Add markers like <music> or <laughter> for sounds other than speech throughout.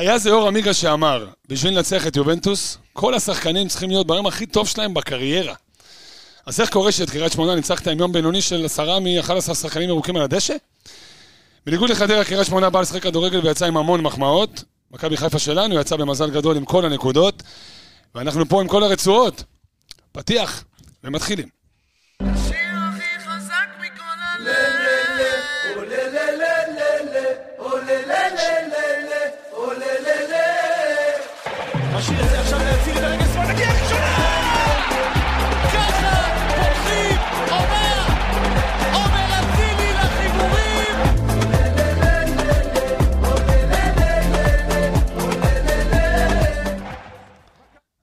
היה זה אור עמיגה שאמר, בשביל לנצח את יובנטוס, כל השחקנים צריכים להיות ביום הכי טוב שלהם בקריירה. אז איך קורה שאת קריית שמונה ניצחת עם יום בינוני של עשרה מ-11 שחקנים ירוקים על הדשא? בניגוד לחדרה, קריית שמונה באה לשחק כדורגל ויצאה עם המון מחמאות. מכבי חיפה שלנו יצאה במזל גדול עם כל הנקודות, ואנחנו פה עם כל הרצועות. פתיח, ומתחילים.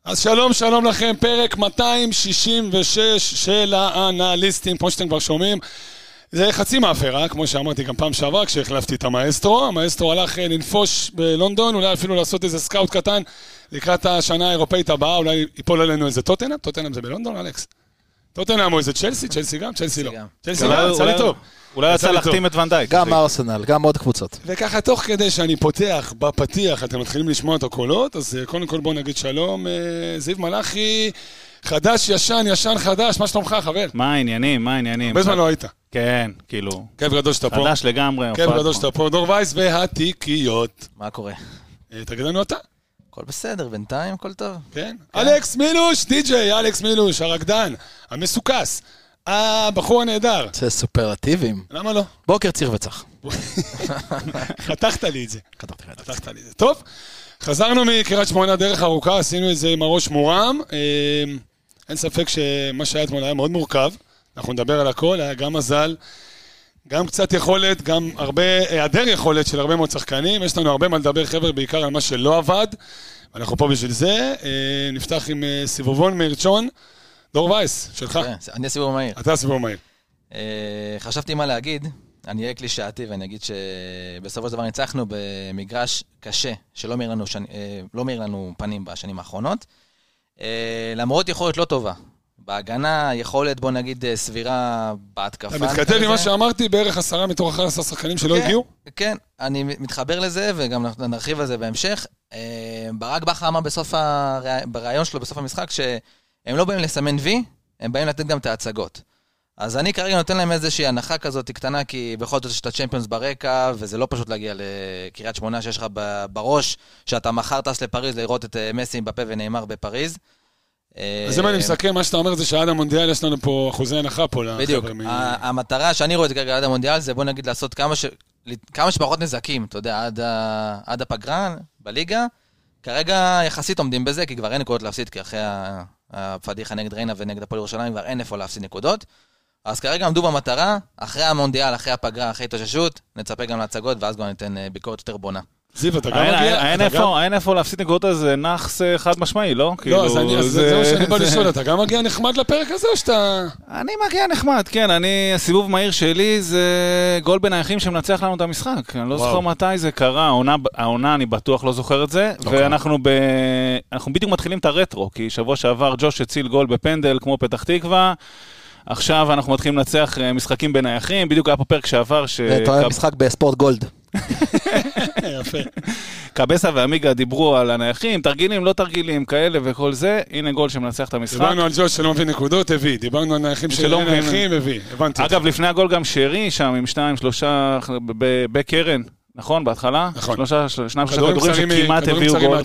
אז שלום, שלום לכם, פרק 266 של האנליסטים, כמו שאתם כבר שומעים. זה חצי מאפרה, כמו שאמרתי גם פעם שעברה, כשהחלפתי את המאסטרו. המאסטרו הלך אה, לנפוש בלונדון, אולי אפילו לעשות איזה scout קטן לקראת השנה האירופאית הבאה, אולי ייפול עלינו איזה טוטנאם? טוטנאם זה בלונדון, אלכס? טוטנאם או איזה צ'לסי? צ'לסי גם? צ'לסי לא. צ'לסי גם, יצא לי אולי- טוב. אולי יצא רצה להחתים את ונדייק. גם ארסנל, גם עוד קבוצות. וככה, תוך כדי שאני פותח בפתיח, אתם מתחילים לשמוע את הקולות, אז אה, קודם כל בואו נגיד שלום. אה, זיו מלאכי, חדש, ישן, ישן, חדש, מה שלומך, חבר? מה העניינים? מה העניינים? הרבה זמן לא היית. כן, כאילו, כיף גדול שאתה פה. חדש לגמרי. כיף גדול. שאתה פה. דור וייס והתיקיות. מה קורה? אה, תגיד לנו אתה, הכל בסדר, בינתיים הכל טוב. כן? אלכס מילוש, די.ג'יי, אלכס מילוש, הרקדן, המסוכס, הבחור הנהדר. זה סופרלטיבים. למה לא? בוקר ציר וצח. <laughs> חתכת לי את זה. חתכת לי את זה. טוב, חזרנו מקריית שמונה דרך ארוכה, עשינו את זה עם הראש מורם. אה, אין ספק שמה שהיה אתמול היה מאוד מורכב. אנחנו נדבר על הכל, היה גם מזל, גם קצת יכולת, גם הרבה, היעדר יכולת של הרבה מאוד שחקנים. יש לנו הרבה מה לדבר, חבר'ה, בעיקר על מה שלא עבד. ואנחנו פה בשביל זה. אה, נפתח עם אה, סיבובון מרצ'ון. דור וייס, שלך. כן, אני הסיבוב המהיר. אתה הסיבוב מהיר. אה, חשבתי מה להגיד, אני אהיה קלישאתי ואני אגיד שבסופו של דבר ניצחנו במגרש קשה, שלא מאיר לנו, שני- אה, לא מאיר לנו פנים בשנים האחרונות. אה, למרות יכולת לא טובה. בהגנה, יכולת, בוא נגיד, סבירה בהתקפה. אתה מתכתב עם מה. שאמרתי, בערך עשרה מתוך 11 שחקנים שלא כן, הגיעו? כן, אני מתחבר לזה, וגם נרחיב על זה בהמשך. ברק בכר אמר בסוף. בריאיון שלו, בסוף המשחק, שהם לא באים לסמן וי, הם באים לתת גם את ההצגות. אז אני כרגע נותן להם איזושהי הנחה כזאת קטנה, כי בכל זאת יש את הצ'מפיונס ברקע, וזה לא פשוט להגיע לקריית שמונה שיש לך בראש, שאתה מחר טס לפריז לראות את אה, מסי, בפה ונאמר בפריז. אז אם אה, אני מסכם, מה שאתה אומר זה שעד המונדיאל יש לנו פה אחוזי הנחה פה לחבר'ה. בדיוק. המטרה שאני רואה את זה כרגע עד המונדיאל, זה בוא נגיד לעשות כמה, שפחות נזקים, אתה יודע, עד, הפגרה בליגה. כרגע יחסית עומדים בזה, כי כבר אין נקודות להפסיד, כי אחרי הפדיחה נגד ריינה ונגד הפועל ירושלים כבר אין איפה להפסיד נקודות. אז כרגע עמדו במטרה, אחרי המונדיאל, אחרי הפגרה, אחרי התאוששות, נצפה גם להצגות, ואז כבר ניתן אה, ביקורת יותר בונה. זיו, אתה גם מגיע? אין- איפה- להפסיד נקודות על זה נאחס אה, חד משמעי, לא? לא, אז כאילו, אז זה מה שאני בא לשאול, אתה גם מגיע נחמד לפרק הזה, או שאתה... אני מגיע נחמד, כן, אני, הסיבוב מהיר שלי זה גול בנייחים שמנצח לנו את המשחק. אני לא. זוכר מתי זה קרה, העונה, העונה אני בטוח לא זוכר את זה, אוקיי. ואנחנו ב... אנחנו בדיוק מתחילים את הרטרו, כי שבוע שעבר ג'וש הציל גול בפנדל כמו פתח תקווה. עכשיו אנחנו מתחילים לנצח אה, משחקים בנייחים, בדיוק היה פה פרק שעבר ש... אתה אוהב משחק בספורט גולד. <laughs> יפה. קבסה ועמיגה דיברו על הנייחים, תרגילים, לא תרגילים, כאלה וכל זה, הנה גול שמנצח את המשחק. דיברנו על ג'וש שלא מביא נקודות, הביא. דיברנו על נייחים שלא מבין. נייחים, הביא. הבנתי. אגב, לפני הגול גם שרי שם עם שניים, שלושה, בקרן, נכון? בהתחלה? נכון. שלושה, של- שניים, שלושה כדורים שכמעט הביאו גול.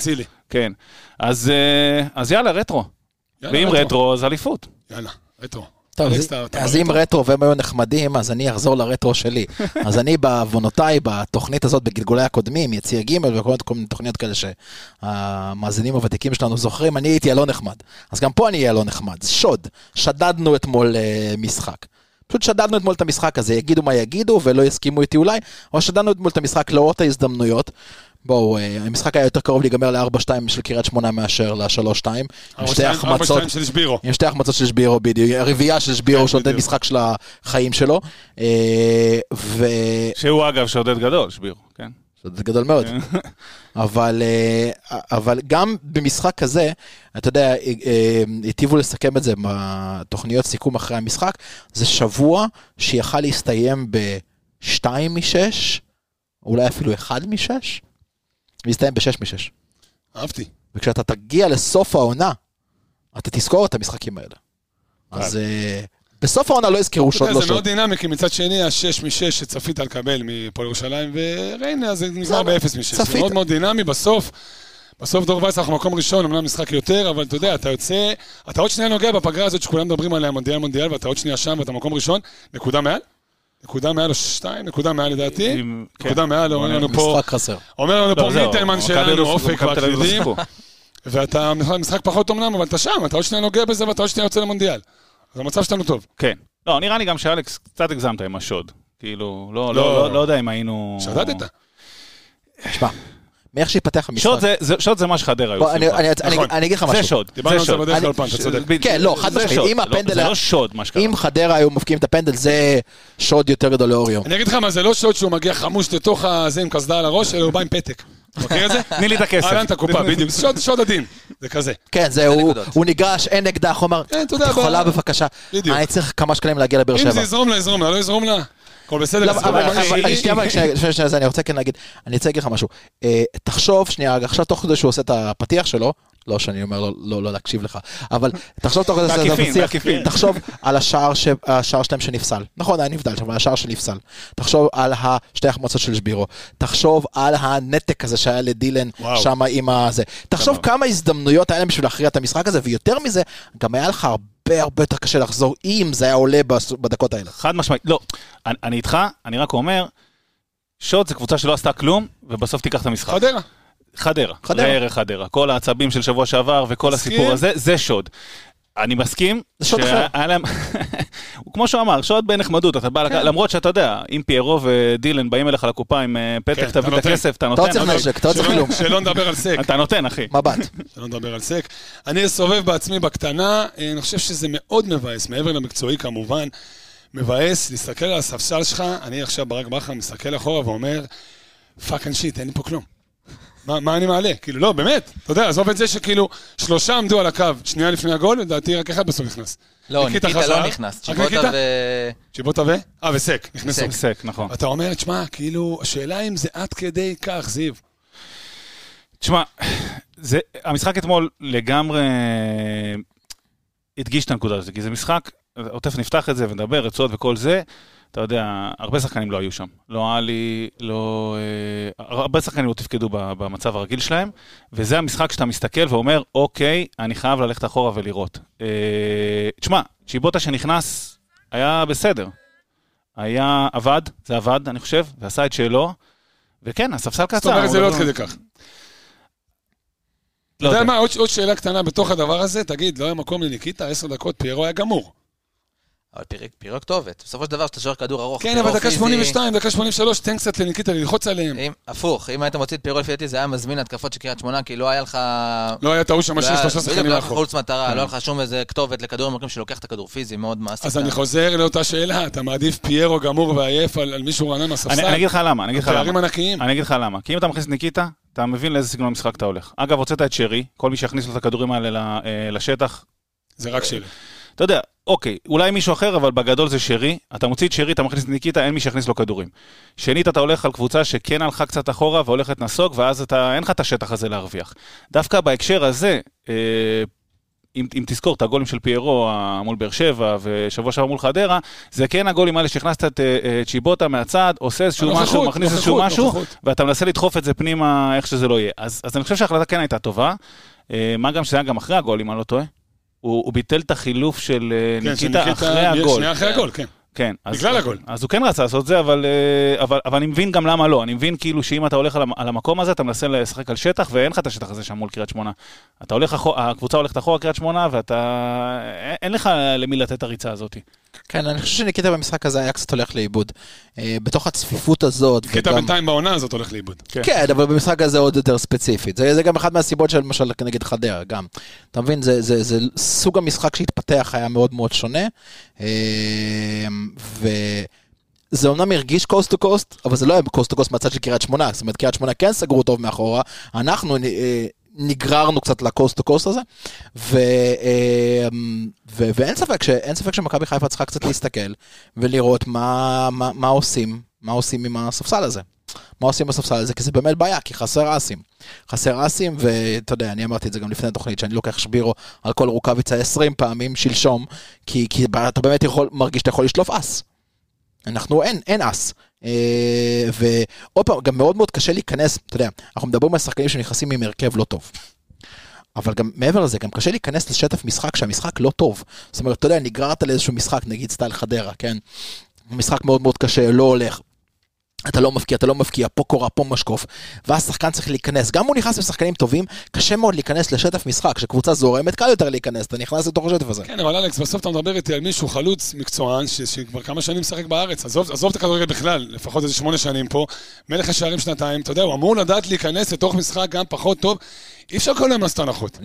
כן. אז אה, אז יאללה, רטרו. ואם רטרו, אז אליפות. יאללה, רטרו. טוב, אז? אם רטרו והם היו נחמדים, אז אני אחזור לרטרו שלי. <laughs> אז אני בעוונותיי, בתוכנית הזאת, בגלגולי הקודמים, יציע ג' וכל כל מיני תוכניות כאלה שהמאזינים הוותיקים שלנו זוכרים, אני הייתי הלא נחמד. אז גם פה אני אהיה הלא נחמד. שוד. שדדנו אתמול אה, משחק. פשוט שדדנו אתמול את המשחק הזה, יגידו מה יגידו ולא יסכימו איתי אולי, אבל שדדנו אתמול את המשחק לאורות ההזדמנויות. בואו, אה, המשחק היה יותר קרוב להיגמר ל-4-2 של קריית שמונה מאשר ל-3-2. עם שתי החמצות. של שבירו. עם שתי החמצות של שבירו בדיוק, הרביעייה של שבירו כן, שנותן. משחק של החיים שלו. אה, ו... שהוא אגב שודד גדול, שבירו, כן. זה גדול מאוד. <laughs> אבל, אה, אבל גם במשחק כזה, אתה יודע, היטיבו לסכם את זה בתוכניות סיכום אחרי המשחק, זה שבוע שיכל להסתיים ב-2 מ-6, אולי אפילו 1 מ-6. והסתיים בשש משש. אהבתי. וכשאתה תגיע לסוף העונה, אתה תזכור את המשחקים האלה. אז אה, בסוף העונה לא יזכרו שוד יודע, לא זה מאוד. דינמי, כי מצד שני, השש משש שצפית לקבל מפועל ירושלים, וריינה, זה נגמר באפס משש. זה. מאוד מאוד דינמי, בסוף, בסוף דור וייס אנחנו מקום ראשון, אמנם משחק יותר, אבל אתה יודע, אתה יוצא, אתה עוד שנייה נוגע בפגרה הזאת שכולם מדברים עליה, מונדיאל מונדיאל, ואתה עוד שנייה שם ואתה מקום ראשון, נקודה מעל? נקודה מעל או שתיים? נקודה מעל לדעתי? כן. נקודה מעל, אומר לנו פה, משחק חסר. אומר לנו לא, פה זהו, מיטלמן שלנו, לא- אופק לא והקלידים. ואתה משחק פחות אמנם, אבל אתה שם, אתה עוד שנייה נוגע בזה ואתה עוד שנייה יוצא למונדיאל. אז המצב שלנו טוב. כן. לא, נראה לי גם שאלכס, קצת הגזמת עם השוד. כאילו, לא, לא. לא, לא, לא יודע אם היינו... שדדת. תשמע, מאיך שיפתח המשחק. שוד זה, זה, שוד זה מה שחדרה היו עושים אני- פעם. אני- אני- נכון. אני אגיד לך זה משהו. שוד, דיברנו זה על זה. בדרך כלל פעם, אתה צודק. כן, לא, חד זה משמעית. אם זה לא- הפנדל זה לא שוד, מה שקרה. אם חדרה היו מבקיעים את הפנדל, זה שוד יותר גדול לאוריו. אני אגיד לך מה, זה לא שוד שהוא מגיע חמוש לתוך הזה עם קסדה על הראש, אלא הוא בא עם פתק. מכיר את זה? תני לי את הכסף. אהלן את הקופה, בדיוק. זה שוד- שוד עדין. זה כזה. כן, זה, הוא ניגש, אין אקדח, הוא אמר, כן, את יכולה בבקשה. בדיוק. אני צריך כמה שקלים להגיע לבאר אם שבע. זה יזרום לה, יזרום לה, לא יזרום לה. הכל בסדר. לא, אבל- אני רוצה כן להגיד, אני רוצה להגיד לך משהו. אה, תחשוב, שנייה, עכשיו תוך כדי שהוא עושה את הפתיח שלו, לא שאני אומר לא לא להקשיב לך, אבל תחשוב תוך כדי שהוא עושה את הפתיח. תחשוב על השער ש- השער שלהם שנפסל. נכון, היה נבדל שם, אבל השער שנפסל. תחשוב על השתי החמצות של שבירו. תחשוב על הנתק הזה שהיה לדילן. שם עם הזה. תחשוב כמה הזדמנויות היה להם בשביל להכריע את המשחק הזה, ויותר מזה, גם היה לך הרבה הרבה יותר קשה לחזור אם זה היה עולה בדקות האלה. חד משמעית, לא, אני, אני איתך, אני רק אומר, שוד זה קבוצה שלא עשתה כלום, ובסוף תיקח את המשחק. חדרה. חדרה. חדרה. ראה חדרה. כל העצבים של שבוע שעבר וכל מסכים. הסיפור הזה, זה שוד. אני מסכים, אחר. שהיה להם, <laughs> כמו שהוא אמר, שוד בנחמדות, אתה בא, לק- למרות שאתה יודע, אם פיירו ודילן באים אליך לקופה עם אה, כן, פתק, אתה תביא את נותן. הכסף, אתה אתה נותן, לא צריך. נשק, אתה לא צריך שלא- כלום. שלא נדבר על סק. אתה נותן, אחי. מבט. שלא נדבר על סק. אני אסובב בעצמי בקטנה, אה, אני חושב שזה מאוד מבאס, מעבר למקצועי כמובן, מבאס להסתכל על הספסל שלך, אני עכשיו ברק בכר מסתכל אחורה ואומר, fuck and shit, אין לי פה כלום. מה, מה אני מעלה? כאילו, לא, באמת, אתה יודע, עזוב את זה שכאילו, שלושה עמדו על הקו, שנייה לפני הגול, לדעתי רק אחד בסוף נכנס. לא, ניקיטה חזר. לא נכנס. צ'יבוטה? ו... צ'יבוטה ו? אה, וסק, נכנסו. סק. סק, נכון. אתה אומר, תשמע, כאילו, השאלה אם זה עד כדי כך, זיו. תשמע, זה, המשחק אתמול לגמרי הדגיש את הנקודה הזאת, כי זה משחק, תכף נפתח את זה ונדבר, רצועות וכל זה, אתה יודע, הרבה שחקנים לא היו שם. לא עלי, לא... אה, הרבה שחקנים לא תפקדו במצב הרגיל שלהם, וזה המשחק שאתה מסתכל ואומר, אוקיי, אני חייב ללכת אחורה ולראות. אה, תשמע, צ'יבוטה שנכנס היה בסדר. היה, עבד, זה עבד, אני חושב, ועשה את שלו, וכן, הספסל קצר. זאת אומרת, זה לא עד כדי כך. אתה יודע. מה, עוד שאלה קטנה בתוך הדבר הזה, תגיד, לא היה מקום לניקיטה, עשר דקות, פיירו היה גמור. אבל פירק- פירק כתובת. בסופו של דבר, כשאתה שוער כדור ארוך, כן, אבל דקה פיזי, 82, דקה 83, תן קצת לניקיטה ללחוץ עליהם. אם, הפוך, אם היית מוציא את פירו לפי דעתי, זה היה מזמין התקפות של קריית שמונה, כי לא היה לך... לא היה טעות שם לא שיש היה- שלושה בדיוק, שחקנים לא היה לך מאחור. חוץ מטרה, לא היה לך שום איזה כתובת לכדורים ארוכים שלוקח את הכדור פיזי, מאוד מעסיק. אז אני חוזר לאותה שאלה, אתה מעדיף פיירו גמור ועייף על מישהו רענן מהספסל? אני אגיד לך למה, אני אגיד לך למה. כי אם אתה מכניס ניקיטה, אתה מבין לאיזה סגנון משחק אתה הולך. אגב, הוצאת את שרי, כל מי שיכניס לו את הכדורים האלה אה, לשטח, זה רק שלי. אתה יודע, אוקיי, אולי מישהו אחר, אבל בגדול זה שרי. אתה מוציא את שרי, אתה מכניס את ניקיטה, אין מי שיכניס לו כדורים. שנית, אתה הולך על קבוצה שכן הלכה קצת אחורה והולכת נסוג, ואז אתה, אין לך את השטח הזה להרוויח. דווקא בהקשר הזה, אה, אם, אם תזכור את הגולים של פיירו אה, מול באר שבע ושבוע שעבר מול חדרה, זה כן הגולים האלה שהכנסת את אה, אה, צ'יבוטה מהצד, עושה איזשהו הנוכחות, משהו, מכניס איזשהו נוכחות, משהו, נוכחות. ואתה מנסה לדחוף את זה פנימה, איך שזה לא יהיה. אז, אז אני חושב שההחלטה כן הייתה טובה. אה, מה גם שזה היה גם אחרי הגול, אם אני לא טועה. הוא, הוא ביטל את החילוף של אה, כן, ניקיטה אחרי הגול. שנייה אחרי הגול, כן. כן. אז, בגלל הגול. אז הוא כן רצה לעשות זה, אבל, אה, אבל, אבל אני מבין גם למה לא. אני מבין כאילו שאם אתה הולך על, המ- על המקום הזה, אתה מנסה לשחק על שטח, ואין לך את השטח הזה שם מול קריית שמונה. אתה הולך הקבוצה הולכת אחורה קריית שמונה, ואתה... אין- אין לך למי לתת את הריצה הזאת. כן, אני חושב שניקיטה במשחק הזה היה קצת הולך לאיבוד. אה, בתוך הצפיפות הזאת, קטע וגם- בינתיים בעונה הזאת הולך לאיבוד. כן, אבל במשחק הזה עוד יותר ספציפית. זה, זה גם אחת מהסיבות של למשל נגד חדרה, גם. אתה מבין, זה, זה, זה סוג המשחק שהתפתח היה מאוד מאוד שונה. אה, וזה אומנם הרגיש coast to coast, אבל זה לא היה coast to coast מהצד של קריית שמונה. זאת אומרת, קריית שמונה כן סגרו טוב מאחורה, אנחנו אה, נגררנו קצת לקוסט טו קוסט הזה. ו, אה, ו, ואין ספק, ספק שמכבי חיפה צריכה קצת להסתכל ולראות מה, מה, מה עושים, מה עושים עם הספסל הזה. מה עושים בספסל הזה, כי זה באמת בעיה, כי חסר אסים. חסר אסים, ואתה יודע, אני אמרתי את זה גם לפני התוכנית, שאני לוקח שבירו על כל רוקאביצה 20 פעמים שלשום, כי, כי אתה באמת יכול, מרגיש שאתה יכול לשלוף אס. אנחנו, אין, אין אס. אה, ועוד פעם, גם מאוד מאוד קשה להיכנס, אתה יודע, אנחנו מדברים על שחקנים שנכנסים עם הרכב לא טוב. אבל גם מעבר לזה, גם קשה להיכנס לשטף משחק שהמשחק לא טוב. זאת אומרת, אתה יודע, נגררת לאיזשהו משחק, נגיד סטייל חדרה, כן? משחק מאוד מאוד קשה, לא הולך. אתה לא מפקיע, אתה לא מפקיע, פה קורה, פה משקוף, ואז שחקן צריך להיכנס. גם אם הוא נכנס לשחקנים טובים, קשה מאוד להיכנס לשטף משחק. כשקבוצה זורמת, קל יותר להיכנס, אתה נכנס לתוך השטף הזה. כן, אבל אלכס, בסוף אתה מדבר איתי על מישהו חלוץ מקצוען, ש- שכבר כמה שנים משחק בארץ. עזוב, עזוב את הכדורגל בכלל, לפחות איזה שמונה שנים פה. מלך השערים שנתיים, אתה יודע, הוא אמור לדעת להיכנס לתוך משחק גם פחות טוב. אי אפשר כל היום לעשות הנחות.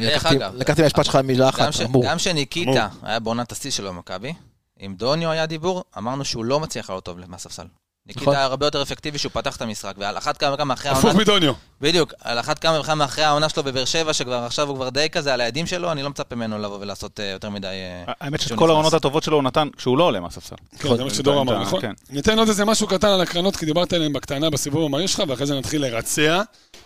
לקחתי- מהמשפט שלך מילה אחת, אמור. גם שניקיטה היה בעונת השיא שלו במכבי, עם דוניו היה דיבור, אמרנו שהוא לא מצליח לעלות טוב מהספסל. נכון. ניקיטה היה הרבה יותר אפקטיבי שהוא פתח את המשחק, ועל אחת כמה וכמה אחרי הפוך העונה... מדוניו. בדיוק, על אחת כמה וכמה אחרי העונה שלו בבאר שבע, שכבר עכשיו הוא כבר די כזה על הידים שלו, אני לא מצפה ממנו לבוא ולעשות אה, יותר מדי... אה, האמת שאת כל. העונות הטובות שלו הוא נתן כשהוא לא עולה מהספסל. כן, זה מה שדור אמר, כן. נכון? כן. ניתן עוד איזה משהו קטן על הקרנות, כי דיברת עליהן בקטנה בסיבוב המהיר שלך, ואחרי זה נתחיל לרצע,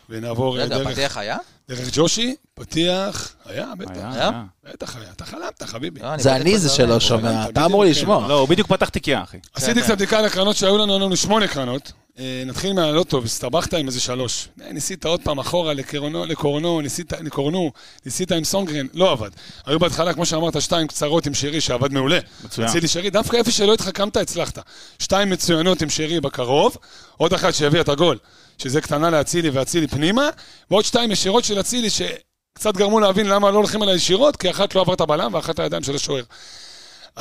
ונעבור אה, רגע, דרך- פתיח היה? דרך ג'ושי. פתיח, היה, בטח. היה. בטח היה, אתה חלמת, חביבי. לא, זה באתי אני זה. שלא שומע, אתה אמור לשמוע. לא, הוא בדיוק פתח תיקייה, אחי. עשיתי כן. קצת בדיקה על הקרנות שהיו לנו, היו לנו שמונה קרנות. אה, נתחיל מהלוטו, הסתבכת עם איזה שלוש. אה, ניסית עוד פעם אחורה לקורנו, לקורנו, ניסית, לקורנו, ניסית עם סונגרן, לא עבד. היו בהתחלה, כמו שאמרת, שתיים קצרות עם שרי, שעבד מעולה. מצוין. רציתי שרי, דווקא איפה שלא התחכמת, הצלחת. שתיים מצוינות עם שרי בקרוב, עוד אחת שהביאה את הגול, שזה קטנה לאצילי ואצילי פנימה, ועוד שתיים ישירות של אצילי, שקצת גרמו להבין למה לא הולכים עליה ישירות, כי אחת לא עברת בלם ואחת הידיים של השוער.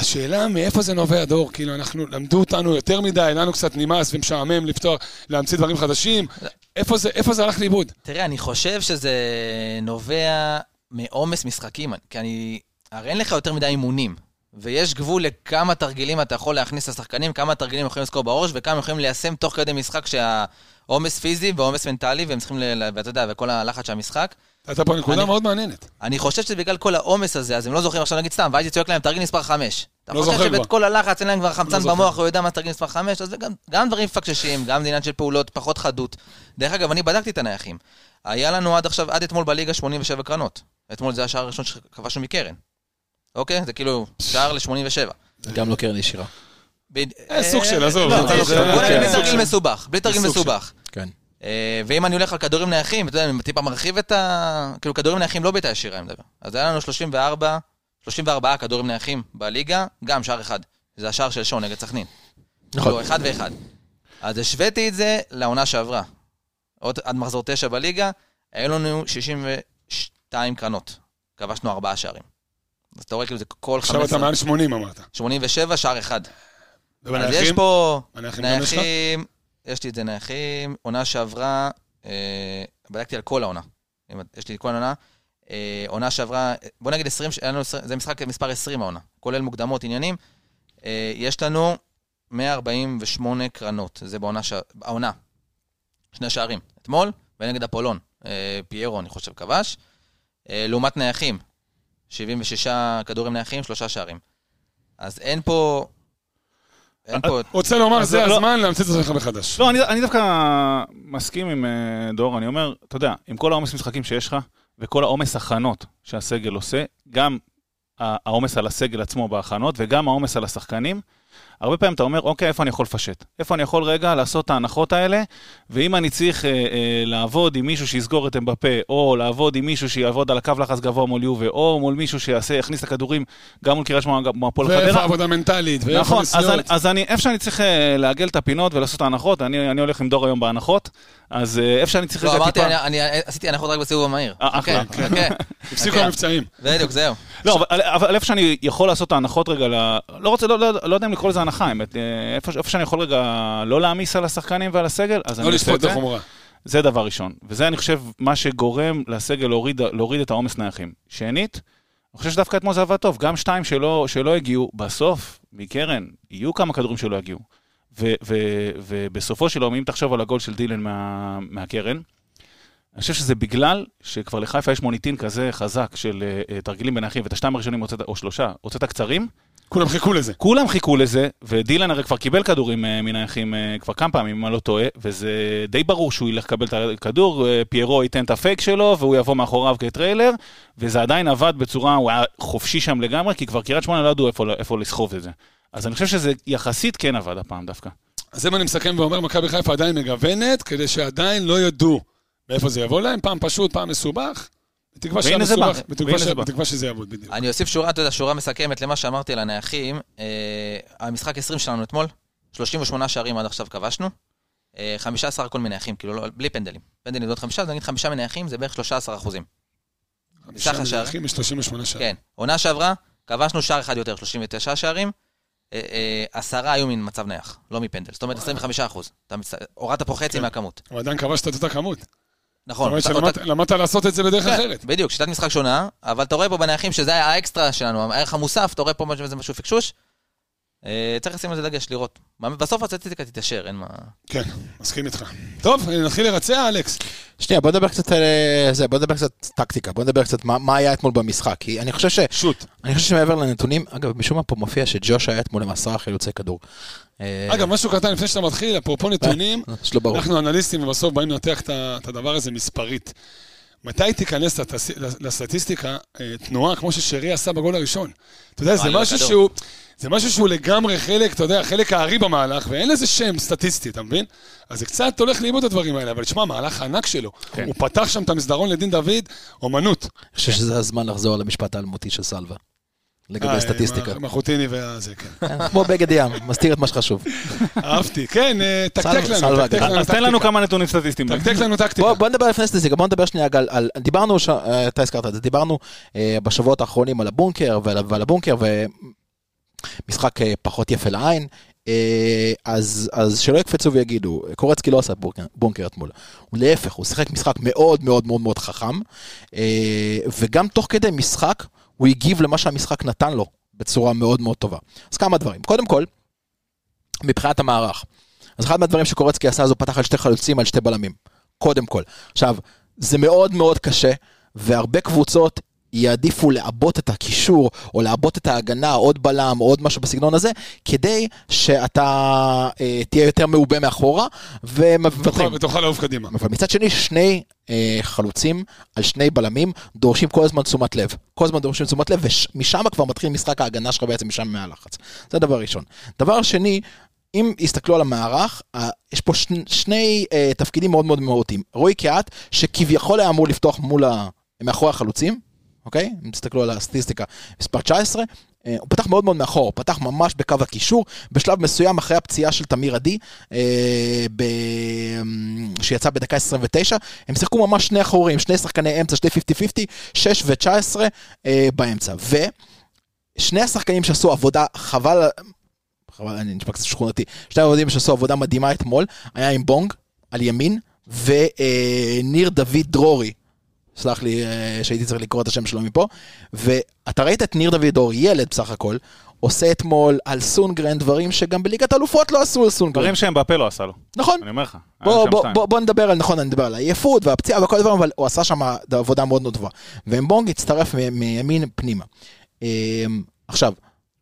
השאלה מאיפה זה נובע, דור? כאילו, אנחנו, למדו אותנו יותר מדי, לנו קצת נמאס ומשעמם לפתוח, להמציא דברים חדשים. איפה זה, איפה זה הלך לאיבוד? תראה, אני חושב שזה נובע מעומס משחקים, כי אני... הרי אין לך יותר מדי אימונים, ויש גבול לכמה תרגילים אתה יכול להכניס לשחקנים, כמה תרגילים יכולים לזכור בראש, וכמה יכולים ליישם תוך כדי משחק שהעומס פיזי ועומס מנטלי, והם צריכים, ואתה יודע, וכל הלחץ של המשחק. הייתה פה נקודה מאוד מעניינת. אני חושב שזה בגלל כל העומס הזה, אז הם לא זוכרים עכשיו נגיד סתם, והייתי צועק להם תרגיל מספר 5. אתה לא חושב שבאת. כל הלחץ, אין להם כבר חמצן זוכר. במוח, הוא יודע מה תרגיל מספר 5, אז גם, דברים מפקששים, גם עניין של פעולות, פחות חדות. דרך אגב, אני בדקתי את הנייחים. היה לנו עד עכשיו, עד אתמול בליגה 87 קרנות. אתמול זה השער הראשון שכבשנו מקרן. אוקיי? זה כאילו שער ל-87. גם לא קרן ישירה. אה, סוג של, עזוב. לא, בלי תרגיל מסובך, בלי תרגיל. מסובך. כן. אה, ואם אני הולך על כדורים נייחים, אתה יודע, אני טיפה מרחיב את ה... כאילו, כדורים נייחים לא בעיטה ישירה, אני מדבר. אז היה לנו 34, 34 כדורים נייחים בליגה, גם שער אחד. זה השער של שון נגד סכנין. נכון. לא, אחד ואחד. אז השוויתי את זה לעונה שעברה. עוד עד מחזור תשע בליגה, היו לנו 62 קרנות. כבשנו ארבעה שערים. אז אתה רואה כאילו זה כל עכשיו אתה 15, מעל 80 אמרת. 87, שער אחד. אז יש? פה לך? נייחים, יש לי את זה נייחים, עונה שעברה, אה, בדקתי על כל העונה. יש לי את כל העונה. אה, עונה שעברה, בוא נגיד 20, היה לנו 20, זה משחק מספר 20 העונה, כולל מוקדמות, עניינים. אה, יש לנו 148 קרנות, זה בעונה, ש... העונה. שני שערים, אתמול, ונגד אפולון, אה, פיירו, אני חושב, כבש. אה, לעומת נייחים, 76 כדורים נייחים, שלושה שערים. אז אין פה... פה... רוצה לומר, זה לא- הזמן להמציא את עצמך מחדש. לא, אני, אני דווקא מסכים עם אה, דור, אני אומר, אתה יודע, עם כל העומס משחקים שיש לך, וכל העומס הכנות שהסגל עושה, גם העומס על הסגל עצמו בהכנות, וגם העומס על השחקנים, הרבה פעמים אתה אומר, אוקיי, איפה אני יכול לפשט? איפה אני יכול רגע לעשות את ההנחות האלה, ואם אני צריך אה, אה, לעבוד עם מישהו שיסגור את אמבפה, או לעבוד עם מישהו שיעבוד על הקו לחץ גבוה מול יובה, או מול מישהו שיעשה, יכניס את הכדורים גם מול קריית שמונה, גם מול הפועל ואיפה חדרה, עבודה מנטלית, ואיפה נכון, אז אני, נסיעות. אז אני, איפה שאני צריך אה, לעגל את הפינות ולעשות את ההנחות, אני, אני הולך עם דור היום בהנחות, אז אה, איפה שאני צריך לא, אמרתי, טיפה... אני, אני עשיתי הנחות רק בסיבוב המהיר. אה, אחלה. חכה. הפסיקו חכה. המבצעים. בדיוק, זהו. לא, אבל, אבל איפה שאני יכול לעשות את ההנחות רגע, ל... לא רוצה, לא, לא, לא יודע אם לקרוא לזה הנחה, האמת, אה, איפה, איפה שאני יכול רגע לא להעמיס על השחקנים ועל הסגל, אז אני לא עושה לשפוט את זה. את החומרה. זה דבר ראשון. וזה, אני חושב, מה שגורם לסגל להוריד, להוריד את העומס נייחים. שנית, אני חושב שדווקא אתמול זה עבד טוב. גם שתיים שלא, שלא הגיעו, בסוף, מקרן, יהיו כמה כדורים שלא יגיעו. ו, ו, ובסופו של יום, אם תחשוב על הגול של דילן מה, מהקרן, אני חושב שזה בגלל שכבר לחיפה יש מוניטין כזה חזק של uh, תרגילים בנייחים, ואת השתיים הראשונים הוצאת, או שלושה, הוצאת קצרים, כולם חיכו לזה. כולם חיכו לזה, ודילן הרי כבר קיבל כדורים אה, מהנייחים אה, כבר כמה פעמים, אם אני לא טועה, וזה די ברור שהוא ילך לקבל את הכדור, אה, פיירו ייתן את הפייק שלו, והוא יבוא מאחוריו כטריילר, וזה עדיין עבד בצורה, הוא היה חופשי שם לגמרי, כי כבר קריית שמונה לא ידעו איפה, איפה לסחוב את זה. אז אני חושב שזה יחסית כן עבד הפעם דווקא. אז אם אני מסכם ואומר, מכבי חיפה עדיין מגוונת, כדי שעדיין לא ידעו מאיפה זה יבוא להם, פעם פשוט, פעם מסובך. בתקווה שהמסובך, בא, בתקווה שזה יעבוד בדיוק. אני אוסיף שורה, אתה יודע, שורה מסכמת למה שאמרתי על הנייחים. אה, המשחק 20 שלנו אתמול, 38 שערים עד עכשיו כבשנו. אה, 15 הכל מנייחים, כאילו, לא, בלי פנדלים. פנדלים זה עוד חמישה, אז נגיד חמישה מנייחים, זה בערך 13 אחוזים. חמישה סך. מזרחים מ-38 שערים. כן. עונה שעברה, כבשנו שער אחד יותר, 39 שערים. אה, עשרה היו ממצב נייח, לא מפנדל. זאת אומרת, 25 אחוז. הורדת פה חצי כן. מהכמות. אבל עדיין כבשת את אותה כמות. זאת נכון. אומרת אותה- אותה- שלמדת למדת לעשות את זה בדרך כן, אחרת. בדיוק, שיטת משחק שונה, אבל אתה רואה פה בנייחים שזה היה האקסטרה שלנו, הערך המוסף, אתה רואה פה משהו פקשוש. אה, צריך לשים על זה דגש, לראות. בסוף הסטטיסטיקה תתיישר, אין מה... כן, מסכים איתך. טוב, נתחיל לרצע, אלכס. שנייה, בוא נדבר קצת על אה, זה, בוא נדבר קצת טקטיקה, בוא נדבר קצת מה, מה היה אתמול במשחק, כי אני חושב ש... שוט. אני חושב שמעבר לנתונים, אגב, משום מה פה מופיע שג'וש היה אתמול עם עשרה חילוצי כדור. אה, אגב, משהו קטן לפני שאתה מתחיל, אפרופו נתונים. אנחנו אנליסטים ובסוף באים לנתח את הדבר הזה מספרית. מתי תיכנס לסטטיסטיקה אה, תנועה כמו ששרי עשה בגול הראשון? אתה יודע, זה על משהו. שהוא... זה משהו שהוא לגמרי חלק, אתה יודע, חלק הארי במהלך, ואין לזה שם סטטיסטי, אתה מבין? אז זה קצת הולך לאיבוד הדברים האלה, אבל תשמע, מהלך ענק שלו. כן. הוא פתח שם את המסדרון לדין דוד, אומנות. אני חושב שזה הזמן לחזור למשפט האלמותי של סלווה. לגבי אה, סטטיסטיקה. עם החוטיני והזה, כן. כן, כמו בגד ים, מסתיר את מה שחשוב. אהבתי. כן, אה, תקתק לנו, תקתק כן. לנו אז תן לנו. כמה נתונים סטטיסטיים. תקתק לנו טקטיקה. בוא, נדבר לפני סטטיסטיקה, בוא נדבר שנייה על, על דיברנו. אה, אתה הזכרת את זה, דיברנו בשבועות האחרונים על הבונקר ועל, ועל הבונקר ומשחק אה, פחות יפה לעין, אה, אז, אז שלא יקפצו ויגידו, קורצקי לא עשה בונקר אתמול, הוא להפך, הוא שיחק משחק מאוד מאוד מאוד מאוד חכם, אה, וגם תוך כדי משחק הוא הגיב למה שהמשחק נתן לו בצורה מאוד מאוד טובה. אז כמה דברים, קודם כל, מבחינת המערך. אז אחד מהדברים שקורצקי עשה זה הוא פתח על שתי חלוצים על שתי בלמים. קודם כל. עכשיו, זה מאוד מאוד קשה, והרבה קבוצות יעדיפו לעבות את הקישור, או לעבות את ההגנה, עוד בלם, עוד משהו בסגנון הזה, כדי שאתה אה, תהיה יותר מעובה מאחורה, ומוותרים. ותוכל לעוף קדימה. אבל מצד שני, שני אה, חלוצים על שני בלמים דורשים כל הזמן תשומת לב. כל הזמן דורשים תשומת לב, ומשם כבר מתחיל משחק ההגנה שלך בעצם משם מהלחץ. זה דבר ראשון. דבר שני, אם יסתכלו על המערך, יש פה שני, שני אה, תפקידים מאוד מאוד מהותיים. רועי קיאט, שכביכול היה אמור לפתוח מול ה... מאחורי החלוצים, אוקיי? אם תסתכלו על הסטטיסטיקה, מספר 19, אה, הוא פתח מאוד מאוד מאחור, הוא פתח ממש בקו הקישור, בשלב מסוים אחרי הפציעה של תמיר עדי, אה, ב... שיצא בדקה 29, הם שיחקו ממש שני אחורים, שני שחקני אמצע, שני 50-50, 6 ו-19 אה, באמצע. ושני השחקנים שעשו עבודה, חבל, חבל, אני נשמע קצת שכונתי, שני העבודים שעשו עבודה מדהימה אתמול, היה עם בונג על ימין, וניר דוד דרורי. סלח לי אה, שהייתי צריך לקרוא את השם שלו מפה, ואתה ראית את ניר דוד דרורי, ילד בסך הכל, עושה אתמול על סונגרן דברים שגם בליגת אלופות לא עשו על סונגרן. דברים שהם בפה לא עשה לו, נכון, אני אומר לך. בוא, בוא. בוא, בוא נדבר על, נכון, אני מדבר על העייפות והפציעה וכל הדברים, אבל הוא עשה שם עבודה מאוד מאוד טובה. ואמבונג הצטרף מ- מימין פנימה. אמ, עכשיו,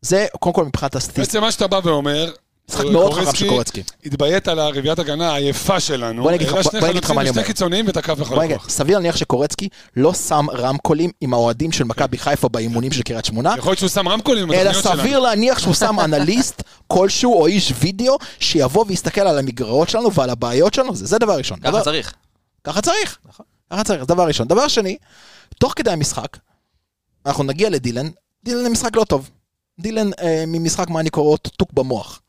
זה קודם כל מבחינת הסטטיסטיקה, בעצם מה שאתה בא ואומר, משחק מאוד חכם של קורצקי. התביית על הרביעיית הגנה העייפה שלנו. בוא נגיד לך- שני מה אני אומר. קיצוניים ותקף בכל הכוח. סביר להניח שקורצקי לא שם רמקולים עם האוהדים של מכבי חיפה באימונים של קריית שמונה, יכול להיות שהוא שם רמקולים אלא. סביר להניח שהוא שם אנליסט כלשהו או איש וידאו שיבוא ויסתכל על המגרעות שלנו ועל הבעיות שלנו, זה, דבר ראשון. ככה צריך. ככה צריך. ככה צריך, זה דבר ראשון. דבר שני, תוך כדי המשחק, אנחנו נגיע לדילן, דילן זה משחק לא טוב. דילן אה, ממשחק מה אני קורא אותו טוק במוח.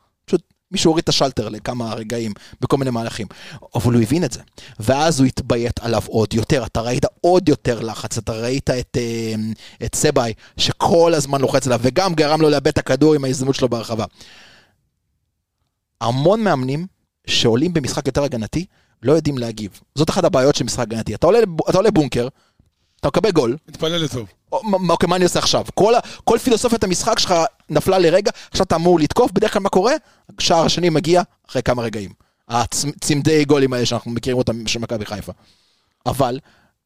מישהו הוריד את השלטר לכמה רגעים בכל מיני מהלכים. אבל הוא הבין את זה. ואז הוא התביית עליו עוד יותר. אתה ראית עוד יותר לחץ, אתה ראית את, אה, את סבאי שכל הזמן לוחץ עליו, וגם גרם לו לאבד את הכדור עם ההזדמנות שלו ברחבה. המון מאמנים שעולים במשחק יותר הגנתי, לא יודעים להגיב. זאת אחת הבעיות של משחק הגנתי. אתה עולה, אתה עולה בונקר, אתה מקבל גול, מתפלל לטוב. אוקיי, מה אני עושה עכשיו? כל, כל פילוסופיית המשחק שלך נפלה לרגע, עכשיו אתה אמור לתקוף, בדרך כלל מה קורה? השער השני מגיע אחרי כמה רגעים. הצמדי גולים האלה שאנחנו מכירים אותם של מכבי חיפה. אבל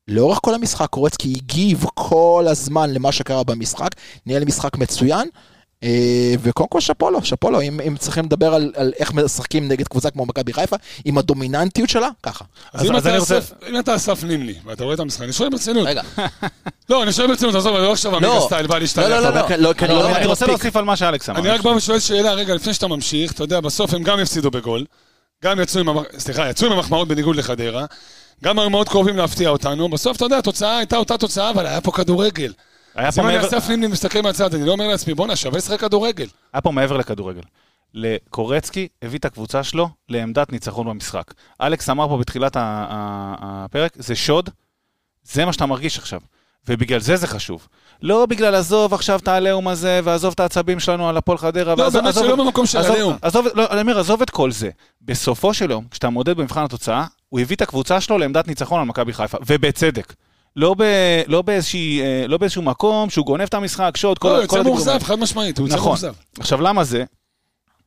לאורך כל המשחק קורצקי הגיב כל הזמן למה שקרה במשחק, ניהל משחק מצוין, וקודם כל שאפו לו, שאפו לו, אם, אם צריכים לדבר על, על איך משחקים נגד קבוצה כמו מכבי חיפה, עם הדומיננטיות שלה, ככה. אז אז- אם אז אתה אני רוצה- אסף- אם אתה אסף נימני, ואתה רואה את המשחק, אני שואל ברצינות. רגע, <laughs> לא, אני שואל ברצינות, עזוב, אני לא עכשיו עמיגה סטייל, בא להשתלח. לא, לא, לא, לא. לא, אני לא לא, אני רוצה. להוסיף על מה שאלכס אמר. אני רק בא ושואל שאלה, רגע, לפני שאתה ממשיך, אתה יודע, בסוף הם גם הפסידו בגול, גם יצאו עם, המח- סליחה, יצאו עם המחמאות בניגוד לחדרה, גם היו מאוד קרובים להפתיע אותנו, בסוף, אתה יודע, התוצאה הייתה אותה תוצאה, אבל היה פה כדורגל. היה אז אם אני אסף נימני מסתכל מהצד, אני לא אומר לעצמי, בואנה, שווה לשחק כדורגל. היה פה מעבר לכדורגל. לקורצקי הביא את הקבוצה שלו לעמדת ניצחון במשחק. אלכס אמר פה בתחילת הפרק, זה שוד, זה מה שאתה מרגיש עכשיו. ובגלל זה זה חשוב. לא בגלל עזוב עכשיו את העליהום הזה, ועזוב את העצבים שלנו על הפועל חדרה. לא, באמת שלא במקום של עליהום. עזוב, לא, אני אומר, עזוב את כל זה. בסופו של יום, כשאתה מודד במבחן התוצאה, הוא הביא את הקבוצה שלו לעמדת ניצחון על מכבי חיפה, ובצדק. לא, ב, לא, באיזושהי, אה, לא באיזשהו מקום שהוא גונב את המשחק, שוד, כל, לא, הוא יוצא מאוכזב. חד משמעית, הוא יוצא נכון. מאוכזב. עכשיו, למה זה?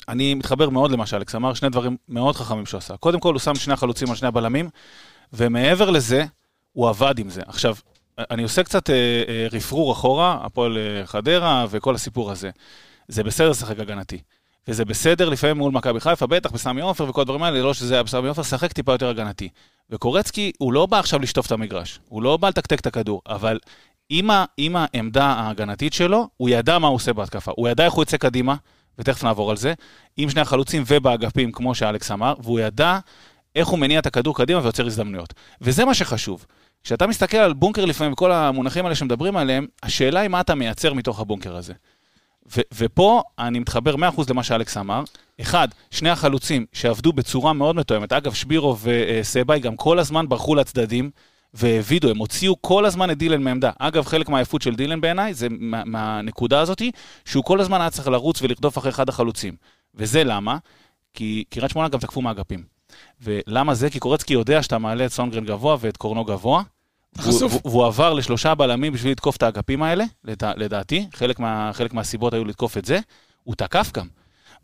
אני מתחבר מאוד למה שאלכס אמר, שני דברים מאוד חכמים שהוא עשה. קודם כל, הוא שם שני החלוצים על שני הבלמים, ומעבר לזה, הוא עבד עם זה. עכשיו, אני עושה קצת אה, אה, רפרור אחורה, הפועל אה, חדרה וכל הסיפור הזה. זה בסדר לשחק הגנתי. וזה בסדר לפעמים מול מכבי חיפה, בטח בסמי עופר וכל הדברים האלה, לא שזה היה בסמי עופר, שחק טיפה יותר הגנתי. וקורצקי, הוא לא בא עכשיו לשטוף את המגרש, הוא לא בא לתקתק את הכדור, אבל עם, ה, עם העמדה ההגנתית שלו, הוא ידע מה הוא עושה בהתקפה. הוא ידע איך הוא יצא קדימה, ותכף נעבור על זה, עם שני החלוצים ובאגפים, כמו שאלכס אמר, והוא ידע איך הוא מניע את הכדור קדימה ויוצר הזדמנויות. וזה מה שחשוב. כשאתה מסתכל על בונקר לפעמים, וכל המונחים האלה שמדברים עליהם, השאלה היא מה אתה מייצר מתוך הבונקר הזה. ו- ופה אני מתחבר 100% למה שאלכס אמר. אחד, שני החלוצים שעבדו בצורה מאוד מתואמת. אגב, שבירו וסבאי גם כל הזמן ברחו לצדדים והעבידו, הם הוציאו כל הזמן את דילן מעמדה. אגב, חלק מהעייפות של דילן בעיניי זה מה, מהנקודה הזאתי, שהוא כל הזמן היה צריך לרוץ ולרדוף אחרי אחד החלוצים. וזה למה? כי קריית שמונה גם תקפו מהאגפים. ולמה זה? כי קורצקי יודע שאתה מעלה את סונגרן גבוה ואת קורנו גבוה. חשוף. והוא- עבר לשלושה בלמים בשביל לתקוף את האגפים האלה, לדע, לדעתי. חלק, מה, חלק מהסיבות היו לתקוף את זה. הוא תקף גם.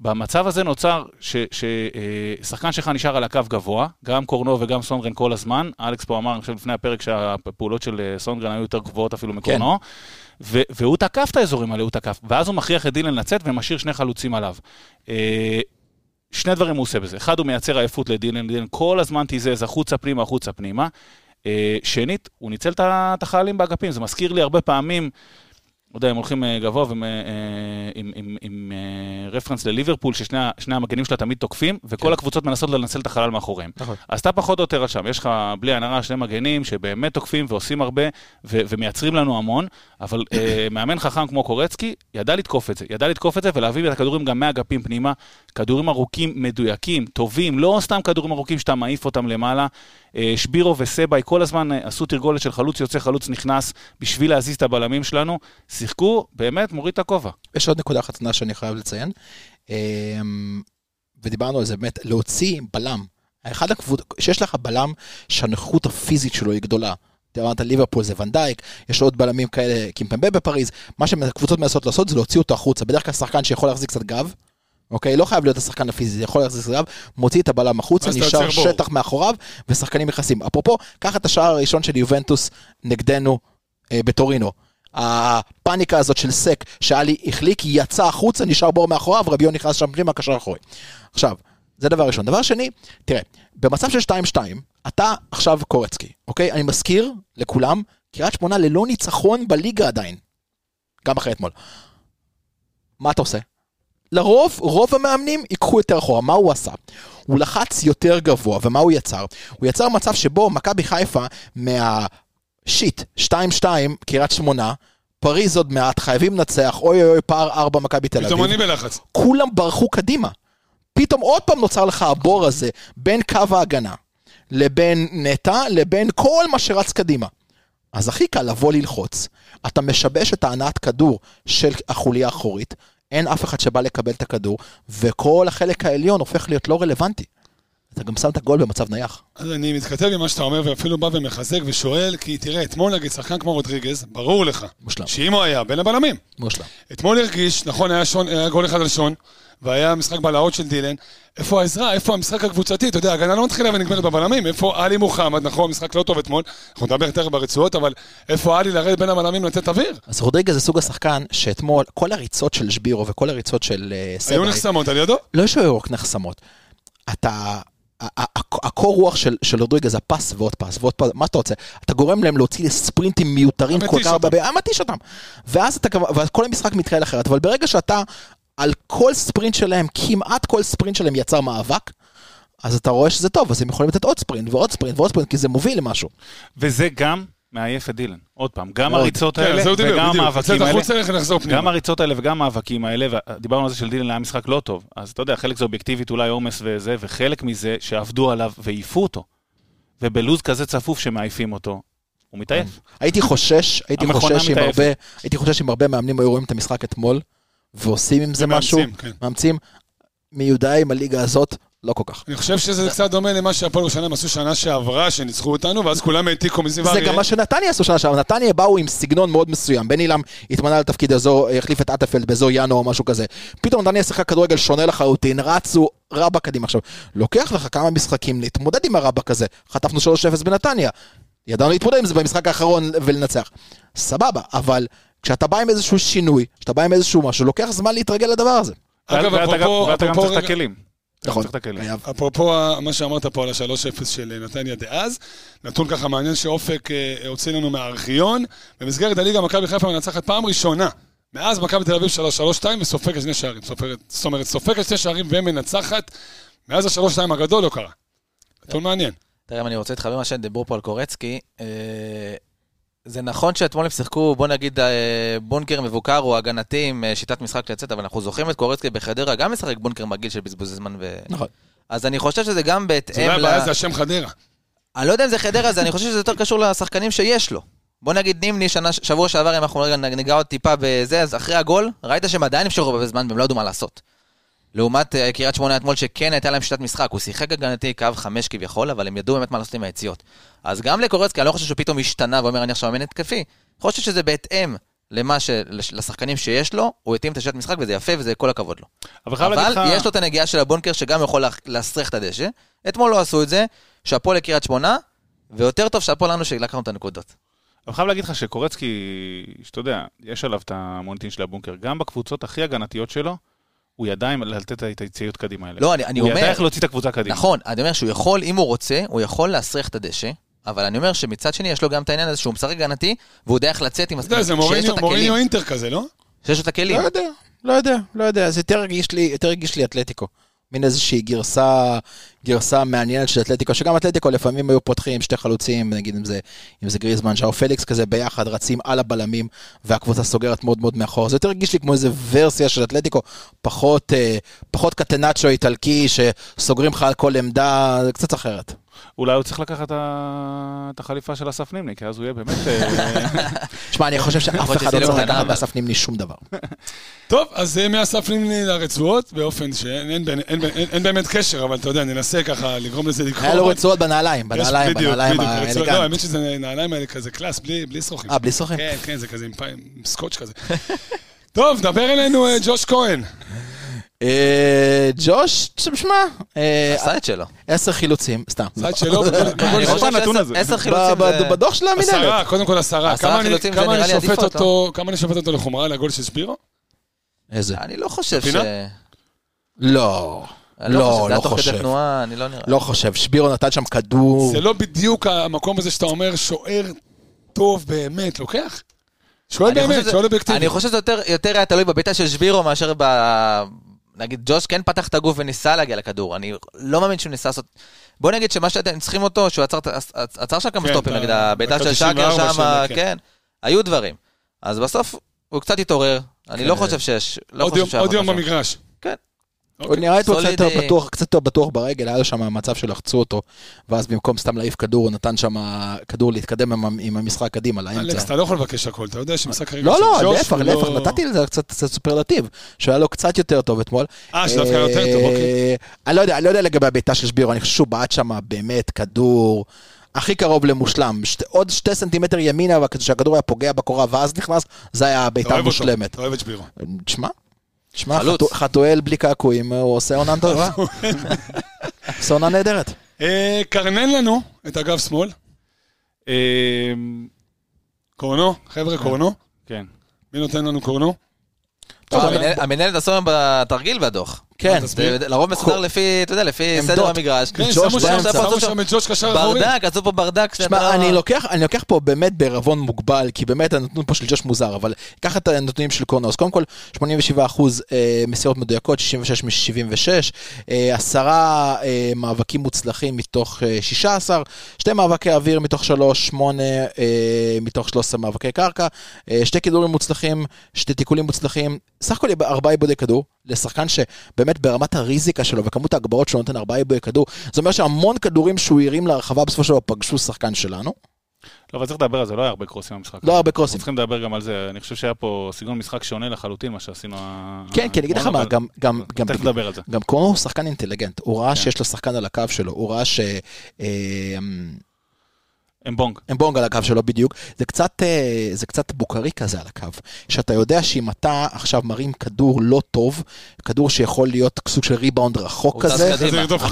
במצב הזה נוצר ששחקן שלך נשאר על הקו גבוה, גם קורנו וגם סונגרן כל הזמן. אלכס פה אמר, אני חושב לפני הפרק, שהפעולות של אה, סונגרן היו יותר גבוהות אפילו מקורנו. ו- והוא תקף את האזורים האלה, הוא תקף. ואז הוא מכריח את דילן לצאת ומשאיר שני חלוצים עליו. אה, שני דברים הוא עושה בזה. אחד, הוא מייצר עייפות לדילן, דילן כל הזמן תיזז החוצה פנימה, החוצה פנימה. אה, שנית, הוא ניצל את החיילים באגפים, זה מזכיר לי הרבה פעמים, לא יודע, הם הולכים אה, גבוה ועם, אה, עם, עם, עם אה, רפרנס לליברפול, ששני המגנים שלה תמיד תוקפים, וכל כן. הקבוצות מנסות לנצל את החלל מאחוריהם. נכון. אז אתה פחות או יותר שם, יש לך, בלי עין הרע, שני מגנים שבאמת תוקפים ועושים הרבה, ו- ומייצרים לנו המון, אבל אה, <coughs> מאמן חכם כמו קורצקי, ידע לתקוף את זה, ידע לתקוף את זה ולהביא את הכדורים גם מהאגפים פנימה, כדורים ארוכים, מדויקים, טובים, לא סתם כדורים ארוכים שאתה מעיף אותם למעלה. אה, שבירו וסבאי כל הזמן אה, עשו תרגולת של חלוץ יוצא, חלוץ נכנס, בשביל להזיז את הבלמים שלנו, שיחקו, באמת מוריד את הכובע. יש עוד נקודה קטנה שאני חייב לציין, אמ, ודיברנו על זה באמת, להוציא בלם. אחד הקבוצות, שיש לך בלם שהנוכחות הפיזית שלו היא גדולה. אמרת ליברפול זה ונדייק, יש עוד בלמים כאלה, קימפמבה בפריז, מה שהקבוצות מנסות לעשות זה להוציא אותו החוצה, בדרך כלל שחקן שיכול להחזיק קצת גב, אוקיי? לא חייב להיות השחקן הפיזי, זה יכול להחזיק קצת גב, מוציא את הבלם החוצה, נשאר. שטח מאחוריו, ושחקנים נכנסים. אפרופו, קח את השער הראשון של יובנטוס נגדנו אה, בטורינו. הפאניקה הזאת של סק, שאלי החליק, יצא החוצה, נשאר בור מאחוריו, רביו נכנס שם פנימה, קשר אחורי. עכשיו, זה דבר ראשון. דבר שני, תראה, במצב של 2-2, אתה עכשיו קורצקי, אוקיי? אני מזכיר לכולם, קריית שמונה ללא ניצחון בליגה עדיין. גם אחרי אתמול. מה אתה עושה? לרוב, רוב המאמנים ייקחו יותר אחורה. מה הוא עשה? הוא לחץ יותר גבוה, ומה הוא יצר? הוא יצר מצב שבו מכבי חיפה מהשיט, 2-2, קריית שמונה, פריז עוד מעט, חייבים לנצח, אוי אוי אוי, פער 4 מכבי תל פתאום אביב. אני בלחץ. כולם ברחו קדימה. פתאום עוד פעם נוצר לך הבור הזה בין קו ההגנה לבין נטע לבין כל מה שרץ קדימה. אז הכי קל לבוא ללחוץ, אתה משבש את ההנעת כדור של החוליה האחורית, אין אף אחד שבא לקבל את הכדור, וכל החלק העליון הופך להיות לא רלוונטי. אתה גם שם את הגול במצב נייח. אז אני מתכתב עם מה שאתה אומר, ואפילו בא ומחזק ושואל, כי תראה, אתמול נגיד שחקן כמו רודריגז, ברור לך, מושלם. שאם הוא היה בין הבלמים, מושלם. אתמול הרגיש, נכון, היה, שון, היה גול אחד על שון, והיה משחק בלהות של דילן, איפה העזרה, איפה המשחק הקבוצתי, אתה יודע, הגנה לא מתחילה ונגמרת בבלמים, איפה עלי מוחמד, נכון, משחק לא טוב אתמול, אנחנו נדבר תכף ברצועות, אבל איפה עלי לרדת בין הבלמים לתת אוויר? אז רודריגז זה סוג השחקן שאתמול, כל הריצות של שבירו וכל הריצות של אה, היו סבאי, נחסמות על ידו? לא שהיו רק נחסמות. אתה... הקור רוח של, של רודריגז, הפס ועוד פס ועוד פס, מה אתה רוצה? אתה גורם להם להוציא ספרינטים מיותרים כל כך הרבה, מתיש אותם. ואז אתה, כל המשחק מתחיל אחרת, אבל ברגע שאתה, על כל ספרינט שלהם, כמעט כל ספרינט שלהם יצר מאבק, אז אתה רואה שזה טוב, אז הם יכולים לתת עוד ספרינט ועוד ספרינט ועוד ספרינט, כי זה מוביל למשהו. וזה גם מעייף את דילן. עוד פעם, גם. הריצות כן, האלה וגם. המאבקים האלה. גם הריצות האלה וגם המאבקים האלה, ודיברנו על זה של דילן היה משחק לא טוב. אז אתה יודע, חלק זה אובייקטיבית, אולי עומס וזה, וחלק מזה שעבדו עליו והעיפו אותו. ובלוז כזה צפוף שמעייפים אותו, הוא מתעייף. הייתי חושש, הייתי חושש עם. הרבה, הייתי חושש אם הרבה מאמנים היו רואים את המשחק אתמול, ועושים עם זה משהו, כן. מאמצים, מיודעי עם הליגה הזאת, לא כל כך. אני חושב שזה קצת דומה למה שהפועל ירושלים עשו שנה שעברה, שניצחו אותנו, ואז כולם העתיקו מזיו זה אריה. גם מה שנתניה עשו שנה שעברה, נתניה באו עם סגנון מאוד מסוים, בן אילם התמנה לתפקיד אזור, החליף את אטפלד באזור ינואר או משהו כזה, פתאום נתניה שיחקה כדורגל שונה לחלוטין, רצו רבה קדימה עכשיו, לוקח לך כמה משחקים להתמודד עם הרבק הזה, חטפנו 3-0 בנתניה, ידענו להתמודד עם זה במשחק האחרון ולנצח, סבבה, אבל כשאתה בא עם איזשהו שינוי, כשאתה בא עם איזשהו משהו, לוקח זמן להתרגל לדבר הזה. אגב, אפרופו, ואתה גם צריך את הכלים. נכון. צריך את הכלים. חייב. אפרופו ה- מה שאמרת פה על ה-3-0 של נתניה דאז, נתון ככה מעניין שאופק אה, הוציא לנו מהארכיון, במסגרת הליגה מכבי חיפה מנצחת פעם ראשונה, מאז מכבי תל אביב 3-2 וסופגת שני שערים, זאת אומרת, סופגת שני שערים ומנצחת, מאז ה-3-2 הגדול לא קרה. נתון מעניין. תראה, אם אני רוצה להתחבר מה שדיברו פה על קורצקי, אה, זה נכון שאתמול הם שיחקו, בוא נגיד, אה, בונקר מבוקר או הגנתי עם אה, שיטת משחק לצאת, אבל אנחנו זוכרים את קורצקי בחדרה, גם משחק בונקר מגעיל של בזבוזי זמן ו... נכון. אז אני חושב שזה גם זה בהתאם לא ל... הבעיה, זה השם חדרה. אני לא יודע אם זה חדרה, זה אני חושב שזה יותר קשור לשחקנים שיש לו. בוא נגיד נימני, שנה, שבוע שעבר, אם אנחנו רגע ניגע עוד טיפה בזה, אז אחרי הגול, ראית שהם עדיין אפשרו הרבה זמן והם לא ידעו מה לעשות. לעומת אה, קריית שמונה אתמול, שכן הייתה להם שיטת משחק, הוא שיחק הגנתי קו חמש כביכול, אבל הם ידעו באמת מה לעשות עם היציאות. אז גם לקורצקי, אני לא חושב שהוא פתאום השתנה ואומר, אני עכשיו מאמן התקפי. אני חושב שזה בהתאם למה ש... לש- לשחקנים שיש לו, הוא התאים את השיטת משחק וזה יפה וזה כל הכבוד לו. אבל להגיד אבל לך... יש לו את הנגיעה של הבונקר שגם יכול לה- להסריח את הדשא. אתמול לא עשו את זה, שאפו לקריית שמונה, ויותר טוב שאפו לנו שלקחנו את הנקודות. אני חייב להגיד לך שקורצקי, שאתה יודע, יש עליו את המוניטין של הבונקר. גם בקבוצות הכי הגנתיות שלו, הוא ידע עם- לתת את היציאות קדימה האלה. לא, אני, אני הוא אומר... ידע איך להוציא את הקבוצה קדימה. נכון, אני אומר שהוא יכול, אם הוא רוצה, הוא יכול להסריח את הדשא, אבל אני אומר שמצד שני יש לו גם את העניין הזה שהוא משחק הגנתי, והוא יודע איך לצאת עם אתה יודע, זה מוריניו. אינטר כזה, לא? שיש לו את לא הכלים. יודע, לא יודע, לא יודע, זה יותר הרגיש לי, יותר הרגיש לי אתלטיקו. מין איזושהי גרסה, גרסה מעניינת של אתלטיקו, שגם אתלטיקו לפעמים היו פותחים שתי חלוצים, נגיד אם זה, אם זה גריזמן, שאו פליקס כזה ביחד, רצים על הבלמים, והקבוצה סוגרת מאוד מאוד מאחור. זה יותר הרגיש לי כמו איזה ורסיה של אתלטיקו, פחות, אה, פחות קטנצ'ו איטלקי, שסוגרים לך על כל עמדה, זה קצת אחרת. אולי הוא צריך לקחת את החליפה של אסף נימני, כי אז הוא יהיה באמת... אה, <laughs> שמע, אני חושב שאף אחד לא שזה צריך לא לקחת. מאסף נימני שום דבר. <laughs> טוב, אז אה, מאסף לימני לרצועות, באופן שאין אין, אין, אין, אין, אין באמת קשר, אבל אתה יודע, ננסה ככה לגרום לזה לקרות. היה לו רצועות בנעליים, בנעליים, בדיוק, בנעליים רצועות- לא. האמת שזה נעליים האלה כזה קלאס, בלי בלי שרוכים. אה, בלי סוכן? כן, כן, זה כזה עם סקוץ' כזה. <laughs> טוב, דבר אלינו אה, ג'וש כהן. אה, ג'וש, שמע, אה, עשה את שלו. עשר חילוצים, סתם. צד שלו, אני חושב הנתון הזה? עשר חילוצים זה... בדוח של המינהלת. עשרה, קודם כל עשרה. עשרה כמה אני- חילוצים זה כמה נראה אני לי שופט אותו, כמה אני שופט אותו לחומרה לגול של ספירו? איזה? אני לא חושב ש... לא. לא, לא חושב. תנועה, אני לא נראה. לא חושב. שבירו נתן שם כדור. זה לא בדיוק המקום הזה שאתה אומר שוער טוב באמת, לוקח? חושב באמת, שוער אובייקטיבי. אני חושב שזה יותר- יותר היה תלוי בביתה של שבירו מאשר ב... נגיד ג'וש כן פתח את הגוף וניסה להגיע לכדור, אני לא מאמין שהוא ניסה לעשות... בוא נגיד שמה שאתם צריכים אותו, שהוא עצר, את- עצר שם כמה כן, סטופים, נגיד הביתה של 94 שקר שם, של- כן. כן, היו דברים. אז בסוף הוא קצת התעורר, אני לא כן. חושב שיש, לא עוד חושב יום- עוד יום. במגרש. כן. הוא נראה אתמול קצת סוליד, יותר אה, בטוח, קצת יותר בטוח ברגל, היה לו שם מצב שלחצו אותו, ואז במקום סתם להעיף כדור, הוא נתן שם כדור להתקדם עם המשחק קדימה, אלכס, לאמצע. אתה לא יכול לבקש הכל, אתה יודע שמשחק הרגל לא, של לא, ג'וש להפך, הוא להפך, לא- נתתי לזה קצת סופרלטיב, שהיה לו קצת יותר טוב אתמול. אה, שדווקא יותר טוב, אוקיי. אה, אני לא יודע, אני לא יודע לגבי הבעיטה של שבירו, אני חושב שהוא בעט שם באמת כדור הכי קרוב למושלם. שת- עוד שתי סנטימטר ימינה, אבל כזה שהכדור היה פוגע בקורה ואז נכנס, זה היה אתה הבעיטה אוהב אותו, המושלמת. אתה אוהב את שבירו. תשמע, חתו- חתואל בלי קעקועים, הוא עושה עונה טובה. <laughs> עושה עונה נהדרת. אה, קרנן לנו את אגף שמאל, אה, קורנו, חבר'ה, קורנו. כן. מי נותן לנו קורנו? המנהלת עשו היום בתרגיל והדוח. כן, לרוב מסודר לפי, אתה יודע, לפי. סדר המגרש. כן, ג'וש באמצע. שמו שם את ג'וש קשר אחורי. ברדק, עשו פה ברדק. שמע, אני לוקח, אני לוקח פה באמת בערבון מוגבל, כי באמת הנתון פה של ג'וש מוזר, אבל קח את הנתונים של קורנוס. קודם כל, 87% אה, מסירות מדויקות, 66 מ-76, אה, עשרה אה, מאבקים מוצלחים מתוך אה, 16, שתי מאבקי אוויר מתוך 3, 8 אה, מתוך 13 מאבקי קרקע, אה, שתי כדורים מוצלחים, שתי תיקולים מוצלחים, סך הכל ארבעה עיבודי כדור, לשחקן שבאמת ברמת הריזיקה שלו וכמות ההגברות שהוא נותן ארבעה עיבודי כדור, זה אומר שהמון כדורים שהוא הרים להרחבה בסופו של דבר פגשו שחקן שלנו. לא, אבל צריך לדבר על זה, לא היה הרבה קרוסים במשחק. לא הרבה קרוסים. צריכים לדבר גם על זה. אני חושב שהיה פה סגנון משחק שונה לחלוטין מה שעשינו. כן, כי אני אגיד לך מה, גם, גם, גם, תכף נדבר על זה. גם קורנו הוא שחקן אינטליגנט, הוא ראה כן. שיש לו שחקן על הקו שלו, הוא ראה ש... אמבונג. אמבונג על הקו שלו בדיוק, זה קצת, אה, זה קצת בוקרי כזה על הקו, שאתה יודע שאם אתה עכשיו מרים כדור לא טוב, כדור שיכול להיות סוג של ריבאונד רחוק כזה,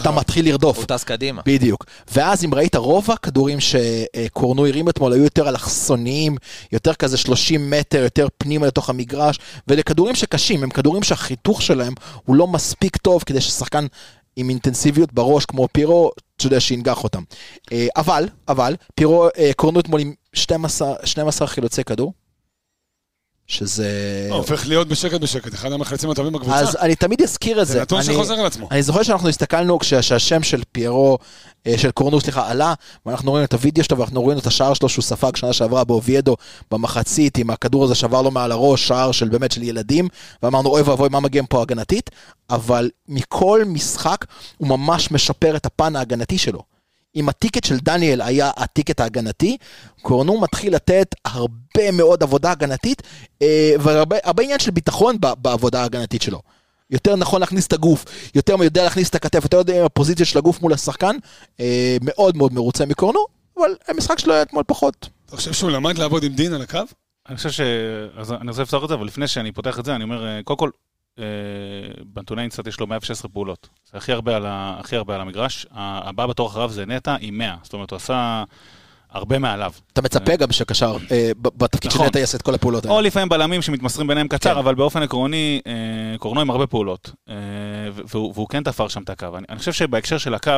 אתה. מתחיל לרדוף. הוא טס קדימה. בדיוק. ואז אם ראית, רוב הכדורים שקורנו הרים אתמול היו יותר אלכסוניים, יותר כזה 30 מטר, יותר פנימה לתוך המגרש, ואלה כדורים שקשים, הם כדורים שהחיתוך שלהם הוא לא מספיק טוב כדי ששחקן עם אינטנסיביות בראש כמו פירו, אתה יודע, שינגח אותם. אה, אבל, אבל, פירו, אה, קורנו אתמול עם 12, 12 חילוצי כדור, שזה... לא, הופך להיות בשקט בשקט, אחד המחלצים הטובים בקבוצה. אז אני תמיד אזכיר את זה. זה נתון שחוזר על עצמו. אני זוכר שאנחנו הסתכלנו כשה- שהשם של פיירו, אה, של קורנו, סליחה, עלה, ואנחנו רואים את הוידאו שלו ואנחנו רואים את השער שלו שהוא ספג שנה שעברה באוביידו במחצית, עם הכדור הזה שעבר לו מעל הראש, שער של באמת של ילדים, ואמרנו אוי ואבוי מה מגיע פה הגנתית, אבל מכל משחק הוא ממש משפר את הפן ההגנתי שלו. אם הטיקט של דניאל היה הטיקט ההגנתי, קורנו מתחיל לתת הרבה מאוד עבודה הגנתית, אה, והרבה הרבה עניין של ביטחון ב- בעבודה ההגנתית שלו. יותר נכון להכניס את הגוף, יותר יודע להכניס את הכתף, יותר יודע עם הפוזיציה של הגוף מול השחקן, אה, מאוד מאוד מרוצה מקורנו, אבל המשחק שלו היה אתמול פחות. אתה חושב שהוא למד לעבוד עם דין על הקו? אני חושב ש... אז אני רוצה לפתוח את זה, אבל לפני שאני פותח את זה, אני אומר, אה, קודם כל, בנתוני אינסטאט יש לו 116 פעולות. זה הכי הרבה על, ה... הכי הרבה על המגרש. הבא בתור אחריו זה נטע עם 100. זאת אומרת, הוא עשה הרבה מעליו. אתה מצפה גם שקשר אה, בתפקיד של נכון. נטע יעשה את כל הפעולות האלה. או לפעמים בלמים שמתמסרים ביניהם קצר, כן. אבל באופן עקרוני, אה, קורנו עם הרבה פעולות. אה, והוא, והוא כן תפר שם את הקו. אני, אני חושב שבהקשר של הקו,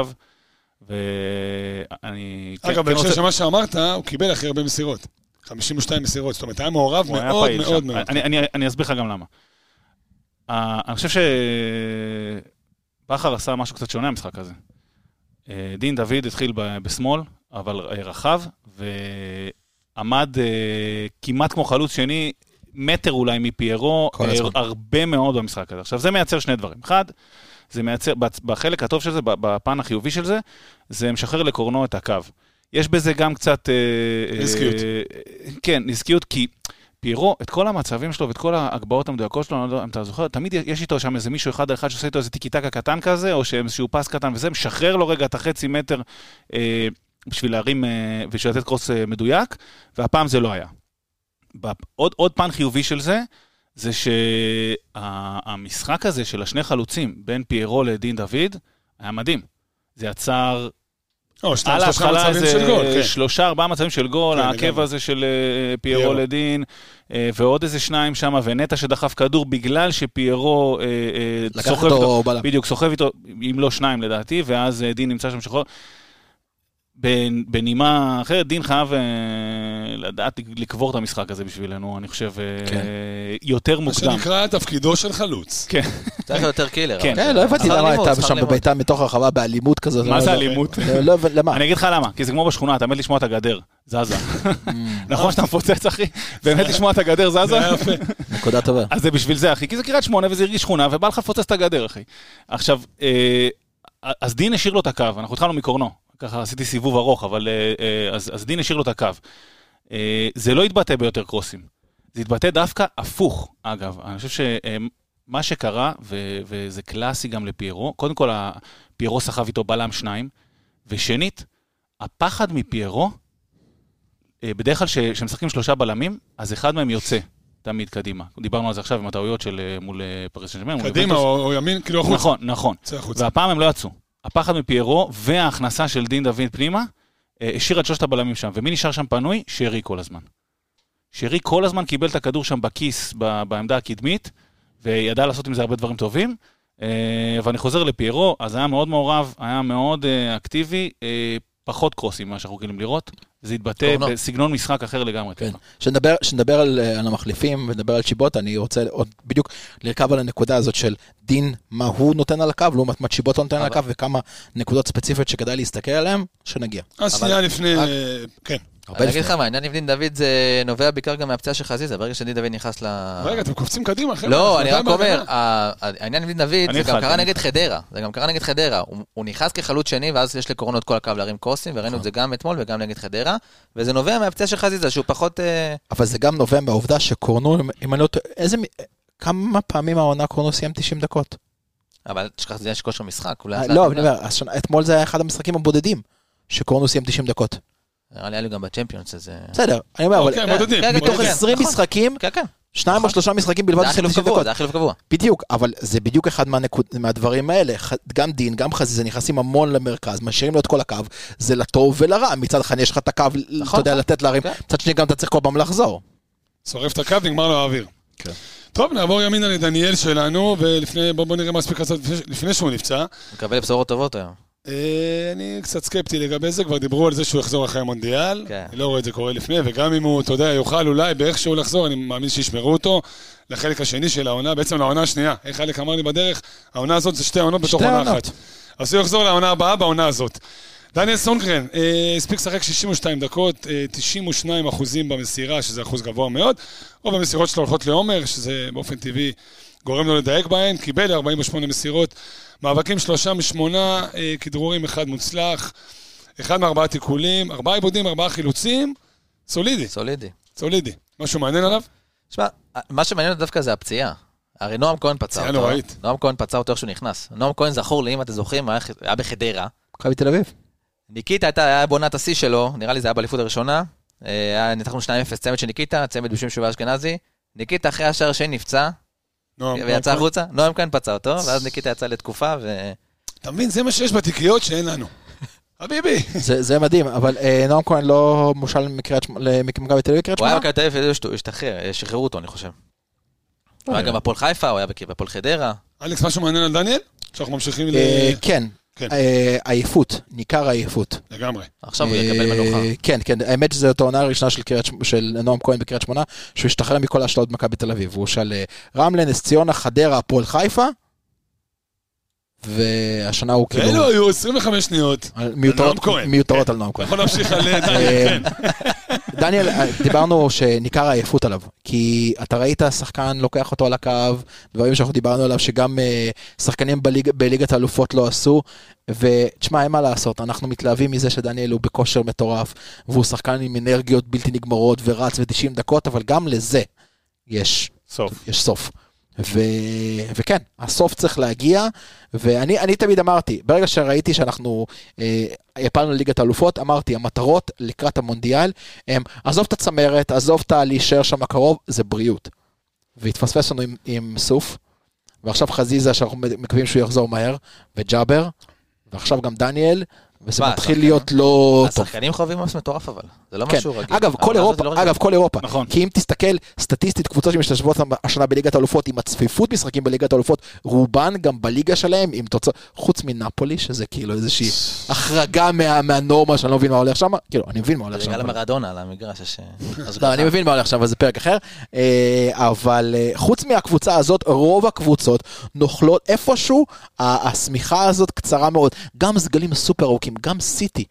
ואני... כן- אגב, כן בהקשר של מה שאמרת, הוא קיבל הכי הרבה מסירות. 52 מסירות, זאת אומרת, היה מעורב מאוד מאוד. מאוד. אני, אני, אני אסביר לך גם למה. Uh, אני חושב שבכר עשה משהו קצת שונה במשחק הזה. Uh, דין דוד התחיל בשמאל, אבל uh, רחב, ועמד כמעט כמו חלוץ שני, מטר אולי מפיירו, הרבה מאוד במשחק הזה. עכשיו, זה מייצר שני דברים. אחד, זה מייצר, בחלק הטוב של זה, בפן החיובי של זה, זה משחרר לקורנו את הקו. יש בזה גם קצת... אה, אה, נזקיות. כן, נזקיות, כי פיירו, את כל המצבים שלו ואת כל ההגבהות המדויקות שלו, אני לא יודע אם אתה זוכר, תמיד יש איתו שם איזה מישהו אחד על אחד שעושה איתו איזה טיקי טקה קטן כזה, או שאיזשהו פס קטן וזה, משחרר לו רגע את החצי מטר אה, בשביל להרים, אה, בשביל לתת קרוס אה, מדויק, והפעם זה לא היה. עוד, עוד פן חיובי של זה, זה שהמשחק הזה של השני חלוצים, בין פיירו לדין דוד, היה מדהים. זה יצר או, שתיים, שלושה מצבים של גול, כן. שלושה, ארבעה מצבים של גול, כן, העקב. הזה של אה, פיירו. לדין, אה, ועוד איזה שניים שם, ונטע שדחף כדור בגלל שפיירו אה, סוחב אותו איתו. בדיוק, סוחב איתו, אם לא שניים לדעתי, ואז דין נמצא שם שחור. בנ- בנימה אחרת, דין חייב אה, לדעת לקבור את המשחק הזה בשבילנו, אני חושב, אה, כן. יותר מה מוקדם. שנקרא תפקידו של חלוץ. כן. צריך להיות יותר קילר. כן. כן, לא הבנתי למה הייתה שם. בביתה מתוך הרחבה באלימות כזאת. מה לא זה. אלימות? לא- לא הבנ- למה? אני אגיד לך למה, כי זה כמו בשכונה, אתה מת לשמוע את הגדר, זזה. נכון שאתה מפוצץ, אחי? באמת לשמוע את הגדר זזה? נקודה טובה. אז זה בשביל זה, אחי, כי זה קריית שמונה וזה הרגיש שכונה, ובא לך לפוצץ את הגדר, אחי. עכשיו, אה, אז דין השאיר לו את הקו, אנחנו התחלנו מקורנו, ככה עשיתי סיבוב ארוך, אבל אה, אה, אז, אז דין השאיר לו את הקו. אה, זה לא התבטא ביותר קרוסים, זה התבטא דווקא הפוך, אגב. אני חושב שמה שקרה, ו, וזה קלאסי גם לפיירו, קודם כל, פיירו סחב איתו בלם שניים, ושנית, הפחד מפיירו, בדרך כלל כשמשחקים שלושה בלמים, אז אחד מהם יוצא. תמיד קדימה. דיברנו על זה עכשיו עם הטעויות של מול פריס סן ג'רמן. קדימה. או או ימין, כאילו החוצה. נכון, נכון. צא החוצה. והפעם הם לא יצאו. הפחד מפיירו וההכנסה של דין דוד פנימה, אה, השאיר את שלושת הבלמים שם. ומי נשאר שם פנוי? שרי כל הזמן. שרי כל הזמן קיבל את הכדור שם בכיס, בעמדה הקדמית, וידע לעשות עם זה הרבה דברים טובים. אה, ואני חוזר לפיירו, אז היה מאוד מעורב, היה מאוד אה, אקטיבי, אה, פחות קרוסים ממה שאנחנו רגילים לראות. זה התבטא קורנו. בסגנון משחק אחר לגמרי. כן. שנדבר, שנדבר על, אה, על המחליפים ונדבר על צ'יבוטה, אני רוצה עוד בדיוק לרכב על הנקודה הזאת של דין, מה הוא נותן על הקו, לעומת מה צ'יבוטה נותן על אבל- הקו, וכמה נקודות ספציפיות שכדאי להסתכל עליהן, שנגיע. אז שנייה לפני... רק- אה, כן. אני אגיד. לך מה, העניין עם דין דוד זה נובע בעיקר גם מהפציעה של חזיזה, ברגע שדין דוד נכנס ל... רגע, אתם קופצים קדימה, חבר'ה. לא, אני רק אומר, העניין עם דין דוד, זה גם קרה נגד חדרה, זה גם קרה נגד חדרה. הוא- נכנס כחלוץ שני, ואז יש לקורנו את כל הקו להרים קרוסים, וראינו את זה גם אתמול וגם נגד חדרה, וזה נובע מהפציעה של חזיזה, שהוא פחות... אה, אבל זה גם נובע מהעובדה שקורנו, אם אני לא טועה, איזה, כמה פעמים העונה קורנו סיים 90 דקות? אבל תשכח, זה יש כושר משחק, אולי... לא, אני אומר, אתמול זה היה אחד המשחקים הבודדים, שקורנו סיים 90 דקות. נראה לי היה לי גם בצ'מפיונס איזה... בסדר, אני אומר, אבל אוקיי, מודדים. כן, כן, מתוך מודדים. כן. 20 נכון. משחקים, כן, כן. שניים או נכון. שלושה משחקים בלבד זה חילוף 90 קבוע. זה היה חילוף קבוע. בדיוק, אבל זה בדיוק אחד מהדברים האלה. גם דין, גם חזיזה נכנסים המון למרכז, משאירים לו את כל הקו, זה לטוב ולרע. מצד אחד יש לך את הקו, אתה יודע, נכון. לתת להרים. מצד שני גם אתה צריך כל פעם לחזור. שורף את הקו, נגמר לו האוויר. טוב, נעבור ימינה לדניאל שלנו, ולפני, בואו בוא נראה מה הספיק לעשות לפני- לפני שהוא נפצע. מקבל בשורות טובות היום. אה, אני קצת סקפטי לגבי זה, כבר דיברו על זה שהוא יחזור אחרי המונדיאל. כן. אני לא רואה את זה קורה לפני, וגם אם הוא, אתה יודע, יוכל אולי באיכשהו לחזור, אני מאמין שישמרו אותו לחלק השני של העונה, בעצם לעונה השנייה. איך חלק אמר לי בדרך, העונה הזאת זה שתי עונות בתוך עונה. אחת. אז הוא יחזור לעונה הבאה בעונה הזאת. דניאל סונגרן, אה, הספיק לשחק 62 דקות, אה, 92 אחוזים במסירה, שזה אחוז גבוה מאוד, או במסירות שלו הולכות לעומר, שזה באופן טבעי גורם לו לדייק בהן, קיבל 48 מסירות, מאבקים שלושה משמונה, אה, כדרורים אחד מוצלח, אחד מארבעה תיקולים, ארבעה עיבודים, ארבעה חילוצים, סולידי, סולידי. סולידי. משהו מעניין עליו? שמע, מה שמעניין דווקא זה הפציעה. הרי נועם כהן פצע פציעה אותו. נוראית. נועם כהן פצע אותו איך שהוא נכנס. נועם כהן זכור לי, אם אתם זוכרים, היה בחדרה. מכבי תל אביב. ניקיטה הייתה, היה בעונת השיא שלו, נראה לי זה היה באליפות הראשונה. אה, ניצחנו 2-0 צמד של ניקיטה, צמד בשם שובה אשכנזי. ניקיטה אחרי השער השני נפצע, נועם, ויצא. החוצה. נועם כהן פצע אותו, ואז ניקיטה יצא לתקופה, ו... אתה מבין, זה מה שיש בתיקיות שאין לנו. <laughs> חביבי. זה מדהים, אבל אה, נועם כהן לא מושל שמונה, למכבי תל אביב קריית הוא היה שמונה? במכבי תל אביב, הוא השתחרר, אה, שחררו אותו, אני חושב. הוא היה יודע. גם בפועל חיפה, הוא היה בפועל חדרה. אלכס, משהו מעניין על דניאל? שאנחנו ממשיכים ל... אה, כן, כן. אה, עייפות, ניכר עייפות. לגמרי. עכשיו הוא יקבל אה, מנוחה. כן, כן, האמת שזו העונה הראשונה של קריית של נועם כהן בקריית שמונה, שהוא השתחרר מכל ההשתלות במכבי תל אביב. הוא של אה, רמלה, נס ציונה, חדרה, הפועל חיפה, והשנה הוא כאילו... ואלו היו 25 שניות. מיותרות- כן. על נועם כהן. יכול להמשיך על דניאל, כן. דניאל, אה, דיברנו שניכר העייפות עליו, כי אתה ראית שחקן לוקח אותו על הקו, דברים שאנחנו דיברנו עליו שגם אה, שחקנים בליג, בליגת האלופות לא עשו, ותשמע, אין מה לעשות, אנחנו מתלהבים מזה שדניאל הוא בכושר מטורף, והוא שחקן עם אנרגיות בלתי נגמרות ורץ ו-90 דקות, אבל גם לזה יש סוף. יש סוף. ו... וכן, הסוף צריך להגיע, ואני אני תמיד אמרתי, ברגע שראיתי שאנחנו אה, הפלנו ליגת האלופות, אמרתי, המטרות לקראת המונדיאל הם, עזוב את הצמרת, עזוב את הלהישאר שם קרוב, זה בריאות. והתפספס לנו עם, עם סוף, ועכשיו חזיזה, שאנחנו מקווים שהוא יחזור מהר, וג'אבר, ועכשיו גם דניאל, וזה מה, מתחיל? להיות לא טוב. השחקנים חווים עומס מטורף אבל, זה לא כן, משהו רגיל. אגב, כל אירופה, לא. אגב, כל אירופה, נכון. כי אם תסתכל סטטיסטית, קבוצות שמשתתפות השנה בליגת האלופות עם הצפיפות משחקים בליגת האלופות, רובן גם בליגה שלהם עם תוצאות, חוץ מנפולי, שזה כאילו איזושהי החרגה מה- מהנורמה שאני לא מבין מה הולך שם, כאילו, אני מבין מה הולך זה שם. בגלל המרדונה על המגרש, יש... <laughs> לא, אני מבין מה הולך שם, אבל זה פרק אחר. אה, אבל אה, חוץ מהקבוצה הזאת, רוב הקבוצות נוכלות איפשהו, השמיכה הזאת קצרה מאוד. גם סגלים סופר ארוכים, גם סיטי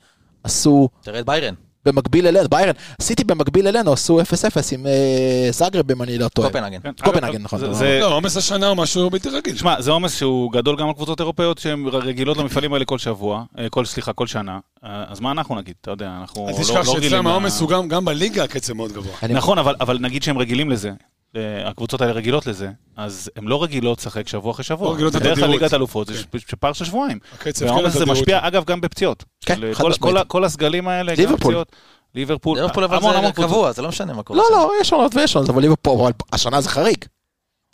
עשו תראה את ביירן, במקביל אלינו, ביירן, סיטי במקביל אלינו עשו 0-0 עם אה, זאגרב, אם אני לא טועה. קופנהגן. כן, קופנהגן, אגב, נכון, זה- זה- לא, עומס השנה הוא משהו בלתי רגיל. תשמע, זה עומס שהוא גדול גם על קבוצות אירופאיות שהן רגילות למפעלים האלה כל שבוע, אה, כל, סליחה, כל שנה. אה, אז מה אנחנו נגיד? אתה יודע, אנחנו אל לא תשכח לא רגילים... שאצלם ל- העומס הוא גם- גם בליגה הקצב מאוד גבוה. נכון, אבל, אבל נגיד שהם רגילים לזה. אה, הקבוצות האלה רגילות לזה, אז הן לא רגילות לשחק שבוע אחרי שבוע. לא רגילות בדרך כלל לתדירות. ליגת אלופות זה כן. פער של שבועיים. הקצב, והעומס כן, הזה. משפיע, אגב, גם בפציעות. כן, חד כל, משמעית. כל, הסגלים האלה, גם ליברפול. פציעות. ליברפול, ליברפול אבל זה. קבוע, זה לא משנה מה קורה. לא. לא, יש עונות ויש עונות, אבל ליברפול, השנה זה חריג.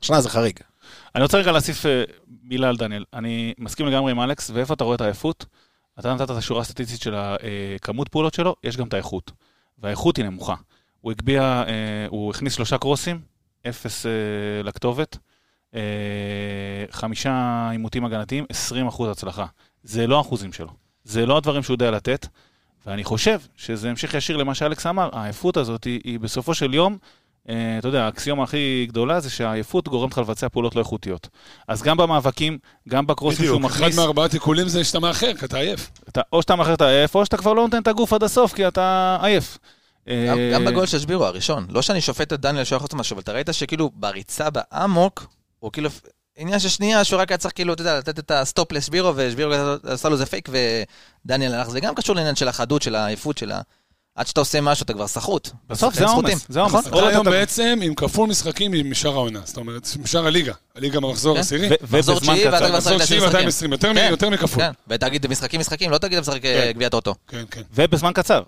השנה זה חריג. אני רוצה רגע להוסיף אה, מילה על דניאל. אני מסכים לגמרי עם אלכס, ואיפה אתה רואה את העייפות? אתה נתת את השורה הסטטיסטית של הכמות פעולות שלו, יש גם את האיכות. והאיכות היא נמוכה. הוא הגביה, אה, הוא הכניס שלושה קרוסים, אפס אה, לכתובת, אה, חמישה עימותים הגנתיים, 20 אחוז הצלחה. זה לא האחוזים שלו. זה לא הדברים שהוא יודע לתת. ואני חושב שזה המשך ישיר למה שאלכס אמר, העייפות הזאת היא, היא בסופו של יום אה, אתה יודע, האקסיומה הכי גדולה זה שהעייפות גורמת לך לבצע פעולות לא איכותיות. אז גם במאבקים, גם בקרוסים שהוא בדיוק, אחד מכניס, מארבעת עיקולים זה שאתה מאחר, כי אתה עייף. אתה, או שאתה מאחר אתה עייף, או שאתה כבר לא נותן את הגוף עד הסוף, כי אתה עייף. גם- אה, גם בגול של שבירו הראשון, לא שאני שופט את דניאל יכול לעשות משהו, אבל אתה ראית שכאילו בריצה באמוק, הוא כאילו, עניין של שנייה שהוא רק היה צריך כאילו, אתה יודע, לתת את ה stop לשבירו, ושבירו עשה לו איזה פייק, ודניאל הלך, זה גם קשור לעניין של החדות, של העייפות, של ה... עד שאתה עושה משהו, אתה כבר סחוט. בסוף זה העומס. זה העומס. נכון? אתה היום אתה- בעצם עם כפול משחקים עם שאר העונה. זאת אומרת, עם שאר הליגה. הליגה במחזור כן. עשירי. מחזור תשיעי, ואתה. כבר מחזור משחק תשיעי לעשרים 220, יותר מ- כן. יותר מכפול. כן, ותגיד משחקים משחקים, לא תגיד משחק כן. גביע טוטו. כן, כן. ובזמן קצר,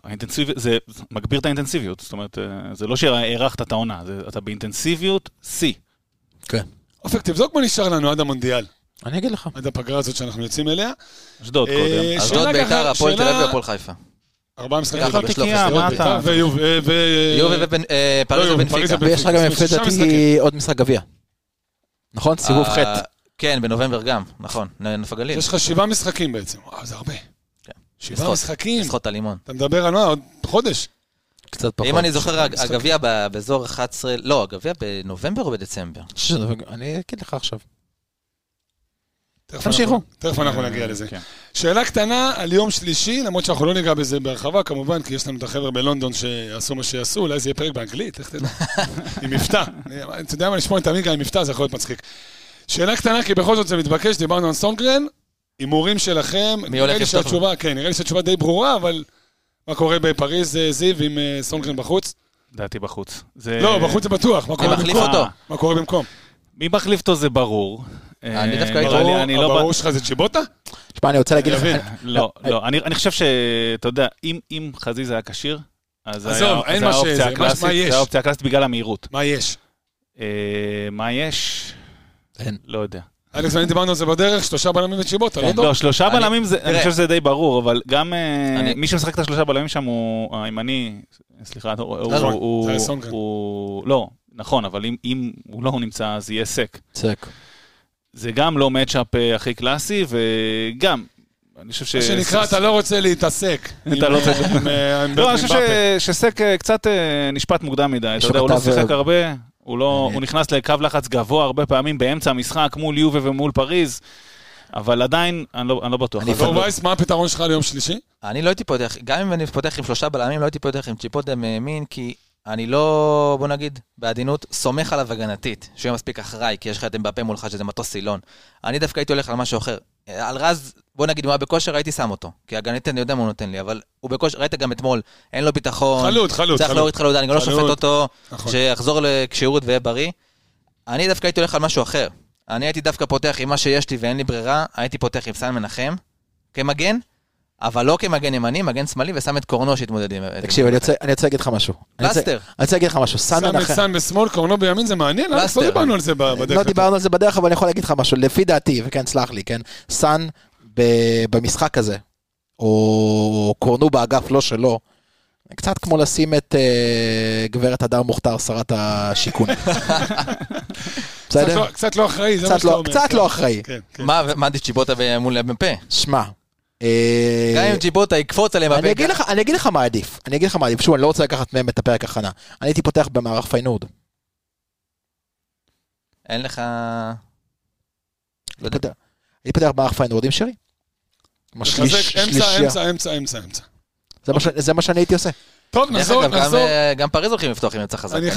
זה מגביר את האינטנסיביות, זאת אומרת, אה, זה לא שהארכת את העונה, זה- אתה באינטנסיביות שיא. כן. אופק, תבדוק מה נשאר לנו עד המונדיאל. אני אגיד לך. עד הפגרה הזאת שאנחנו יוצאים אליה. אשדוד אה, קודם. אשדוד, ביתר, הפועל תל אביב והפועל חיפה. ארבעה משחקים. ככה, אחד בשלוף, תיקייה, בשלוף. מה אתה? ויוב, ו... ו- יובי ובן... אה, פריז לא, ובנפיקה. ויש לך גם דעתי משחקים. עוד משחק גביע. נכון? סיבוב אה, ח'. כן, בנובמבר גם, נכון, נוף הגליל. יש לך שבעה משחקים בעצם. וואו, זה הרבה. כן. שבעה לשחות, משחקים. לשחות את הלימון. אתה מדבר על מה? עוד חודש. קצת פחות. אם אני זוכר. הגביע באזור 11, לא, הגביע בנובמבר או בדצמבר? ש- אני אגיד לך עכשיו. תמשיכו. תכף אנחנו נגיע לזה. כן. שאלה קטנה על יום שלישי, למרות שאנחנו לא ניגע בזה בהרחבה, כמובן, כי יש לנו את החבר'ה בלונדון שיעשו מה שיעשו, אולי זה יהיה פרק באנגלית, לך תדע. <laughs> עם מבטא. אתה יודע מה, לשמוע את עמיגה עם מבטא זה יכול להיות מצחיק. שאלה קטנה, כי בכל זאת זה מתבקש, דיברנו על סונגרן, הימורים שלכם. מי הולך נראה לי לפתוח? שהתשובה, כן, נראה לי שהתשובה די ברורה, אבל מה קורה בפריז, אה, זיו, עם אה, סונגרן בחוץ? דעתי בחוץ. לא, בחוץ זה בטוח, מה קורה מחליף במקום? אותו? מה קורה במקום? מי מחליף אותו זה ברור. אני אה, דווקא הייתי- לא... הברור שלך זה צ'יבוטה? תשמע, אני רוצה להגיד לך... <laughs> לא, לא, אני אני חושב שאתה יודע, אם- אם חזיזה היה כשיר, אז האופציה הקלאסית? זה האופציה הקלאסית בגלל המהירות. מה יש? אה, מה יש? אין. לא יודע. אלכס ואני דיברנו על זה בדרך, שלושה בלמים וצ'יבוטה, לא כן, טוב? לא, שלושה בלמים, זה- אני. חושב שזה די ברור, אבל גם אה, אני- מי שמשחק את השלושה בלמים שם הוא הימני, סליחה, הוא- הוא- נכון, הוא-. לא, נכון, אבל אם- אם הוא לא נמצא, אז יהיה סק. צק. זה גם לא מצ'אפ אה, הכי קלאסי, וגם, אני חושב ש... מה שנקרא, אתה לא רוצה להתעסק. <laughs> אתה לא רוצה- אה, לא, אני חושב שסק קצת נשפט מוקדם מדי, אתה יודע, הוא לא שיחק הרבה, הוא לא- אני- הוא נכנס לקו לחץ גבוה הרבה פעמים באמצע המשחק מול יובה ומול פריז, אבל עדיין, אני לא אני לא בטוח. אני דור וייס, מה הפתרון שלך ליום שלישי? אני לא הייתי פותח, גם אם אני פותח עם שלושה בלמים, לא הייתי פותח עם צ'יפוטה מימין, כי אני לא, בוא נגיד, בעדינות, סומך עליו הגנתית, שהוא יהיה מספיק אחראי, כי יש לך את אמבפה מולך שזה מטוס סילון. אני דווקא הייתי הולך על משהו אחר. על רז, בוא נגיד, אם הוא היה בכושר, הייתי שם אותו. כי הגנתית אני יודע מה הוא נותן לי, אבל הוא בכושר, ראית גם אתמול, אין לו ביטחון. חלוט, חלוט, צריך. להוריד חלוט, אני גם לא. שופט אותו, נכון. שיחזור לכשירות ויהיה בריא. אני דווקא הייתי הולך על משהו אחר. אני הייתי דווקא פותח עם מה שיש לי ואין לי ברירה, הייתי פותח עם סן מנחם כמגן, אבל לא כמגן ימני, מגן שמאלי, ושם את קורנו שיתמודד עם... תקשיב, אני רוצה- להגיד לך משהו. פלסטר. אני רוצה להגיד לך משהו. את מנחם... סאן בשמאל, קורנו בימין, זה מעניין? אלכס, לא פלסטר. דיברנו על זה בדרך. לא דיברנו על זה בדרך, אבל אני יכול להגיד לך משהו. לפי דעתי, וכן, סלח לי, כן, סאן במשחק הזה, או קורנו באגף לא שלו, קצת כמו לשים את אה, גברת הדר מוכתר, שרת השיכון. <laughs> קצת בסדר? לא- קצת לא אחראי, זה מה קצת שאתה לא- אומר. קצת כן. לא אחראי. כן, כן. מה, מה צ'יבוטה מול המ"פ? שמע, אה, גם אם צ'יבוטה יקפוץ עליהם אני בפה, אגיד לך, אני אגיד לך מה עדיף, אני אגיד לך מה עדיף, שוב, אני לא רוצה לקחת מהם את הפרק הכנה. אני הייתי פותח במערך פיינורד. אין לך... לא אני פותח במערך פיינורד עם שרי. אמצע. אמצע, אמצע, אמצע, אמצע. זה מה זה מה שאני הייתי עושה. טוב, נחזור, גם, נחזור. אה, גם פריז הולכים לפתוח עם יצא חזק. אני.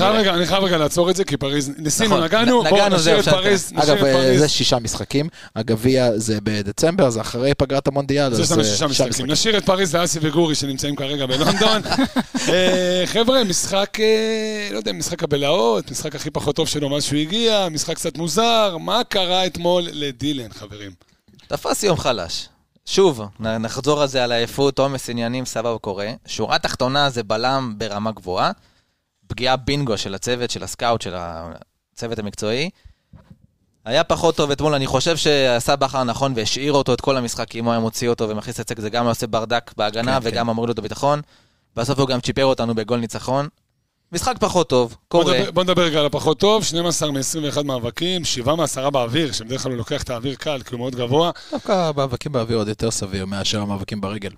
חייב רגע, לעצור את זה, כי פריז, ניסינו, נכון, נגענו, בואו נשאיר את פריז, אגב, את אה, פריז. זה שישה משחקים, הגביע זה בדצמבר, זה אחרי פגרת המונדיאל. זה אז, יש לנו אה, שישה משחקים. נשאיר את פריז לאסי וגורי שנמצאים כרגע בלונדון. <laughs> חבר'ה, משחק, לא יודע, משחק הבלהות, משחק הכי פחות טוב שלו מאז שהוא הגיע, משחק קצת מוזר. מה קרה אתמול לדילן, חברים? תפס יום חלש. שוב, נחזור על זה, על עייפות, עומס עניינים, סבבה קורה. שורה תחתונה זה בלם ברמה גבוהה. פגיעה בינגו של הצוות, של הסקאוט, של הצוות המקצועי. היה פחות טוב אתמול, אני חושב שעשה בכר נכון והשאיר אותו את כל המשחק, אם הוא היה מוציא אותו ומכניס את זה, גם עושה ברדק בהגנה כן, וגם אמור לו את הביטחון. בסוף הוא גם צ'יפר אותנו בגול ניצחון. משחק פחות טוב, בוא קורה. נדבר- בוא נדבר רגע על הפחות טוב, 12 מ-21 מאבקים, 7 מ-10 באוויר, שבדרך כלל הוא לוקח את האוויר קל, כי הוא מאוד גבוה. דווקא המאבקים באוויר עוד יותר סביר מאשר המאבקים ברגל.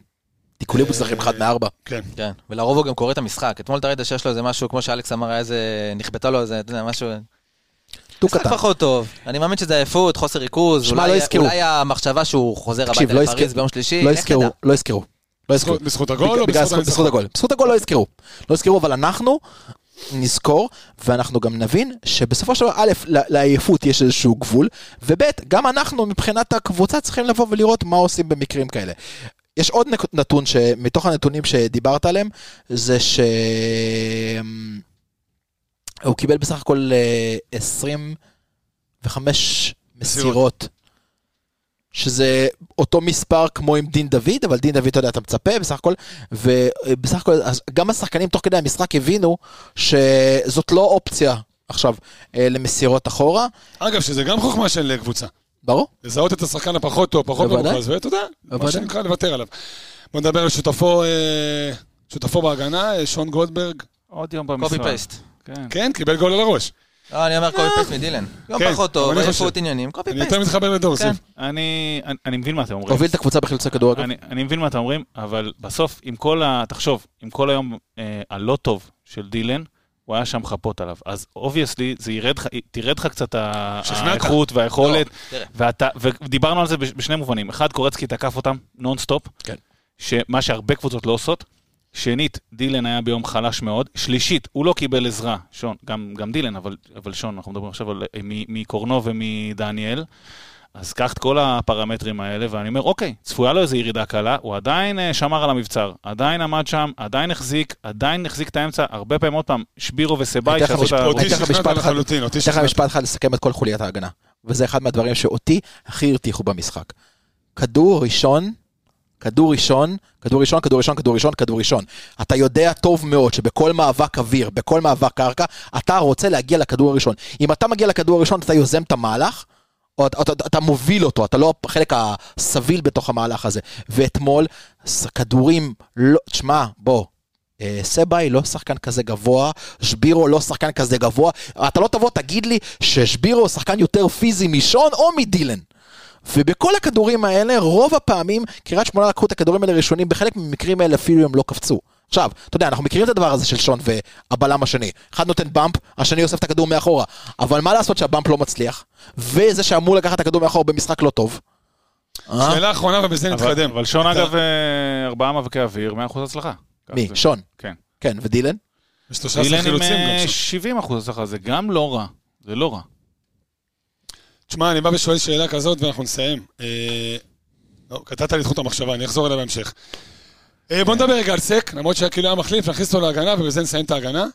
תיקולים מוצלחים אחד מארבע. כן. כן, ולרוב הוא גם קורא את המשחק. אתמול אתה ראית שיש לו איזה משהו, כמו שאלכס אמר, היה איזה, נכפתה לו איזה, אתה יודע, משהו... טו משחק קטן. פחות טוב. אני מאמין שזה עייפות, חוסר ריכוז. אולי- לא יזכרו. אולי המחשבה שהוא חוזר הביתה לא לפריז ביום שלישי, לא יזכרו. לא יזכרו. לא יזכרו. בזכות- בזכות הגול או בזכות בזכות הניצחון? הגול. בזכות הגול לא יזכרו. לא יזכרו, אבל אנחנו נזכור, ואנחנו גם נבין שבסופו של דבר, א', לעייפות יש איזשהו גבול, וב', גם אנחנו מבחינת הקבוצה צריכים לבוא ולראות מה עושים במקרים כאלה. יש עוד נתון שמתוך הנתונים שדיברת עליהם, זה ש... הוא קיבל בסך הכל אה, 25 מסירות. שזה אותו מספר כמו עם דין דוד, אבל דין דוד, אתה יודע, אתה מצפה בסך הכל, ובסך הכל, גם השחקנים תוך כדי המשחק הבינו שזאת לא אופציה עכשיו אה, למסירות אחורה, אגב, שזה גם חוכמה של קבוצה. ברור? לזהות את השחקן הפחות טוב, פחות. מרוכז, ואתה יודע, מה. שנקרא לוותר עליו. בוא נדבר על שותפו, אה, שותפו בהגנה, אה, שון גולדברג. עוד יום במשרד. קופי פייסט. כן. כן, קיבל גול על הראש. לא, אני אומר קופי פייסט מדילן. יום כן, פחות טוב, אני עייפות חושב- עניינים, קופי אני פייסט. יותר מתחבר לדור, כן. אני, אני, אני מבין מה אתם אומרים. הוביל את הקבוצה בחילוצי כדור אגב. אני, אני מבין מה אתם אומרים, אבל בסוף, עם כל ה... תחשוב, עם כל היום אה, הלא טוב של דילן, הוא היה שם חפות עליו. אז אובייסלי, זה ירד לך, תרד לך קצת. האיכות והיכולת. לא. ואתה, ודיברנו על זה בש- בשני מובנים. אחד, קורצקי תקף אותם נונסטופ. כן. שמה שהרבה קבוצות לא עושות. שנית, דילן היה ביום חלש מאוד. שלישית, הוא לא קיבל עזרה, שון, גם, גם דילן, אבל, אבל שון, אנחנו מדברים עכשיו על, מ- מקורנו ומדניאל. אז קח את כל הפרמטרים האלה, ואני אומר, אוקיי, צפויה לו איזו ירידה קלה, הוא עדיין אה, שמר על המבצר, עדיין עמד שם, עדיין החזיק, עדיין החזיק את האמצע, הרבה פעמים עוד פעם, שבירו וסבאי שעשו את ה... אותי שכנעת. לחלוטין, אותי אני אתן לך שכנעת. משפט אחד לסכם את כל חוליית ההגנה. וזה אחד מהדברים שאותי הכי הרתיחו במשחק. כדור ראשון, כדור ראשון, כדור ראשון, כדור ראשון, כדור ראשון, כדור ראשון. אתה יודע טוב מאוד שבכל מאבק אוויר, בכל מאבק קרקע, אתה רוצה להגיע לכדור הראשון. אם אתה מגיע לכדור הראשון, אתה יוזם את המהלך, או אתה, אתה, אתה מוביל אותו, אתה לא החלק הסביל בתוך המהלך הזה. ואתמול, כדורים, לא, תשמע, בוא, אה, סבאי לא שחקן כזה גבוה, שבירו לא שחקן כזה גבוה, אתה לא תבוא תגיד לי ששבירו שחקן יותר פיזי משון או מדילן. ובכל הכדורים האלה, רוב הפעמים, קריית שמונה לקחו את הכדורים האלה ראשונים, בחלק מהמקרים האלה אפילו הם לא קפצו. עכשיו, אתה יודע, אנחנו מכירים את הדבר הזה של שון והבלם השני. אחד נותן באמפ, השני אוסף את הכדור מאחורה. אבל מה לעשות שהבאמפ לא מצליח, וזה שאמור לקחת את הכדור מאחורה במשחק לא טוב. אה? שאלה אחרונה ובזה נתקדם. אבל שון אגב, אה, ארבעה מאבקי אוויר, 100% הצלחה. מי? שון. כן. כן, ודילן? דילן עם חילוצים אה, גם שם. 70 אחוז הצלחה, זה גם לא רע. זה לא רע. תשמע, אני בא ושואל שאלה כזאת ואנחנו נסיים. אה, לא, קטעת לי את חוט המחשבה, אני אחזור אליה בהמשך. אה, בוא נדבר רגע על סק, למרות שכאילו היה מחליף, נכניס אותו להגנה ובזה נסיים את ההגנה.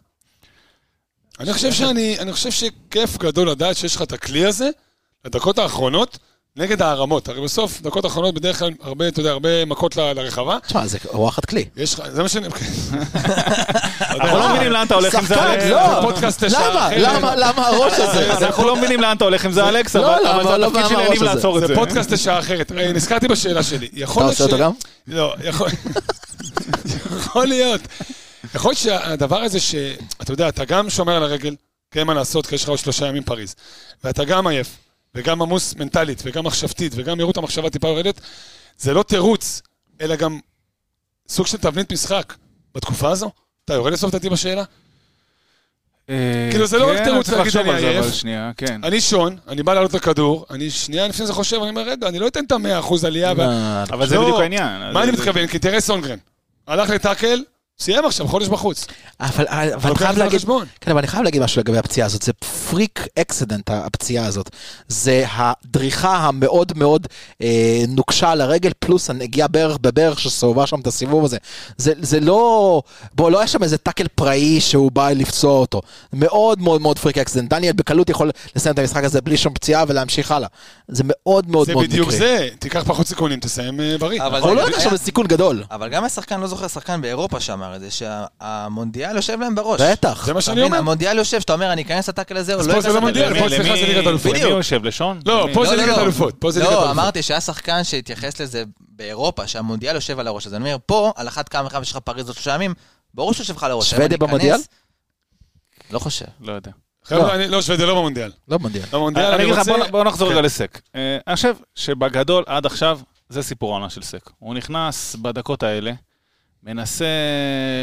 אני חושב שאני, אני חושב שכיף גדול לדעת שיש לך את הכלי הזה, לדקות האחרונות, נגד הערמות. הרי בסוף, דקות האחרונות בדרך כלל הרבה, אתה יודע, הרבה מכות ל- לרחבה. תשמע, זה וואחד כלי. יש לך, זה מה שאני... <laughs> אנחנו לא מבינים מבינים לאן אתה הולך עם זה, שחקן, אלכס. לא. זה פודקאסט לשעה למה? אחרת. למה? למה הראש הזה? אז אנחנו לא מבינים לאן אתה הולך עם זה, אלכס, לא, אבל? אבל זה לא, התפקיד אני הזה? לעצור את זה. זה פודקאסט לשעה אחרת. אה, נזכרתי בשאלה שלי. יכול אתה להיות עושה אותו גם? לא, יכול... יכול להיות. יכול להיות שהדבר הזה שאתה יודע, אתה גם שומר על הרגל, כי אין מה לעשות, כי יש לך עוד שלושה ימים פריז, ואתה גם עייף, וגם עמוס מנטלית, וגם מחשבתית, וגם מהירות המחשבה טיפה יורדת, זה לא תירוץ, אלא גם סוג של תבנית משחק. בתקופה הזו? אתה יורד לסוף דעתי בשאלה? אה, כאילו, זה לא רק כן, תירוץ להגיד אני עייף. כן. אני שון, אני בא לעלות לכדור, אני שנייה לפני זה חושב, אני אומר, רגע, אני לא אתן את המאה אחוז עלייה. אה, אבל זה לא. בדיוק העניין. מה אני מתכוון? כי תראה סונגרן, הלך לטאקל, סיים עכשיו, חודש בחוץ. אבל אבל אני לוקח חייב זה להגיד. כן, אבל אני חייב להגיד משהו לגבי הפציעה הזאת, זה freak accident הפציעה הזאת. זה הדריכה המאוד מאוד אה, נוקשה על הרגל, פלוס הנגיעה בערך בברך שסובבה שם את הסיבוב הזה. זה, זה לא, בוא, לא היה שם איזה טאקל פראי שהוא בא לפצוע אותו. מאוד מאוד מאוד freak accident. דניאל בקלות יכול לסיים את המשחק הזה בלי שום פציעה ולהמשיך הלאה. זה מאוד מאוד זה מאוד מקרי. בדיוק זה, תיקח פחות סיכונים, תסיים אה, בריא. אבל אבל הוא זה לא היה- נחשב לסיכון גדול. אבל גם השחקן, לא זוכר שחקן באירופה שאמר את זה, שהמונדיאל יושב להם בראש. בטח. זה מה שאני אומר. המונדיאל יושב, שאתה אומר, אני אכנס לטאקל הזה, או אז לא פה זה אכנס לא לטאקל מונדיאל, הזה. פה סליחה, זה ליגת אלופות. למי יושב? לשון? לא? פה זה לא, ליגת לא. אלופות, פה זה ליגת לא, אלופות. אמרתי שהיה שחקן שהתייחס לזה באירופה, שהמונדיאל יושב על הראש. אז אני אומר, פה, על אחת כמה וכמה יש לך פריז עוד שלושה ימים, ברור שיושב לך על הראש. שוודיה במונדיאל? לא חושב. לא יודע. חבר'ה, לא, שוודיה לא במונדיאל. לא מונדיאל. במונדיאל אני אני אגיד לך, רוצה... בוא- בוא נחזור כן. רגע לסק. אה, אני חושב שבגדול, עד עכשיו, זה סיפור העונה של סק. הוא נכנס בדקות האלה, מנסה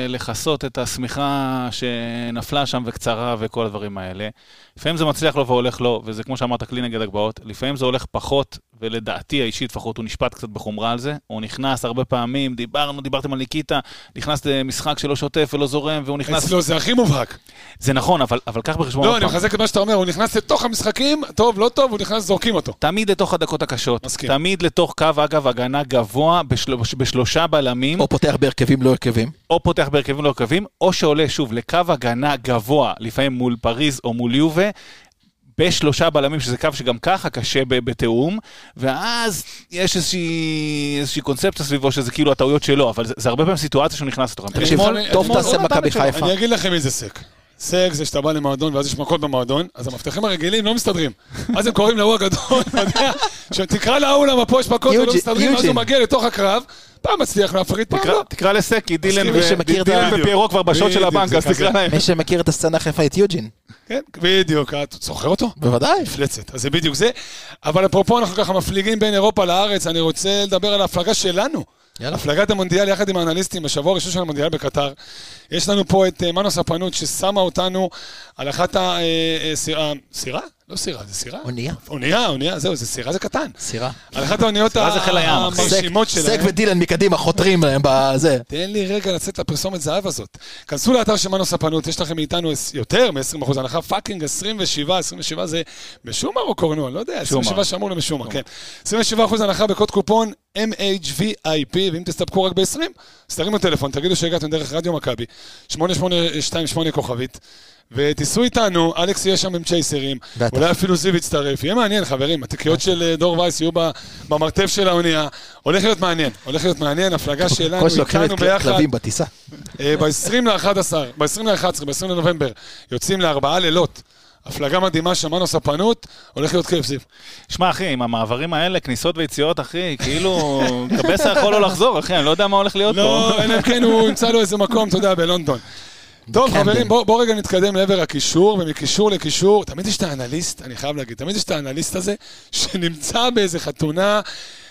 לכסות את השמיכה שנפלה שם וקצרה וכל הדברים האלה. לפעמים זה מצליח לו והולך לו, וזה כמו שאמרת, כלי נגד הגבהות. לפעמים זה הולך פחות, ולדעתי האישית לפחות, הוא נשפט קצת בחומרה על זה. הוא נכנס הרבה פעמים, דיברנו, דיברתם על ניקיטה, נכנס למשחק שלא שוטף ולא זורם, והוא נכנס... אצלו זה הכי מובהק. זה נכון, אבל, אבל קח בחשבון לא, אני פעם. מחזק את מה שאתה אומר, הוא נכנס לתוך המשחקים, טוב, לא טוב, הוא נכנס, זורקים אותו. תמיד לתוך הדקות הקשות, מסכים. תמיד לתוך קו, אגב, הגנה גבוה בשל... בשלושה בלמים, או או, פותח בהרכבים לא הרכבים. או פותח בהרכבים לא הרכבים, או שעולה שוב לקו הגנה גבוה, לפעמים מול פריז או מול יובה, בשלושה בלמים, שזה קו שגם ככה קשה ב- בתיאום, ואז יש איזושהי, איזושהי קונספציה סביבו שזה כאילו הטעויות שלו, אבל זה, זה הרבה פעמים סיטואציה שהוא נכנס לתוכם. אני תקשיב, טוב תעשה מכבי. חיפה. אני אגיד לכם מי זה סק. סק זה שאתה בא למועדון ואז יש מכות במועדון, אז המפתחים הרגילים לא מסתדרים. אז הם קוראים להוא הגדול, אתה יודע, שתקרא להוא למה פה יש מכות ולא מסתדרים, ואז הוא. מגיע לתוך הקרב, פעם מצליח להפריד, פעם תקרא, לא. תקרא לסקי, דילן, את ופיירו כבר בשעות של הבנק, אז. תקרא להם. מי שמכיר את הסצנה החיפאית יוג'ין. כן, בדיוק, אתה זוכר אותו? בוודאי. מפלצת, אז זה בדיוק זה. אבל אפרופו, אנחנו ככה מפליגים בין אירופה לארץ, אני רוצה לדבר על ההפלגה שלנו. יאללה. הפלגת המונדיאל יחד עם האנליסטים בשבוע הראשון של המונדיאל בקטר. יש לנו פה את אה, מנו ספנות ששמה אותנו על אחת ה... אה, אה? לא סירה, זה סירה? אונייה. אונייה, אונייה, זהו, זה סירה זה קטן. סירה. על אחת האוניות. המרשימות סק שלהם. ודילן מקדימה חותרים להם בזה. תן לי רגע לצאת לפרסומת זהב הזאת. כנסו לאתר של מנו ספנות, יש לכם מאיתנו יותר מ-20% הנחה, fucking 27, 27 זה משומר או קורנוע? לא יודע, 27 שמור למשומר, כן. 27% הנחה בקוד קופון MHVIP, ואם תסתפקו רק ב-20, אז תרימו טלפון, תגידו שהגעתם דרך רדיו מכבי, 8828 כוכבית. ותיסעו איתנו, אלכס יהיה שם עם צ'ייסרים. אולי אפילו זיו יצטרף, יהיה מעניין חברים, התיקיות של אה, דור וייס יהיו ב- במרתף של האונייה, הולך להיות מעניין, הולך להיות מעניין, הפלגה שלנו איתנו ביחד, כלבים בטיסה. ב-20 ל-11, ב-20 ל-11, ב-20 לנובמבר, יוצאים לארבעה לילות. הפלגה מדהימה, שמענו ספנות, הולך להיות כיף, זיו. שמע, אחי, עם המעברים האלה, כניסות ויציאות, אחי, כאילו, קבסה יכול לא לחזור, אחי, אני לא יודע מה הולך להיות פה. לא, אלא אם כן הוא ימצא לו איזה מקום, אתה יודע, בלונדון. טוב. חברים, בואו בוא רגע נתקדם לעבר הקישור, ומקישור לקישור, תמיד יש את האנליסט, אני חייב להגיד, תמיד יש את האנליסט הזה, <laughs> שנמצא באיזה חתונה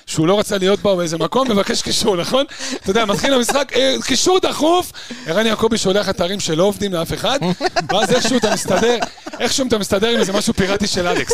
שהוא לא רצה להיות בה באיזה מקום, מבקש קישור, נכון? אתה יודע, מתחיל המשחק, אה, קישור דחוף, ערן יעקבי שולח אתרים שלא עובדים לאף אחד, ואז איכשהו אתה מסתדר, איכשהו אתה מסתדר עם איזה משהו פיראטי של אלכס.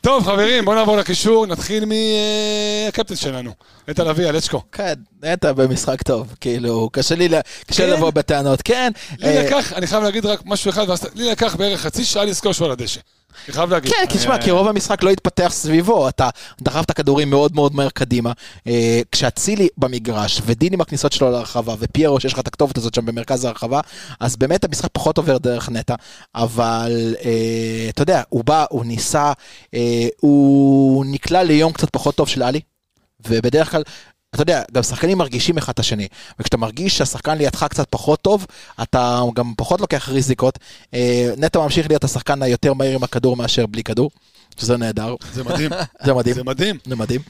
טוב, חברים, בואו נעבור לקישור, נתחיל מהקפטן שלנו, נטע לביא, אלצ'קו. כן, נטע במשחק טוב, כאילו, קשה לי, כן? לבוא בטענות, כן. לי אה, לקח, אני חייב להגיד רק משהו אחד, לי לקח בערך חצי שעה לזכור שהוא על הדשא. אני חייב להגיד. כן, כי תשמע, כי רוב המשחק לא התפתח סביבו, אתה דחף את הכדורים מאוד מאוד מהר קדימה. אה, כשאצילי במגרש, ודין עם הכניסות שלו לרחבה, ופיירו שיש לך את הכתובת הזאת שם במרכז הרחבה, אז באמת המשחק פחות עובר דרך נטע, אבל אה, אתה יודע, הוא בא, הוא ניסה, אה, הוא נקלע ליום קצת פחות טוב של עלי, ובדרך כלל... אתה יודע, גם שחקנים מרגישים אחד את השני, וכשאתה מרגיש שהשחקן לידך קצת פחות טוב, אתה גם פחות לוקח ריזיקות. אה, נטע ממשיך להיות השחקן היותר מהיר עם הכדור מאשר בלי כדור, שזה נהדר, זה מדהים. <laughs> זה מדהים, זה מדהים. זה מדהים.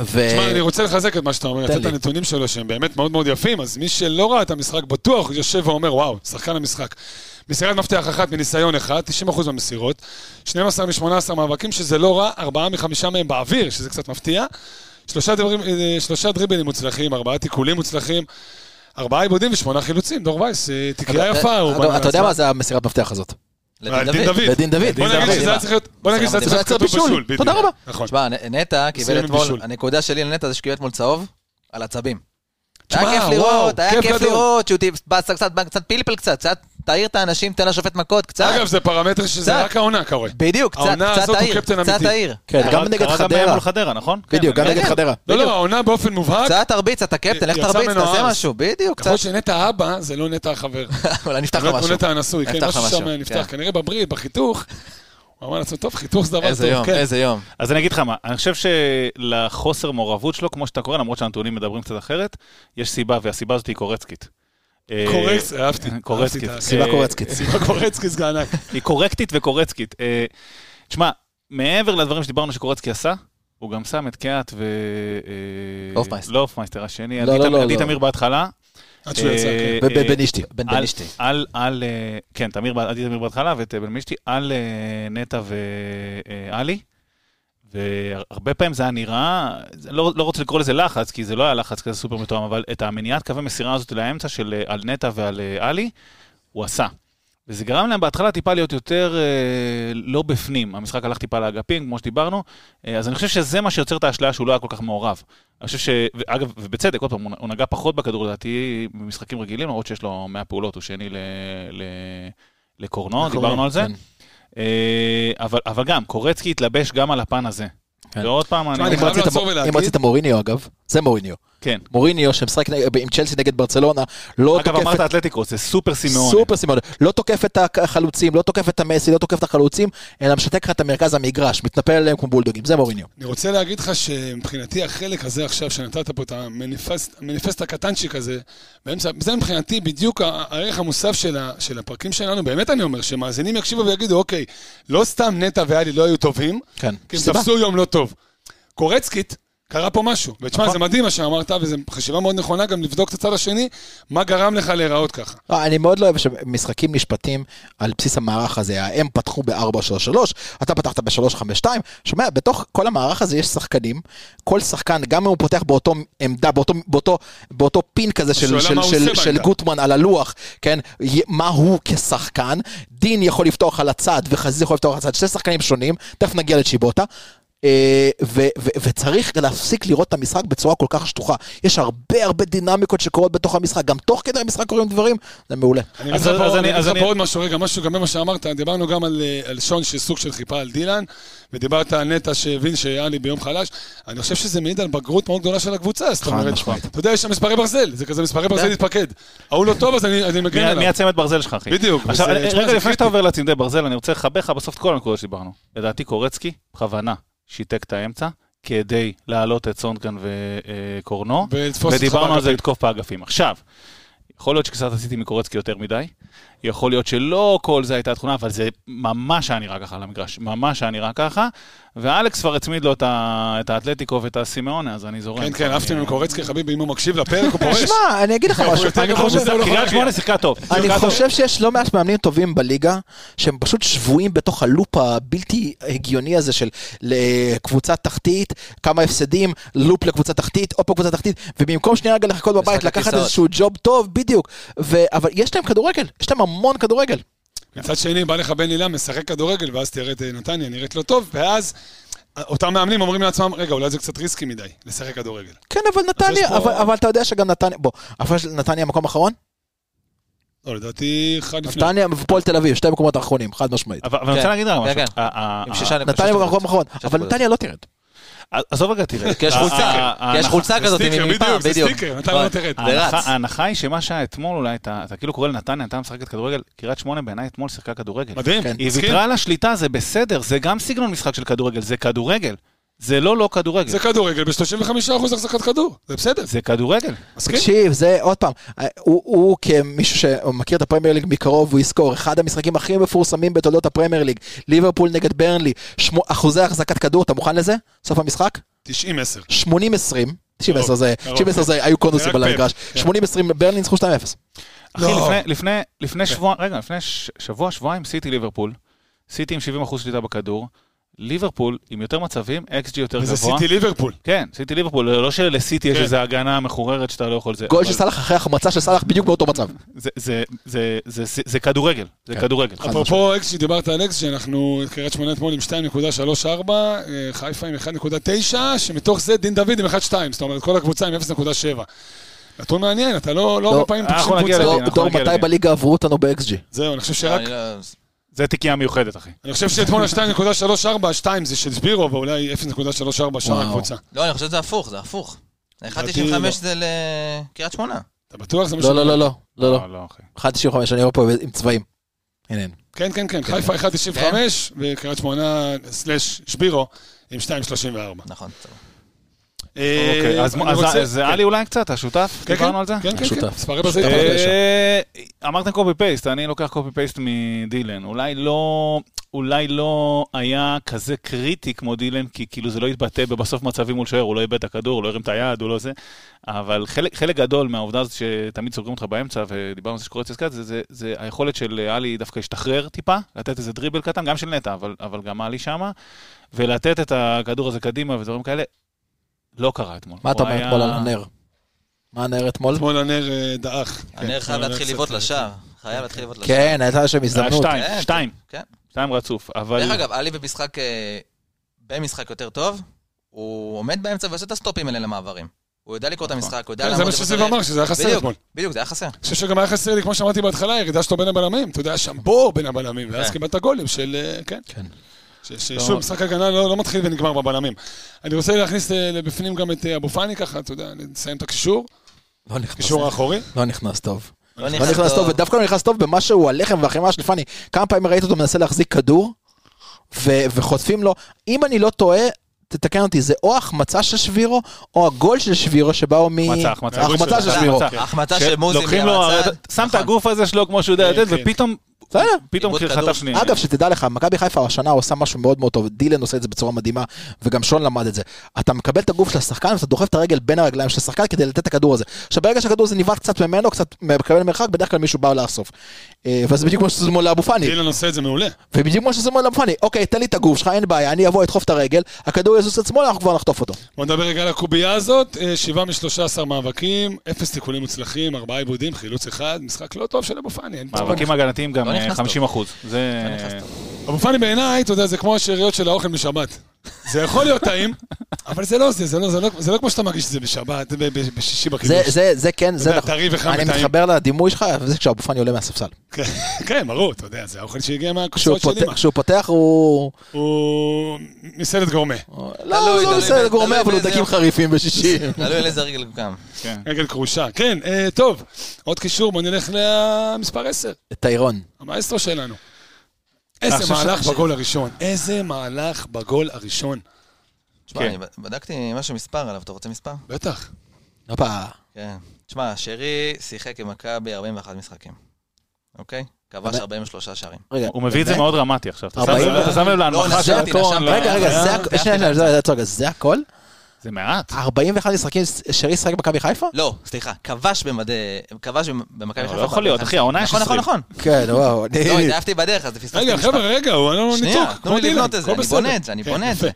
ו... תשמע, אני רוצה לחזק את מה שאתה אומר, לתת את. הנתונים שלו שהם באמת מאוד מאוד יפים, אז מי שלא ראה את המשחק בטוח יושב ואומר, וואו, שחקן המשחק. מסירת מפתח אחת מניסיון אחד, 90% במסירות, 12 מ-18 מאבקים, שזה לא רע, ארבעה מחמישה מהם באוויר, שזה קצת מפתיע. שלושה, דברים, אה, שלושה דריבלים מוצלחים, ארבעה תיקולים מוצלחים, ארבעה עיבודים ושמונה חילוצים. דור וייס, אה, תקריאה אתה- יפה. אתה- יודע. מה זה המסירת מפתח הזאת? אה, לדין דין דוד. לדין דוד. בוא נגיד. שזה היה צריך להיות, בוא נגיד שזה היה צריך להיות בישול. תודה רבה. נכון. תשמע, נטע קיבל אתמול. הנקודה שלי לנטע זה שקיבל אתמול צהוב על עצבים. תשמע, היה כיף לראות, היה כיף. לראות, שהוא קצת, קצת פלפל קצת, קצת תעיר את האנשים, תן לשופט מכות, קצת. אגב, זה פרמטר שזה. רק העונה קורה. בדיוק, קצת, העונה קצת הזאת הוא תעיר, קצת. תעיר. כן, גם נגד קרה גם חדרה. מול חדרה, נכון? בדיוק, כן, גם כן. נגד חדרה. לא. לא, העונה באופן מובהק. קצת תרביץ, אתה קפטן, לך תרביץ, תעשה. משהו, בדיוק, קצת. להיות שנטע האבא זה לא נטע החבר. אולי נפתח לך משהו. נטע הנשוי, כן, משהו שם נפתח. כן. כנראה בברית, בחיתוך. הוא אמר לעצמו, טוב, חיתוך זה דבר טוב. איזה יום, כן. איזה יום. אז אני אגיד לך מה, אני חושב שלחוסר מעורבות שלו, כמו שאתה קורא, למרות שהנתונים מדברים קצת אחרת, יש סיבה, והסיבה הזאת היא קורצקית. אה, קורקס, אהבתי. קורצקית. אהבתי את סיבה אה, קורצקית. סיבה קורצקי סגן ענק. <laughs> היא קורקטית וקורצקית. אה, תשמע, מעבר לדברים שדיברנו שקורצקי עשה, הוא גם שם את קיאט ו... אה, הופמייסטר. לא הופמייסטר, השני, לא, עדי לא, לא, לא. תמיר בהתחלה. עד שהוא יצא, כן. ב- ב- בן אשתי. בן בנישתי. על, על, אה, כן, תמיר, עדי תמיר בהתחלה ואת אה, בן מישתי, על אה, נטע ועלי. והרבה פעמים זה היה נראה, לא, לא רוצה לקרוא לזה לחץ, כי זה לא היה לחץ כזה סופר מתואם, אבל את המניעת קווי מסירה הזאת לאמצע של על נטע ועל עלי, הוא עשה. וזה גרם להם בהתחלה טיפה להיות יותר אה, לא בפנים. המשחק הלך טיפה לאגפים, כמו שדיברנו, אה, אז אני חושב שזה מה שיוצר את האשליה שהוא לא היה כל כך מעורב. אני חושב ש... אגב, ובצדק, עוד פעם, הוא- הוא נגע פחות בכדור לדעתי במשחקים רגילים, למרות שיש לו 100 פעולות, הוא שני ל... ל... לקורנו, דיברנו על זה. כן. אה, אבל, אבל גם, קורצקי התלבש גם על הפן הזה. כן. ועוד פעם, אני... אם רצית מוריניו אגב, זה מוריניו. כן. מוריניו שמשחק עם צ'לסי נגד ברצלונה, לא אגב, תוקף אמרת את... אתלטיקו, זה סופר סימאון. סופר סימון, לא תוקף את החלוצים, לא תוקף את המסי, לא תוקף את החלוצים, אלא משתק לך את המרכז המגרש, מתנפל עליהם כמו בולדוגים, זה מוריניו. אני רוצה להגיד לך שמבחינתי החלק הזה עכשיו, שנתת פה את המניפסט, המניפסט הקטנצ'יק הזה, באמצע, זה מבחינתי בדיוק הערך המוסף של, ה, של הפרקים שלנו, באמת אני אומר, שמאזינים יקשיבו ויגידו, אוקיי, לא סתם נטע ואלי לא היו טובים, כן. כי הם. תפסו יום לא טוב. קורצקית, קרה פה משהו. ותשמע, נכון. זה מדהים מה שאמרת, וזו חשיבה מאוד נכונה גם לבדוק את הצד השני, מה גרם לך להיראות ככה. לא, אני מאוד לא אוהב שמשחקים נשפטים על בסיס המערך הזה, הם פתחו ב-4-3-3, אתה פתחת ב-3-5-2, שומע, בתוך כל המערך הזה יש שחקנים, כל שחקן, גם אם הוא פותח באותו עמדה, באותו, באותו, באותו פין כזה של, של, של, של. גוטמן על הלוח, כן, מה הוא כשחקן, דין יכול לפתוח על הצד וחזיז יכול לפתוח על הצד, שני שחקנים שונים, תכף נגיע לצ'יבוטה. אה, ו- ו- וצריך להפסיק לראות את המשחק בצורה כל כך שטוחה. יש הרבה הרבה דינמיקות שקורות בתוך המשחק, גם תוך כדי המשחק קורים דברים, זה מעולה. אז- פה- פה עוד משהו, רגע, משהו גם במה שאמרת, דיברנו גם על, אה, על שון שסוג של חיפה על דילן, ודיברת על נטע שהבין שהיה לי ביום חלש, אני חושב שזה מעיד על בגרות מאוד גדולה של הקבוצה, זאת אומרת. אתה יודע, יש שם מספרי ברזל, זה כזה מספרי ברזל להתפקד. ההוא לא טוב, אז אני אני מגן מי- מי עליו. הצמד ברזל שלך, אחי? בדיוק, עכשיו, וזה- רגע, לפני שאתה. עובר לצמדי ברזל, אני רוצה לחבר לך בסוף את כל הנקודות שדיברנו. לדעתי קורצקי, בכוונה, שיתק את האמצע, כדי להעלות את סונדגן וקורנו, אותך ודיברנו על זה. לתקוף באגפים. עכשיו, יכול להיות שקצת עשיתי מקורצקי יותר מדי, יכול להיות שלא כל זה הייתה התכונה, אבל זה ממש היה נראה ככה על המגרש, ממש היה נראה ככה, ואלכס כבר הצמיד לו את ה- את האתלטיקו ואת הסימאונה, אז אני זורם. כן, כן, אני- עפתי מקורצקי, חביבי, אם הוא מקשיב לפרק, הוא פורש. שמע, אני אגיד לך הוא משהו, לא קריית. שמונה שיחקה טוב. אני. חושב שיש לא מעט מאמנים טובים בליגה, שהם פשוט שבויים בתוך הלופ הבלתי הגיוני הזה של לקבוצה תחתית, כמה הפסדים, לופ לקבוצה תחתית, עוד פעם קבוצה תחתית, ובמקום שנייה רגע לחכות בבית, לקחת. איזשהו ג'וב טוב, בדיוק. אבל יש להם כדורגל, יש להם המון כדורגל. מצד שני, בא לך בן הילה, משחק כדורגל, ואז תראה את נתניה, נראית לא טוב, ואז אותם מאמנים אומרים לעצמם, רגע, אולי זה קצת ריסקי מדי, לשחק כדורגל. כן, אבל נתניה, יש פה- אבל, אבל אתה יודע שגם נתניה, בוא, של נתניה מקום אחרון? לא, לדעתי, אחד לפני. נתניה ופועל תל אביב, שתי מקומות אחרונים, חד משמעית. אבל אבל אני רוצה כן, להגיד לך משהו. כן, שישה נתניה במקום אחרון, אבל. נתניה לא תרד. עזוב רגע, תראה. כי יש ה- חולצה, ה- כי יש ההנחה- חולצה כזאת מפעם, בדיוק, זה בדיוק. סטיקר, לא רץ. ההנחה- היא שמה שהיה אתמול אולי, אתה אתה כאילו קורא לנתניה, נתניה משחקת כדורגל, קריית שמונה בעיניי אתמול שיחקה כדורגל. מדהים, כן. היא? ויתרה על השליטה, זה בסדר, זה גם סגנון משחק של כדורגל, זה כדורגל. זה לא לא כדורגל, זה כדורגל ב-35% החזקת כדור, זה בסדר, זה כדורגל. מסכים? תקשיב, זה עוד פעם, אה, הוא, הוא כמישהו שמכיר את הפרמייר ליג מקרוב, הוא יזכור, אחד המשחקים הכי מפורסמים בתולדות הפרמייר ליג, ליברפול נגד ברנלי, שמו, אחוזי החזקת כדור, אתה מוכן לזה? סוף המשחק? 90-10. 80-20. 90-10 זה, קרוב. 90-10 זה, היו קונוסים על המגרש. כן. 80-20 ברנלי ניצחו 2-0. אחי, לא. לפני, לפני, לפני שבוע, רגע, לפני שבוע, שבועיים, סיטי ליברפול. סיטי עם 70% שליטה בכדור. ליברפול עם יותר מצבים, xG יותר וזה גבוה. סיטי ליברפול. כן, סיטי ליברפול, לא שלסיטי יש כן. איזו הגנה מחוררת שאתה לא יכול זה. גול אבל של סאלח אחרי החמצה של סאלח בדיוק באותו מצב. זה- זה- זה- זה- זה- זה כדורגל, זה כן. כדורגל. אפרופו אקס שדיברת על אקס, שאנחנו, קריית שמונה אתמול עם 2.34, אה, חיפה עם 1.9, שמתוך זה דין דוד עם 1.2, זאת אומרת כל הקבוצה עם 0.7. נתון מעניין, אתה לא לא לא, הרבה פעמים אנחנו פוגשים נגיע קבוצה. לזה. דור, אנחנו דור, נגיע מתי לזה. בליגה עברו אותנו ב-XG? זהו, אני חושב לא, שרק, לא- זה תיקייה מיוחדת, אחי. אני חושב שאתמול ה-2.34, 2 זה של סבירו, ואולי 0.34 שאר וואו. הקבוצה. לא, אני חושב שזה הפוך, זה הפוך. לדעתי 1.95 לא. זה לקריית שמונה. אתה בטוח? זה מה לא, שאני לא. לא, לא, לא, לא. לא, אחי. 1.95, אני רואה פה עם צבעים. הנה, הנה. כן, כן, כן, חיפה 1.95, וקריית שמונה, סלאש שבירו, עם 2.34. נכון. טוב. אה, אוקיי, אז אני אז- אז עלי אולי קצת, השותף? כן, דיברנו כן, על זה? כן, כן, כן. ספרי בזית. אה, אמרתם קופי פייסט, אני לוקח קופי פייסט מדילן. אולי לא, אולי לא היה כזה קריטי כמו דילן, כי כאילו זה לא התבטא בבסוף מצבים מול שוער, הוא לא איבד את הכדור, הוא לא הרים את היד, הוא לא זה. אבל חלק, גדול מהעובדה הזאת שתמיד סוגרים אותך באמצע, ודיברנו על זה שקורה צסקת, זה, היכולת של עלי דווקא להשתחרר טיפה, לתת איזה דריבל קטן, גם של נטע, אבל גם עלי שמה, ולתת את הכדור הזה קדימה ודברים כאלה. לא קרה אתמול. מה אתה אומר היה- אתמול על הנר? מה הנר אתמול? אתמול הנר אה, דעך. הנר כן, חייב להתחיל לבעוט אה, לשער. חייב להתחיל לבעוט לשער. כן, הייתה שם היה הזדמנות. שתיים, כן, שתיים, כן. שתיים רצוף, אבל... דרך אגב, עלי במשחק, אה, במשחק יותר טוב, הוא עומד באמצע ועושה את הסטופים האלה למעברים. הוא יודע לקרוא את נכון. המשחק, הוא יודע כן, זה לעמוד מה שצריך. אמר, שזה היה חסר אתמול. בדיוק, זה היה חסר. אני חושב שגם היה חסר לי, כמו שאמרתי בהתחלה, ירידה שלו בין הבלמים. אתה יודע, שם בור בין הבלמים, ואז כן. קיבלת גולים של... אה, כן. ששוב, משחק הגנה לא לא מתחיל ונגמר בבלמים. אני רוצה להכניס אה, לבפנים גם את אה, אבו פאני ככה, אתה יודע, נסיים את הקישור, לא נכנס. קישור האחורי. לא נכנס טוב. לא לא נכנס טוב, ודווקא לא נכנס טוב במה שהוא הלחם והחמאה של פאני. כמה פעמים ראית אותו מנסה להחזיק כדור, ו- וחוטפים לו, אם אני לא טועה, תתקן אותי, זה או החמצה של שבירו, או הגול של שבירו שבאו מ... החמצה, החמצה. החמצה של. שבירו. החמצה. של מוזי לוקחים לו, מהצד. שם את נכון. הגוף הזה שלו כמו שהוא יודע כן, לתת, כן. ופתאום, בסדר. פתאום חטף. שנייה. אגב, שתדע לך, מכבי חיפה השנה עושה משהו מאוד מאוד טוב, דילן עושה את זה בצורה מדהימה, וגם שון למד את זה. אתה מקבל את הגוף של השחקן, ואתה דוחף את הרגל בין הרגליים של השחקן כדי לתת את הכדור הזה. עכשיו, ברגע שהכדור הזה ניווט קצת ממנו, קצת מקבל מרחק, בדרך כלל מישהו בא לאסוף. אה, וזה בדיוק כמו שזה מול לאבו פאני. אילן עושה את זה מעולה. ובדיוק כמו שזה מול לאבו פאני. אוקיי, תן לי את הגוף שלך, אין בעיה, אני אבוא, אדחוף את הרגל, הכדור יזוז את שמאלה, אנחנו כבר נחטוף אותו. בוא נדבר רגע על הקובייה הזאת, אה, שבעה משלושה עשר מאבקים, אפס תיקולים מוצלחים, ארבעה עיבודים, חילוץ אחד, משחק לא טוב של אבו פאני. מאבקים הגנתיים גם לא אה, 50 אחוז. לא. אבו פאני בעיניי, אתה יודע, זה כמו השאריות של האוכל בשבת. זה יכול להיות טעים, אבל זה לא זה, זה לא, זה לא, זה לא כמו שאתה מרגיש את זה בשבת, בשישי זה, בקידוש. זה, זה כן, זה נכון. טרי וחם אני וטעים. מתחבר לדימוי שלך, וזה כשאבו פאני עולה מהספסל. כן, כן, ברור, אתה יודע, זה האוכל שהגיע מהקופסאות של פותח- אמא. כשהוא פותח הוא... הוא מסעדת גורמה. לא, לא בסדר באיזה- גורמה, אבל הוא דגים. חריפים בשישי. <laughs> תלוי על איזה רגל הוא קם. כן. רגל כרושה. כן, אה, טוב, עוד קישור, בוא נלך למספר 10, טיירון. המאסטרו שלנו. איזה מהלך בגול הראשון, איזה מהלך בגול הראשון. תשמע, כן. אני בדקתי משהו מספר עליו, אתה רוצה מספר? בטח. הופה. כן. תשמע, שרי שיחק עם מכבי 41 משחקים, אוקיי? כבש אבל- 43 שערים. רגע. הוא מביא את זה? מאוד דרמטי עכשיו. אתה שם לב- לב להנמכה לא, של הטון. רגע, רגע, זה הכל? זה מעט. 41 משחקים שרי שחק במכבי חיפה? לא, סליחה, כבש במדי... כבש במכבי לא, חיפה. לא יכול להיות, אחי, העונה יש נכון, נכון, 20. נכון. כן, וואו. לא, התעייפתי בדרך, אז פספסתי רגע. חבר'ה, רגע, הוא ענה לנו שנייה, ניתוק. תנו כמו לי לבנות את זה, אני. בונה את זה, אני כן, בונה את. זה.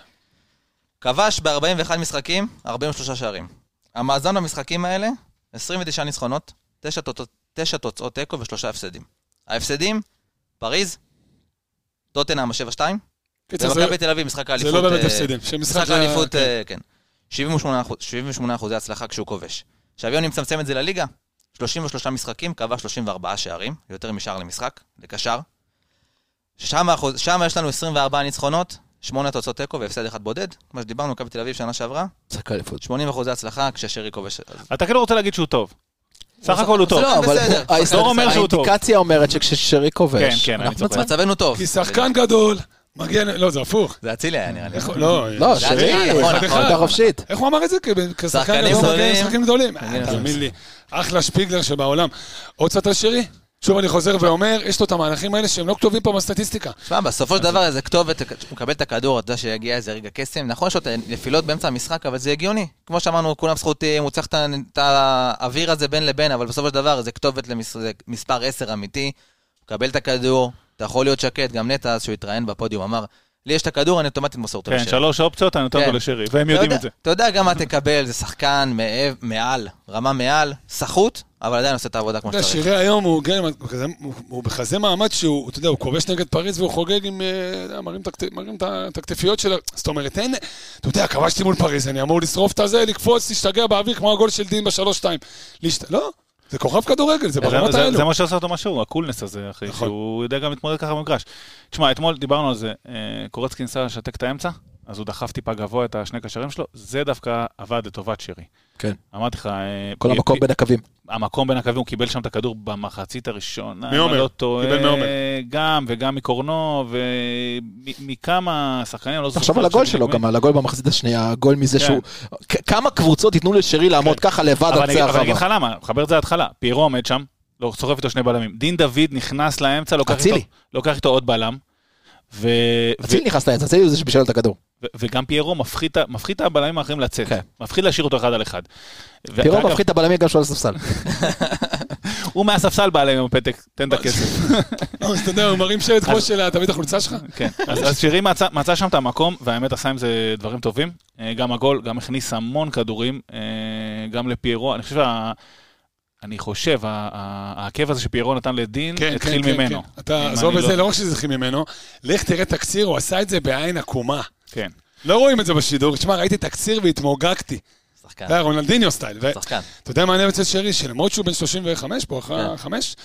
כבש ב-41 משחקים, 43 שערים. המאזן במשחקים האלה, 29 ניצחונות, 9 תוצאות- 9 תוצאות תיקו ושלושה הפסדים. ההפסדים, פריז, טוטנאם 7-2, קיצר, זה- ומכבי תל אביב, משחק זה האליפות... לא באמת אה, הפסדים. משחק האליפות, כן. אה, כן. 78 אחוז- 78 אחוזי הצלחה כשהוא כובש. עכשיו יוני מצמצם את זה לליגה, 33 משחקים, כבש 34 שערים, יותר משער למשחק, לקשר. שם, יש לנו 24 ניצחונות, 8 תוצאות תיקו והפסד אחד בודד, כמו שדיברנו, מכבי תל אביב שנה שעברה, משחק אליפות. 80 אחוזי הצלחה כששרי כובש. אתה כאילו רוצה להגיד שהוא טוב. סך הכל הוא טוב. לא, אבל. האינדיקציה אומרת שכששרי כובש. כן, כן, אני אנחנו צוחק. מצב- מצבנו טוב. כי שחקן גדול, מגיע, לא, זה הפוך. זה אצילי היה נראה לי. לא, לא, זה שרי, הוא נכון, אחד נכון. אחד חופשית. איך הוא אמר את זה? כשחקן גדולים. שחקנים גדולים. תאמין לי, אחלה שפיגלר שבעולם. עוד קצת על שרי? שוב אני חוזר ואומר, יש לו את המהלכים האלה שהם לא כתובים פה בסטטיסטיקה. תשמע, בסופו של דבר איזה כתובת, הוא מקבל את הכדור, אתה יודע שיגיע איזה רגע קסם. נכון, יש לו את הנפילות באמצע המשחק, אבל זה הגיוני. כמו שאמרנו, כולם זכותיים, הוא צריך את האוויר הזה בין לבין, אבל בסופו של דבר זה כתובת למספר 10 אמיתי. הוא מקבל את הכדור, אתה יכול להיות שקט, גם נטע, אז שהוא התראיין בפודיום, אמר, לי יש את הכדור, אני אוטומטית מוסר אותו כן, לשרי." שלוש אופציות, אני נותן כן. אותו לשרי, והם יודעים יודע- את זה. אתה יודע גם מה תקבל, זה שחקן מעב- מעל, רמה מעל, סחוט, אבל עדיין עושה את העבודה כמו שצריך. שירי היום הוא כן, הוא הוא- בכזה מעמד שהוא, אתה יודע, הוא כובש נגד פריז והוא חוגג עם, אה, אתה יודע, מרים את הכתפיות שלו. זאת אומרת, אין, אתה יודע, כבשתי מול פריז, אני אמור לשרוף את הזה, לקפוץ, להשתגע באוויר כמו הגול של דין בשלוש-שתיים. להשת- לא, זה כוכב כדורגל, זה ברמות האלו. זה מה שעושה אותו משהו, הקולנס הזה, אחי, נכון. שהוא יודע גם להתמודד ככה במגרש. תשמע, אתמול דיברנו על זה, אה, קורצקי ניסה לשתק את האמצע, אז הוא דחף טיפה גבוה את השני קשרים שלו, זה דווקא עבד לטובת שרי. כן. אמרתי לך, אה, כל המקום בין הקווים. המקום בין הקווים, הוא קיבל שם את הכדור במחצית הראשונה, מעומר, אני לא טועה, קיבל מעומר. גם, וגם מקורנו, ומכמה שחקנים, לא זוכר. תחשוב על הגול. שלו, גם על הגול במחצית השנייה, הגול מזה כן. שהוא... כמה קבוצות ייתנו לשרי לעמוד ככה לבד על אני קצה אבל אני אגיד לך הרחבה? למה, מחבר את זה להתחלה. פיירו עומד שם, לא, שורף איתו שני בלמים. דין דוד נכנס לאמצע, לוקח אצילי. איתו, לוקח איתו עוד בלם. ו... ו... אצילי נכנס לאמצע, אצילי הוא זה שבישל את הכדור. ו- וגם פיירו מפחית את הבלמים האחרים לצאת. כן. מפחית להשאיר אותו אחד על אחד. ו- פירו ואגב, מפחית את הבלמים גם שלו על הספסל. <laughs> הוא מהספסל בא אליהם עם הפתק, תן את הכסף. <laughs> לא, אז אתה יודע, הוא מרים שלט כמו של את החולצה שלך. כן. אז שירי מצא מצא שם את המקום, והאמת עשה עם זה דברים טובים. אה, גם הגול, גם הכניס המון כדורים, אה, גם לפיירו. אני חושב שה- אני חושב, העקב הזה שפיירו נתן לדין, כן, התחיל כן, כן, ממנו. כן. אתה, אם עזוב את זה, לא- לא רק שזה התחיל ממנו, לך תראה תקציר, הוא עשה את זה בעין עקומה. כן. לא רואים את זה בשידור. תשמע, ראיתי תקציר והתמוגגתי. שחקן, זה היה רונלדיניו סטייל. שחקן. אתה יודע מה אני אוהב אצל שרי? שלמרות שהוא בן 35 פה, אחרי כן. החמש,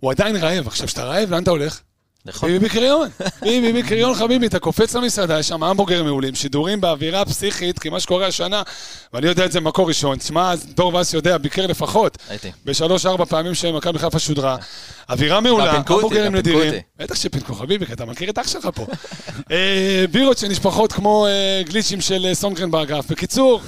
הוא עדיין רעב. עכשיו, כשאתה רעב, לאן אתה הולך? נכון. ביבי בקריון. ביבי בקריון חביבי, אתה קופץ למסעדה, יש שם המבורגר מעולים, שידורים באווירה פסיכית, כי מה שקורה השנה, ואני יודע את זה ממקור ראשון, תשמע, דור וס יודע, ביקר לפחות. בשלוש-ארבע פעמים שמכבי חיפה שודרה. אווירה מעולה, פינקו נדירים. בטח שפינקו חביבי, כי אתה מכיר את אח שלך פה. אה, בירות שנשפחות כמו אה, גליצ'ים של אה, סונגרן באגף. בקיצור,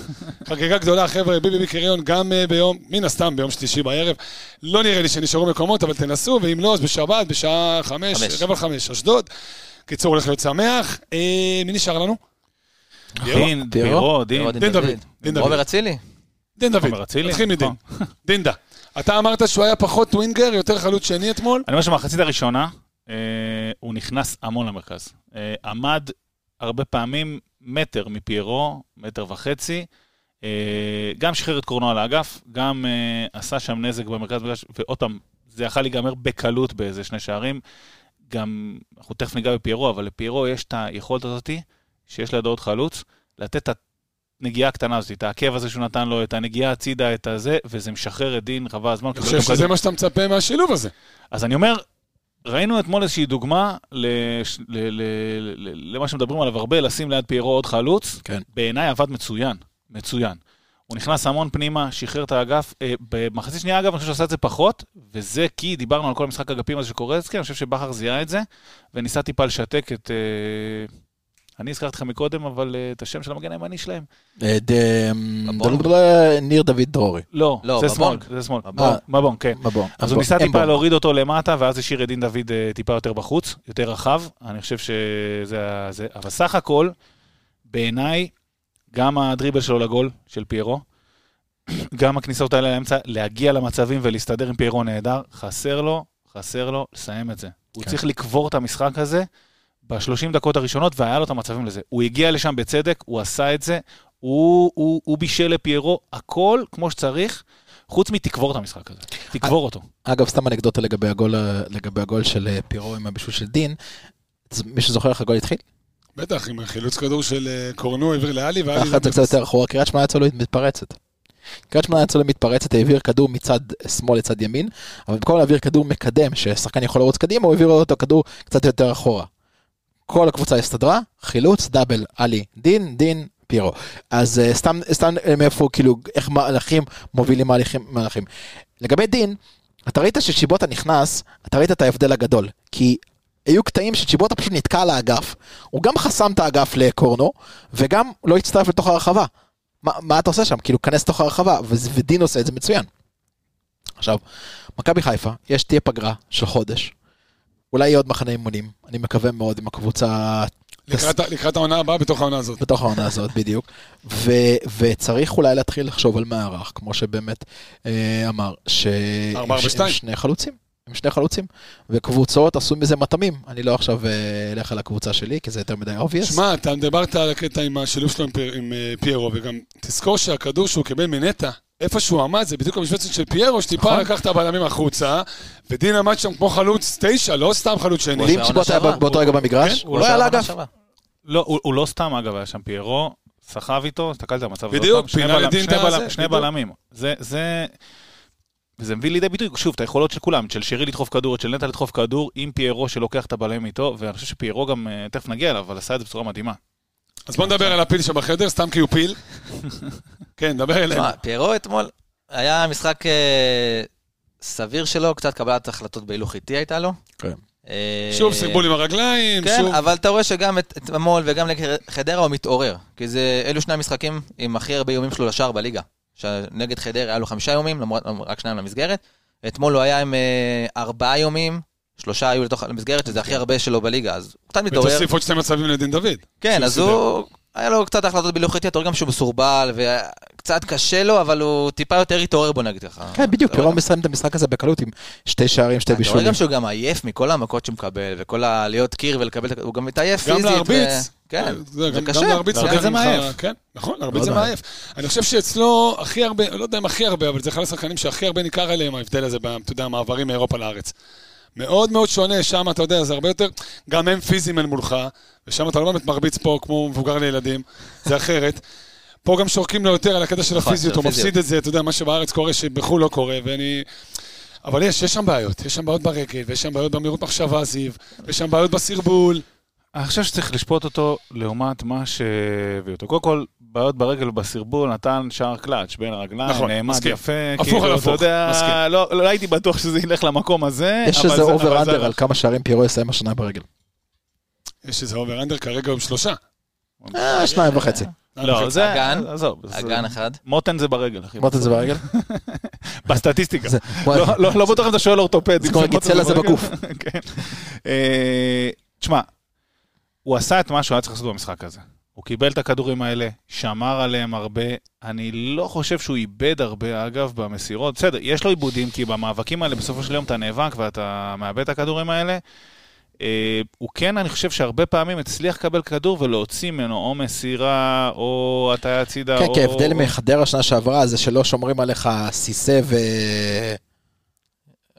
חגיגה גדולה, חבר'ה, ביבי בקריון גם ביום, מן הסתם ביום שלישי בערב. לא נראה לי שנשארו מקומות, אבל תנסו, ואם לא, אז בשבת, בשעה חמש, חמש. רבע חמש, אשדוד. קיצור, הולך להיות שמח. אה, מי נשאר לנו? דין, פיירו? פיירו, דין. דין דוד. דין דוד. עומר אצילי? דין דוד. עומר אצילי? נתחיל מדין. נכון. <laughs> דינדה. אתה אמרת שהוא היה פחות טווינגר, יותר חלוץ שני אתמול? אני אומר שבמחצית הראשונה, אה, הוא נכנס המון למרכז. אה, עמד הרבה פעמים מטר מפיירו, מטר וחצי. גם שחרר את קורנו על האגף, גם עשה שם נזק במרכז, ועוד פעם, זה יכול להיגמר בקלות באיזה שני שערים. גם, אנחנו תכף ניגע בפיירו, אבל לפיירו יש את היכולת הזאתי, שיש לידו עוד חלוץ, לתת את הנגיעה הקטנה הזאת, את העקב הזה שהוא נתן לו, את הנגיעה הצידה, את הזה, וזה משחרר את דין, חבל הזמן. אני קיבל חושב שזה. מה שאתה מצפה מהשילוב הזה. אז אני אומר, ראינו אתמול איזושהי דוגמה לש- ל- ל- ל- למה שמדברים עליו הרבה, לשים ליד פיירו עוד חלוץ. כן. בעיניי עבד מצוין, מצוין. הוא נכנס המון פנימה, שחרר את האגף. אה, במחצית שנייה, אגב, אני חושב שעשה את זה פחות, וזה כי דיברנו על כל המשחק אגפים הזה של קורצקי, אני חושב שבכר זיהה את זה, וניסה טיפה לשתק את... אה, אני הזכרתי לך מקודם, אבל אה, את השם של המגן הימני שלהם. ניר דוד דרורי. לא, לא, זה. שמאל, זה שמאל. מבון. כן. מבון. אז הוא. ניסה טיפה. להוריד אותו למטה, ואז השאיר את דין דוד טיפה יותר בחוץ, יותר רחב. אני חושב שזה... אבל סך הכל, בעיניי, גם הדריבל שלו לגול, של פיירו, <clears throat> גם הכניסות האלה לאמצע, להגיע למצבים ולהסתדר עם פיירו נהדר, חסר לו, חסר לו לסיים את זה. הוא כן. צריך לקבור את המשחק הזה ב-30 דקות הראשונות, והיה לו את המצבים לזה. הוא הגיע לשם בצדק, הוא עשה את זה, הוא, הוא, הוא בישל לפיירו, הכל כמו שצריך, חוץ מתקבור את המשחק הזה. תקבור אותו. אגב, סתם אנקדוטה לגבי הגול, לגבי הגול של אה, פירו עם הבישול של דין. אז מישהו זוכר איך הגול התחיל? בטח, עם החילוץ כדור של אה, קורנו העביר לאלי, ואלי... אחת זה קצת יותר אחורה, קריית שמונה לו מתפרצת. קריית שמונה לו מתפרצת, העביר כדור מצד שמאל לצד ימין, אבל במקום להעביר כדור מקדם, ששחקן יכול לרוץ קדימה, הוא העביר אותו כדור קצת יותר אחורה. כל הקבוצה הסתדרה, חילוץ, דאבל, עלי, דין, דין, פירו. אז אה, סתם, סתם אה, מאיפה, כאילו, איך מהלכים מובילים מהלכים, מהלכים. לגבי דין, אתה ראית ששיבוטה נכנס, אתה ראית את ההבדל הגדול, כי היו קטעים שצ'יבוטה פשוט נתקע על האגף, הוא גם חסם את האגף לקורנו, וגם לא הצטרף לתוך הרחבה. מה, מה אתה עושה שם? כאילו, כנס לתוך הרחבה, ודין עושה את זה מצוין. עכשיו, מכבי חיפה, יש תהיה פגרה של חודש, אולי יהיה עוד מחנה אימונים, אני מקווה מאוד עם הקבוצה לקראת ה- לקראת העונה הבאה בתוך העונה הזאת. בתוך העונה הזאת בדיוק, ו, וצריך אולי להתחיל לחשוב על מערך, כמו שבאמת אה, אמר, ש... ארבע, ארבע, עם ש- שתיים. עם שני חלוצים, עם שני חלוצים, וקבוצות עשו מזה מטעמים, אני לא עכשיו אה, אלך על הקבוצה שלי, כי זה יותר מדי obvious. שמע, אתה דיברת על הקטע עם השילוב שלו עם פי- עם אה, פיירו, וגם תזכור שהכדור שהוא קיבל מנטע, איפה שהוא עמד, זה בדיוק המשבצת של פיירו, שטיפה נכון. לקח את הבלמים החוצה, ודין עמד שם כמו חלוץ תשע, לא סתם חלוץ שני. העונה צ'יבוט היה. באותו רגע במגרש, כן, הוא לא היה על העונה האגף. שעברה. לא, הוא, הוא לא סתם אגב היה שם פיירו, סחב איתו, הסתכלת על המצב הזה בדיוק, פינה לדין את בלם- הזה, שני. בלמים. זה, זה, זה מביא לידי ביטוי, שוב, את היכולות של כולם, של שירי לדחוף כדור, של נטע לדחוף כדור, עם פיירו שלוקח את הבלמים איתו, ואני חושב שפיירו גם, אה, תכף נגיע אליו, אבל עשה את זה בצורה מדהימה. אז בוא נדבר על הפיל שבחדר, סתם כי הוא פיל. <laughs> כן, דבר אלינו. תשמע, פיירו אתמול, היה משחק אה, סביר שלו, קצת קבלת החלטות בהילוך איטי הייתה לו. כן. אה, שוב סרבול עם הרגליים, כן, שוב... אבל אתה רואה שגם את- אתמול וגם נגד חדרה הוא מתעורר. כי זה, אלו שני המשחקים עם הכי הרבה איומים שלו לשער בליגה. שנגד חדרה היה לו חמישה איומים, למרות רק שניים למסגרת. אתמול הוא היה עם אה, ארבעה איומים, שלושה היו לתוך המסגרת, שזה הכי הרבה שלו בליגה, אז הוא קצת מתעורר. ותוסיף עוד שתי מצבים לדין דוד. כן, אז הוא... היה לו קצת החלטות אתה רואה גם שהוא מסורבל, וקצת קשה לו, אבל הוא טיפה יותר התעורר, בוא נגיד ככה. כן, בדיוק, רואה פירו גם- מסיים את המשחק הזה בקלות עם שתי שערים, שתי אתה רואה בישולים. גם שהוא גם עייף מכל המכות שהוא מקבל, וכל ה... להיות קיר ולקבל, את ה- הוא גם מתעייף גם פיזית. ו- להרביץ. כן, זה זה גם- קשה. גם להרביץ זה מעייף. כן, נכון, להרביץ לא זה. מעייף. אני חושב שאצלו הכי הרבה, לא יודע אם הכי הרבה, אבל זה אחד השחקנים שהכי הרבה ניכר עליהם ההבדל הזה, ב- אתה יודע, המעברים מאירופה לארץ. מאוד מאוד שונה, שם אתה יודע, זה הרבה יותר, גם הם פיזיים אל מולך, ושם אתה לא באמת מרביץ פה כמו מבוגר לילדים, זה אחרת. פה גם שורקים לו יותר על הקטע של נכון, הפיזיות, הוא מפסיד. את זה, אתה יודע, מה שבארץ קורה, שבחו"ל לא קורה, ואני... אבל יש, יש שם בעיות, יש שם בעיות ברגל, ויש שם בעיות במהירות מחשבה, זיו, ויש שם בעיות בסרבול. אני חושב שצריך לשפוט אותו לעומת מה שהביא אותו. קודם כל, בעיות ברגל בסרבול, נתן שער קלאץ' בין הרגליים, נכון, נעמד מסכים. יפה. הפוך כאילו, על אתה הפוך, יודע, מסכים. לא, לא הייתי בטוח שזה ילך למקום הזה. יש אבל איזה over under. על כמה שערים פירו יסיים השנה ברגל. יש איזה over under, כרגע הוא עם שלושה. אה, שניים וחצי. לא, זה... אגן, אגן אחד. מותן זה ברגל, אחי. את זה ברגל? <laughs> בסטטיסטיקה. לא, לא, לא בטוח אם אתה שואל אורתופד. זה כמו מותן להגיד, צלע זה ברגל. בגוף. <laughs> כן. אה, תשמע, הוא עשה את מה שהוא היה צריך לעשות במשחק הזה. הוא קיבל את הכדורים האלה, שמר עליהם הרבה. אני לא חושב שהוא איבד הרבה, אגב, במסירות. בסדר, יש לו איבודים, כי במאבקים האלה בסופו של יום אתה נאבק ואתה מאבד את הכדורים האלה. אה, הוא כן, אני חושב שהרבה פעמים הצליח לקבל כדור ולהוציא ממנו או מסירה, או הטיה הצידה, כן, או... כי ההבדל מחדרה שנה שעברה זה שלא שומרים עליך סיסה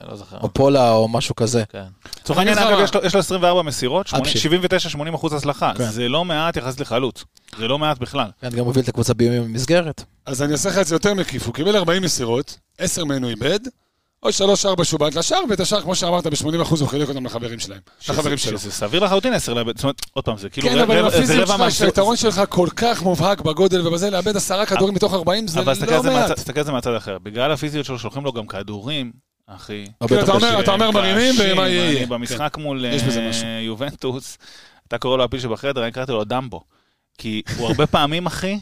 אני לא זוכר. ואופולה או משהו כזה. כן. לצורך העניין, אגב. יש לו- יש לו 24 מסירות, אפשי. 79-80 אחוז הצלחה. כן. זה לא מעט יחסית לחלוץ. זה לא מעט בכלל. כן, גם הוביל את הקבוצה באיומים במסגרת. אז אני אעשה לך את זה יותר מקיף. הוא קיבל 40 מסירות, 10 מהן הוא איבד, עוד 3-4 שהוא בעט לשער, ואת השאר, כמו שאמרת, ב-80% הוא חילק אותם לחברים שלהם. לחברים שלו. שזה סביר לחלוטין 10 לאבד, זאת אומרת, עוד פעם, זה כאילו כן, אבל עם הפיזיות שלך. שהיתרון שלך כל כך מובהק בגודל ובזה, לאבד עשרה כדורים מתוך 40 זה אבל לא מעט. תסתכל על זה מהצד אחר. בגלל הפיזיות שלו, שולחים לו גם כדורים, אחי. יותר אתה אומר- אומר מרימים. ומה יהיה? כן. במשחק מול אה. יובנטוס, אתה קורא לו הפיל שבחדר, אני קראתי לו דמבו. כי הוא הרבה <laughs> פעמים, אחי,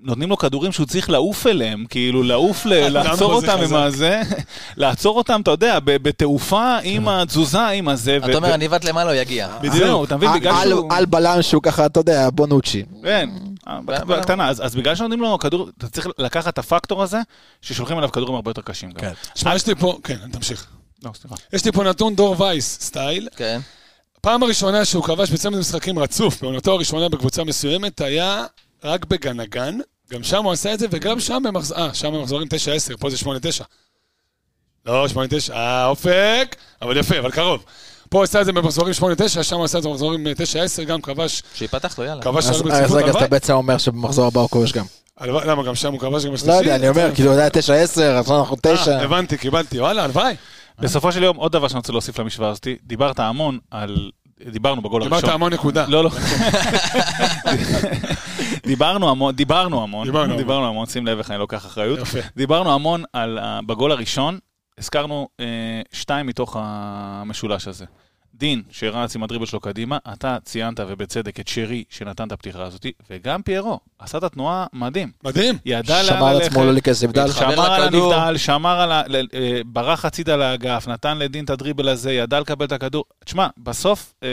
נותנים לו כדורים שהוא צריך לעוף אליהם, כאילו לעוף, <laughs> לעצור אותם עם. הזה, לעצור אותם, אתה יודע, ב- בתעופה, עם כן. התזוזה, עם הזה. אתה אומר, אני בת למעלה, הוא יגיע. בדיוק. זהו, אתה מבין, בגלל על- שהוא... על בלם שהוא ככה, אתה יודע, בונוצ'י. כן, בקטנה. אז בגלל שנותנים לו כדור, אתה צריך לקחת את הפקטור הזה, ששולחים אליו כדורים הרבה יותר קשים. כן. שמע, יש לי פה, כן, תמשיך. לא, סליחה. יש לי פה נתון דור וייס סטייל. כן. פעם הראשונה שהוא כבש בצמד משחקים רצוף, בעונתו הראשונה בקבוצה מסוימת, היה רק בגנגן. גם שם הוא עשה את זה, וגם שם במחז... אה, שם במחזורים 9-10, פה זה 8-9. לא, 8-9, אה, אופק, אבל יפה, אבל קרוב. פה עשה את זה במחזורים 8-9, שם עשה את זה במחזורים 9-10, גם כבש, שיפתח לו, יאללה. כבש אז שער אז ברציפות, רגע, אז אתה הלוואי. בעצם אומר שבמחזור הבא הוא כובש גם. למה, גם שם הוא כבש גם לא בשלישי? יודע, אני אומר, כאילו, הוא יודע 9-10, עכשיו אנחנו 9. אה, הבנתי, קיבלתי, וואלה, הלוואי. בסופו של יום, עוד דבר שאני רוצה להוסיף למשוואה הזאת, דיברת המון על... דיברנו בגול הראשון. המון נקודה. לא, לא. דיברנו המון, דיברנו המון, דיברנו המון. שים לב איך אני לוקח אחריות. דיברנו המון על, ה- בגול הראשון, הזכרנו אה, שתיים מתוך המשולש הזה. דין שרץ עם הדריבל שלו קדימה, אתה ציינת ובצדק את שרי שנתן את הפתיחה הזאת, וגם פיירו עשה את התנועה מדהים. מדהים. ידע שמר לאן על ללכת, עצמו לא להיכנס לבדל. שמר על. הנבדל, שמר על ה... אה, ברח הצידה לאגף, נתן לדין את הדריבל הזה, ידע לקבל את הכדור. תשמע, בסוף אה,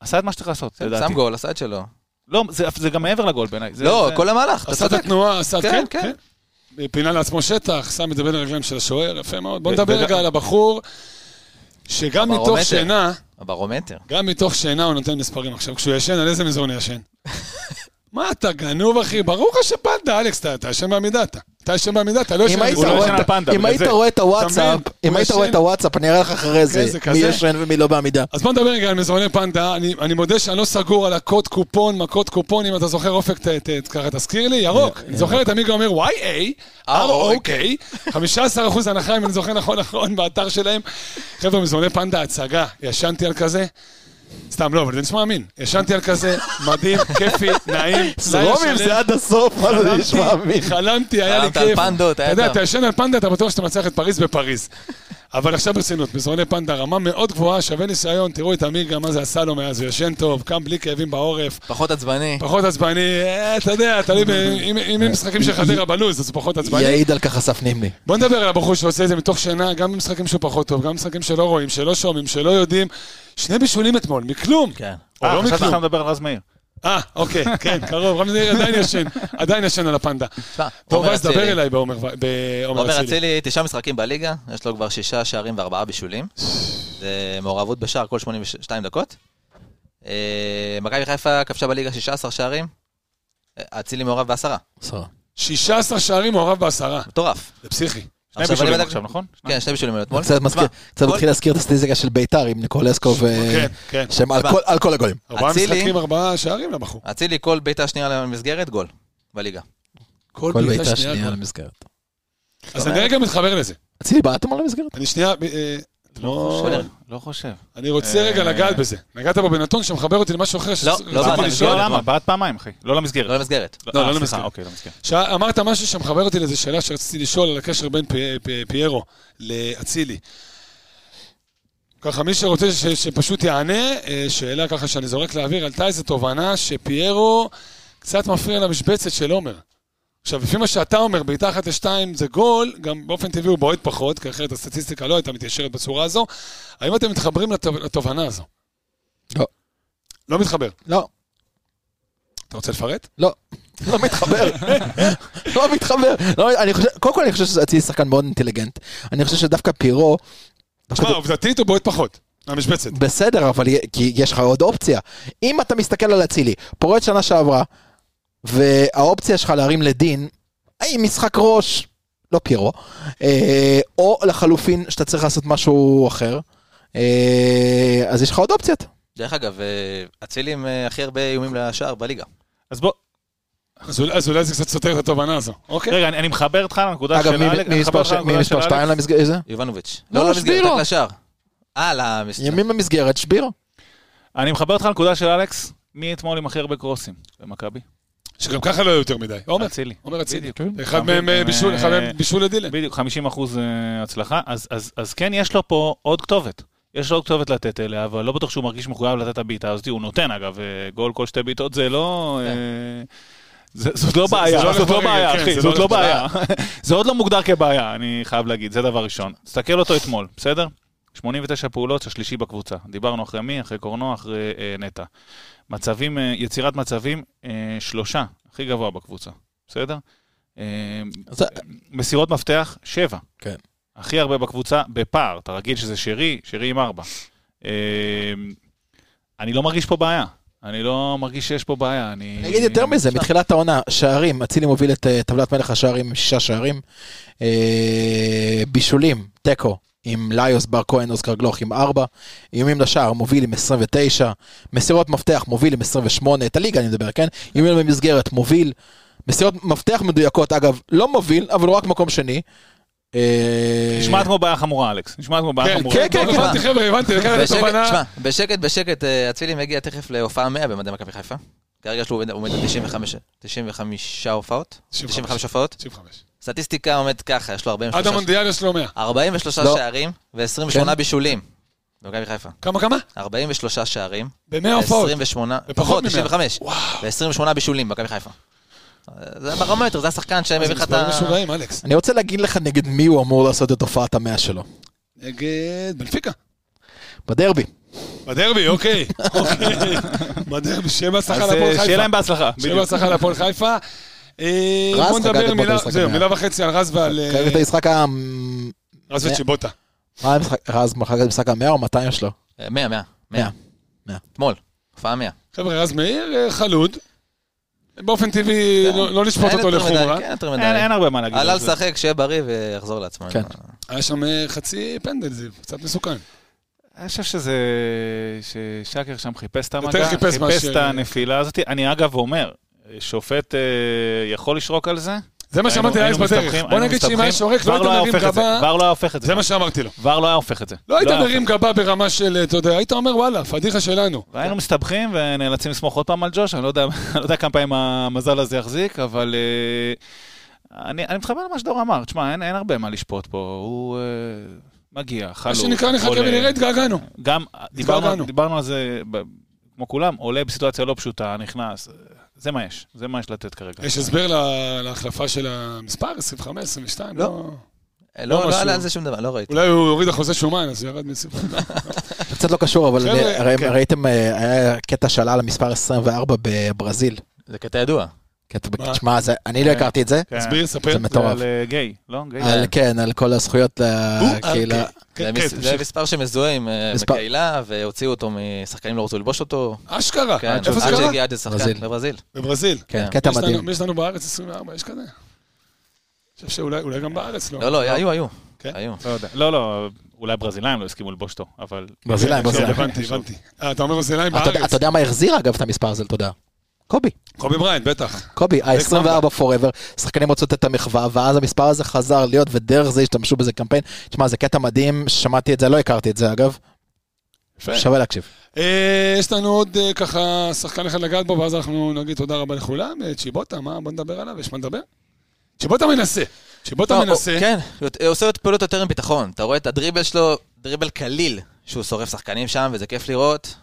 עשה את מה שצריך לעשות, לדעתי. שם גול, עשה את שלו. לא, זה, זה גם מעבר לגול בעיניי. לא, זה- כל המהלך, עשה את. התנועה, עשה, כן, כן, כן. כן. פינה לעצמו שטח, שם את זה בין הרגליים של השוער, יפה מאוד. בוא נדבר רגע על הבחור, שגם מתוך. שינה, הברומטר. גם מתוך שינה הוא נותן מספרים. עכשיו, כשהוא ישן, על איזה מזרון הוא ישן? <laughs> מה אתה גנוב, אחי? ברור לך שפנדה, אלכס, אתה- ישן בעמידה, אתה. אתה ישן בעמידה, אתה לא ישן אם היית לא רואה את- אם היית. רואה הוואטסאפ? אם היית רואה. את הוואטסאפ, אני אראה לך אחרי זה, מי. ישן ומי לא בעמידה. אז בוא נדבר רגע על מזרוני פנדה. אני, אני מודה שאני לא סגור על הקוד קופון, מכות קופון, אם אתה זוכר אופק, ככה תזכיר לי, ירוק. אני זוכר את עמיגה אומר YA, ROK, 15% הנחה אם אני זוכר נכון נכון באתר שלהם. חבר'ה, מזרוני פנדה, הצגה, ישנתי על כזה. סתם, לא, אבל זה נשמע אמין. ישנתי על כזה, מדהים, כיפי, נעים. זרום עם זה עד הסוף, מה זה נשמע אמין. חלמתי, היה לי חלמת על כיף. פנדות, אתה היה יודע, טוב. אתה ישן על פנדה, אתה בטוח שאתה מצליח את פריז בפריז. אבל עכשיו ברצינות, מזרוני פנדה, רמה מאוד גבוהה, שווה ניסיון, תראו את עמיגה, מה זה עשה לו מאז, הוא ישן טוב, קם בלי כאבים בעורף, פחות עצבני. פחות עצבני, אה, אתה יודע, תלוי, אם הם משחקים של חדרה בלוז, אז פחות עצבני. יעיד על כך אסף נימני. בוא נדבר על הבחור שעושה את זה מתוך שינה, גם במשחקים שהוא פחות טוב, גם במשחקים שלא רואים, שלא שומעים, שלא יודעים. שני בישולים אתמול, מכלום. כן. או אה, לא חשבתי מכלום. שאתה מדבר על רז מאיר. אה, אוקיי, כן, קרוב, רמזי מאיר עדיין ישן, עדיין ישן על הפנדה. טוב, אז דבר אצילי. אליי בעומר בעומר עומר אצילי. אצילי, תשעה משחקים בליגה, יש לו כבר שישה שערים וארבעה בישולים. זה מעורבות בשער כל 82 דקות. אה, מכבי חיפה כבשה בליגה 16 שערים, אה, אצילי מעורב בעשרה. עשרה. 16 שערים מעורב בעשרה, מטורף. זה פסיכי. שני בישולים עכשיו, נכון? כן, שני בישולים אתמול. קצת מתחיל להזכיר את הסטטיסטיקה של ביתר עם ניקולסקו ו... כן, כן. שהם על. כל- על כל הגולים. ארבעה אצילי- משחקים, ארבעה שערים לבחור. אצילי כל בעיטה שנייה למסגרת, גול. בליגה. כל בעיטה בעיטה שנייה. למסגרת. אז אני רגע מתחבר לזה. אצילי בעט אתמול למסגרת? אני שנייה, אה, לא חושב. חושב. לא חושב. אני רוצה רגע אה, לגעת בזה. נגעת בו בנתון שמחבר אותי למשהו אחר לא. למסגרת. לא, למה? בעט פעמיים, אחי. לא למסגרת. לא למסגרת. לא, אה, לא סליחה, למסגרת. אוקיי, לא למסגרת. אמרת משהו שמחבר אותי לאיזו שאלה שרציתי לשאול על הקשר בין פי- פי- פיירו לאצילי. ככה, מי שרוצה ש, שפשוט יענה, אה, שאלה ככה שאני זורק לאוויר, עלתה איזו תובנה שפיירו קצת מפריע למשבצת של עומר. עכשיו, לפי מה שאתה אומר, בעיטה אחת לשתיים זה גול, גם באופן טבעי הוא בועט פחות, כי אחרת הסטטיסטיקה לא הייתה מתיישרת בצורה הזו. האם אתם מתחברים לתוב- לתובנה הזו? לא. לא מתחבר. לא, אתה רוצה לפרט? לא. <laughs> לא מתחבר. לא מתחבר. לא, אני חושב, קודם כל אני חושב שאצילי שחקן מאוד אינטליגנט. אני חושב שדווקא פירו... תשמע, עובדתית הוא בועט פחות, מהמשבצת. בסדר, אבל כי יש לך עוד אופציה. אם אתה מסתכל על אצילי, פורט שנה שעברה, והאופציה שלך להרים לדין, האם משחק ראש, לא פירו, אה, או לחלופין שאתה צריך לעשות משהו אחר, אה, אז יש לך עוד אופציות. דרך אגב, אה, אצילי עם אה, הכי הרבה איומים לשער בליגה. אז בוא, אז אולי- אז אולי זה קצת סותר את התובנה הזו. אוקיי. רגע, אני אני מחבר אותך לנקודה אגב, של מי- אלכס. ש- מי מספר 2 אלכס. למסגרת? איזה? יובנוביץ'. לא, לא למסגרת, שבירו. רק לשער. אה, למסגרת. ימים במסגרת, שבירו. אני מחבר אותך לנקודה של אלכס, מי אתמול עם הכי הרבה קרוסים במכבי? שגם ככה לא יהיו יותר מדי. עומר, אצילי. עומר אצילי. בדיוק. אחד מהם אה, בישול, אה, אחד מהם בישול לדילן. בדיוק, 50 אחוז אה, הצלחה, אז, אז, אז כן, יש לו פה עוד כתובת. יש לו עוד כתובת לתת אליה, אבל לא בטוח שהוא מרגיש מחויב לתת את הבעיטה הזאת. הוא נותן, אגב, אה, גול כל שתי בעיטות זה לא... כן. אה, זה- זאת לא זה- בעיה, לא זאת לא בעיה, ברגל, אחי, כן, זה זאת לא לא בעיה. <laughs> זה עוד לא מוגדר כבעיה, אני חייב להגיד, זה דבר ראשון. תסתכל אותו אתמול, בסדר? 89 פעולות, השלישי בקבוצה. דיברנו אחרי מי? אחרי קורנו, אחרי אה, נטע. מצבים, אה, יצירת מצבים, אה, שלושה, הכי גבוה בקבוצה, בסדר? אה, אז- מסירות מפתח, שבע. כן. הכי הרבה בקבוצה, בפער. אתה רגיל שזה שרי, שרי עם ארבע. אה, אני לא מרגיש פה בעיה. אני לא מרגיש שיש פה בעיה. אני... אני אגיד יותר מזה, מתחילת העונה, שערים, אצילי מוביל את אה, טבלת מלך השערים שישה שערים. אה, בישולים, תיקו, עם ליוס בר כהן, אוסקר גלוך עם ארבע. איומים לשער, מוביל עם 29. מסירות מפתח, מוביל עם 28. את הליגה אני מדבר, כן? איומים במסגרת, מוביל. מסירות מפתח מדויקות, אגב, לא מוביל, אבל הוא רק מקום שני. אה, נשמעת כמו בעיה חמורה, אלכס. נשמעת כמו בעיה כן, חמורה. כן, כן, כן, כן. הבנתי, חבר'ה, הבנתי, לקחת את בשקט, התובנה. תשמע, בשקט, בשקט, אה, אצילי מגיע תכף להופעה 100 במדי מכבי חיפה. כרגע שהוא עומד- עומד על 95 95 הופעות. 95 הופעות. 95. סטטיסטיקה עומד ככה, יש לו עד 43 המונדיאל יש לו 100. 43 לא. שערים ו-28 כן. בישולים. במכבי חיפה. כמה כמה? 43 שערים, ב-100 הופעות. 28, ופחות פחות, מ-100. 95, וואו. ו-28 בישולים במכבי חיפה. זה הברומטר, זה השחקן שמביא לך את ה... משוגעים, אלכס. אני רוצה להגיד לך נגד מי הוא אמור לעשות את הופעת המאה שלו. נגד בנפיקה. בדרבי. בדרבי, אוקיי. <laughs> אוקיי. בדרבי, שיהיה בהצלחה להפועל אה, חיפה. שיהיה להם בהצלחה. שיהיה. בהצלחה להפועל חיפה. אה, רז בוא חגג מילה, במשחק זהו. מילה וחצי על רז ועל... אה, חגג את המשחק ה... רז וצ'יבוטה. מה המשחק? רז חגג את המשחק המאה או 200 שלו? 100, 100, 100. מאה. מאה. אתמול, הופעה 100. חבר'ה, רז מאיר, אה, חלוד. באופן טבעי, לא לא לשפוט אותו לחומרה. כן, יותר מדי. אין הרבה מה להגיד. עלה. לשחק, שיהיה בריא ויחזור לעצמו. כן. היה שם אה, חצי פנדל, זה קצת מסוכן. אני חושב שזה... ששקר שם חיפש את המגע, חיפש את הנפילה הזאת. אני אגב אומר, שופט אה, יכול לשרוק על זה? זה מה שאמרתי לאייס בדרך. בוא נגיד שאם היה שורק, לא היית היה מרים גבה. ור לא היה הופך את זה. זה מה שאמרתי לו. ור לא היה הופך את זה. לא היית היה מרים גבה ברמה של, אתה יודע, היית אומר וואלה, פדיחה שלנו. והיינו מסתבכים ונאלצים לסמוך עוד פעם על ג'וש, אני לא יודע, <laughs> לא כמה פעמים המזל הזה יחזיק, אבל אה, אני, מתחבר למה שדור אמר, תשמע, אין, הרבה מה לשפוט פה, הוא אה, מגיע, מה חלוץ. שנקרא, נחכה. ונראה, התגעגענו. גם, דיברנו, על זה, כמו כולם, עולה בסיטואציה לא פשוטה, נכנס, זה מה יש, זה מה יש לתת כרגע. יש הסבר לה- להחלפה של המספר, 25, 22? לא. לא. לא, לא לא משהו. עלה על זה שום דבר, לא ראיתי. אולי הוא הוריד אחוזי שומן, אז ירד מסיפה. זה קצת לא קשור, אבל כן. ראיתם, אה, היה קטע שעלה על המספר 24 בברזיל. זה קטע ידוע. קטע- מה? תשמע, זה- אני לא כן. הכרתי את זה. כן. תסביר, ספר. זה מטורף. על אה, גיי, לא? כן, על כל הזכויות לקהילה. כן, זה כן, מס- זה. מספר שמזוהה עם אה, בקהילה, והוציאו אותו משחקנים לא רצו ללבוש אותו. אשכרה. כן, איפה זה עד קרה? שהגיע עד לשחקן, ברזיל. בברזיל. בברזיל. כן, כן. קטע יש לנו- מדהים. יש לנו בארץ 24, יש כזה? אני חושב שאולי אולי גם בארץ לא. לא, לא, היו, היו. כן? היו. לא. לא, לא, אולי ברזילאים לא הסכימו ללבוש אותו, אבל... ברזילאים, כן, ברזילאים. הבנתי, הבנתי. אה, אתה אומר ברזילאים אתה בארץ. אתה יודע מה החזיר אגב את המספר הזה לתודעה? קובי. קובי בריינט, בטח. קובי, ה-24 פוראבר, שחקנים רוצות את המחווה, ואז המספר הזה חזר להיות, ודרך זה השתמשו בזה קמפיין. תשמע, זה קטע מדהים, שמעתי את זה, לא הכרתי את זה אגב, יפה. שווה להקשיב. אה, יש לנו עוד אה, ככה שחקן אחד לגעת בו, ואז אנחנו נגיד תודה רבה לכולם. אה, צ'יבוטה, מה? בוא נדבר עליו, יש מה לדבר? צ'יבוטה מנסה. צ'יבוטה לא, מנסה. כן, הוא עושה את פעולות יותר עם ביטחון. אתה רואה את הדריבל שלו, דריבל קליל, שהוא שורף שחקנים שם, וזה כיף לראות.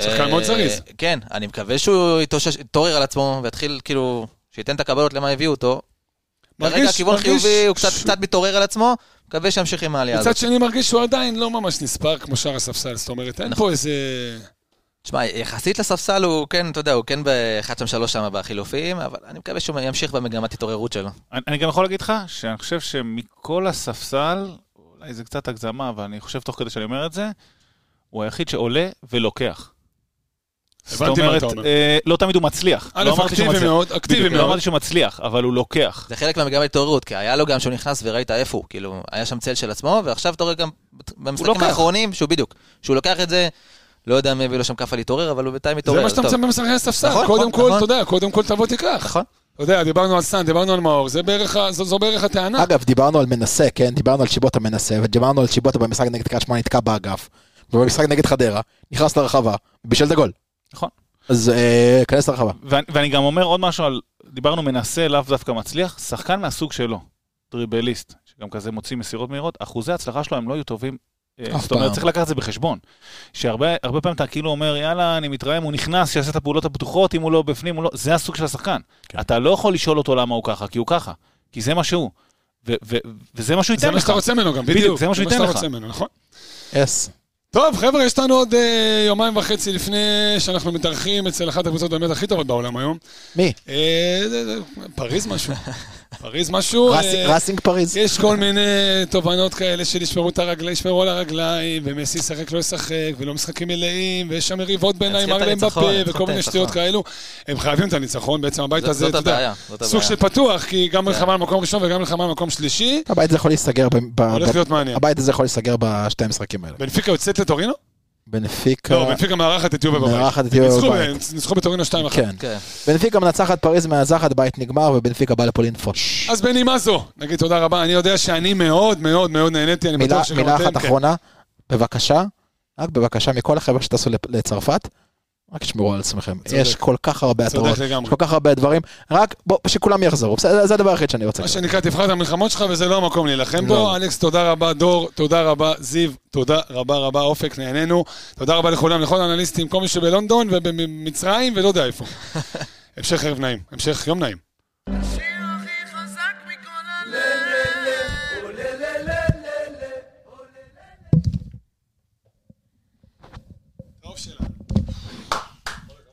שחקן אה, מאוד זריז. כן, אני מקווה שהוא יתעורר על עצמו, ויתחיל כאילו, שייתן את הקבלות למה הביאו אותו. כרגע מרגיש- הכיוון חיובי, הוא קצת מתעורר על עצמו, מקווה שימשיך עם העלייה הזאת. מצד שני מרגיש שהוא עדיין לא ממש נספר כמו שאר הספסל, זאת אומרת, אין נכון. פה איזה... תשמע, יחסית לספסל הוא כן, אתה יודע, הוא כן ב-1 שם 3 שם בחילופים, אבל אני מקווה שהוא ימשיך במגמת התעוררות שלו. אני, אני גם יכול להגיד לך שאני חושב שמכל הספסל, אולי זה קצת הגזמה, אבל אני חושב תוך כדי שאני אומר את זה, הוא היחיד שעולה ולוקח. זאת הבנתי מה אומרת, אתה אומר. אה, לא תמיד הוא מצליח. א', לא אקטיבי. מאוד, אקטיבי לא מאוד. אמרתי שהוא מצליח, אבל הוא לוקח. זה חלק מהמגמת התעוררות, כי היה לו גם שהוא נכנס וראית איפה הוא, כאילו, היה שם צל של עצמו, ועכשיו אתה רואה גם במשחקים. האחרונים, שהוא בדיוק, שהוא לוקח את זה, לא יודע מי הביא לו שם כאפה להתעורר, אבל הוא בינתיים מתעורר. זה מה שאתה. מצפה במשחקי הספסל. נכון, קודם נכון, כל, נכון. אתה יודע, קודם כל תבוא תיקח. נכון. אתה יודע, דיברנו על סאן, דיברנו על מאור, זה בערך זו זו בערך הטענה. אגב, דיברנו על מנסה, כן? דיברנו על שיבוטה מנסה, ודיברנו על שיבוטה במשחק נגד קריית שמונה נתקע באגף, ובמשחק נגד חדרה, נכנס לרחבה, בישל את הגול. נכון. אז אה, כנס לרחבה. ואני, גם אומר עוד משהו על, דיברנו מנסה, לאו דווקא מצליח, שחקן מהסוג שלו, דריבליסט, שגם כזה מוציא מסירות מהירות, אחוזי ההצלחה שלו הם לא יהיו טובים. אה, זאת אומרת. צריך לקחת את זה בחשבון. שהרבה הרבה פעמים אתה כאילו אומר, יאללה, אני מתרעם, הוא נכנס, שיעשה את הפעולות הבטוחות, אם הוא לא בפנים, הוא לא... זה הסוג של השחקן. כן. אתה לא יכול לשאול אותו למה הוא ככה, כי הוא ככה. כי זה מה שהוא. וזה מה שהוא זה ייתן מה לך. שאתה רוצה ממנו גם, בדיוק. זה מה שהוא ייתן שאתה לך. רוצה ממנו, נכון? אס. טוב, חבר'ה, יש לנו עוד אה, יומיים וחצי לפני שאנחנו מתארחים אצל אחת הקבוצות באמת הכי טובות בעולם היום. מי? אה, זה- פריז משהו. <laughs> פריז משהו. רס- אה, ראסינג פריז? יש כל מיני תובנות כאלה של ישמרו את הרגליים, ישמרו על הרגליים, ומסי ישחק לא ישחק, ולא משחקים מלאים, ויש שם מריבות הניצחון, לאמבפה, צריכים וכל מיני. שטויות כאלו. הם חייבים את הניצחון, בעצם הבית הזה, אתה יודע, סוג. של פתוח, כי גם מלחמה על מקום ראשון וגם מלחמה על מקום שלישי, הבית הזה יכול להיסגר, ב- הולך להיות מעניין. הבית הזה יכול להיסגר בשתי המשחקים האלה. בנפיקה יוצאת לטורינו? בנפיקה, לא, בנפיקה מארחת את יובה בבית. מארחת את יובה ניצחו- בבית. ניצחו בטורינו 2-1. כן. כן. בנפיקה מנצחת פריז מאזחת, בית נגמר, ובנפיקה בא לפולין פוש. אז בנימה זו, נגיד תודה רבה, אני יודע שאני מאוד מאוד מאוד נהניתי, אני מילה בטוח שגם מילה אתם, אחת כן. אחרונה, בבקשה, רק בבקשה מכל החבר'ה שטסו לצרפת, רק תשמרו על עצמכם. צודק. יש כל כך הרבה צודק התראות. יש כל כך הרבה דברים, רק בוא, שכולם יחזרו, בסדר, זה הדבר היחיד שאני רוצה. מה שנקרא, תבחר את המלחמות שלך וזה לא המקום להילחם בו. לא. אלכס, תודה רבה, דור, תודה רבה, זיו, תודה רבה רבה, אופק, נהנינו. תודה רבה לכולם, לכל האנליסטים, כל מי שבלונדון ובמצרים ולא יודע איפה. <laughs> המשך ערב נעים, המשך יום נעים.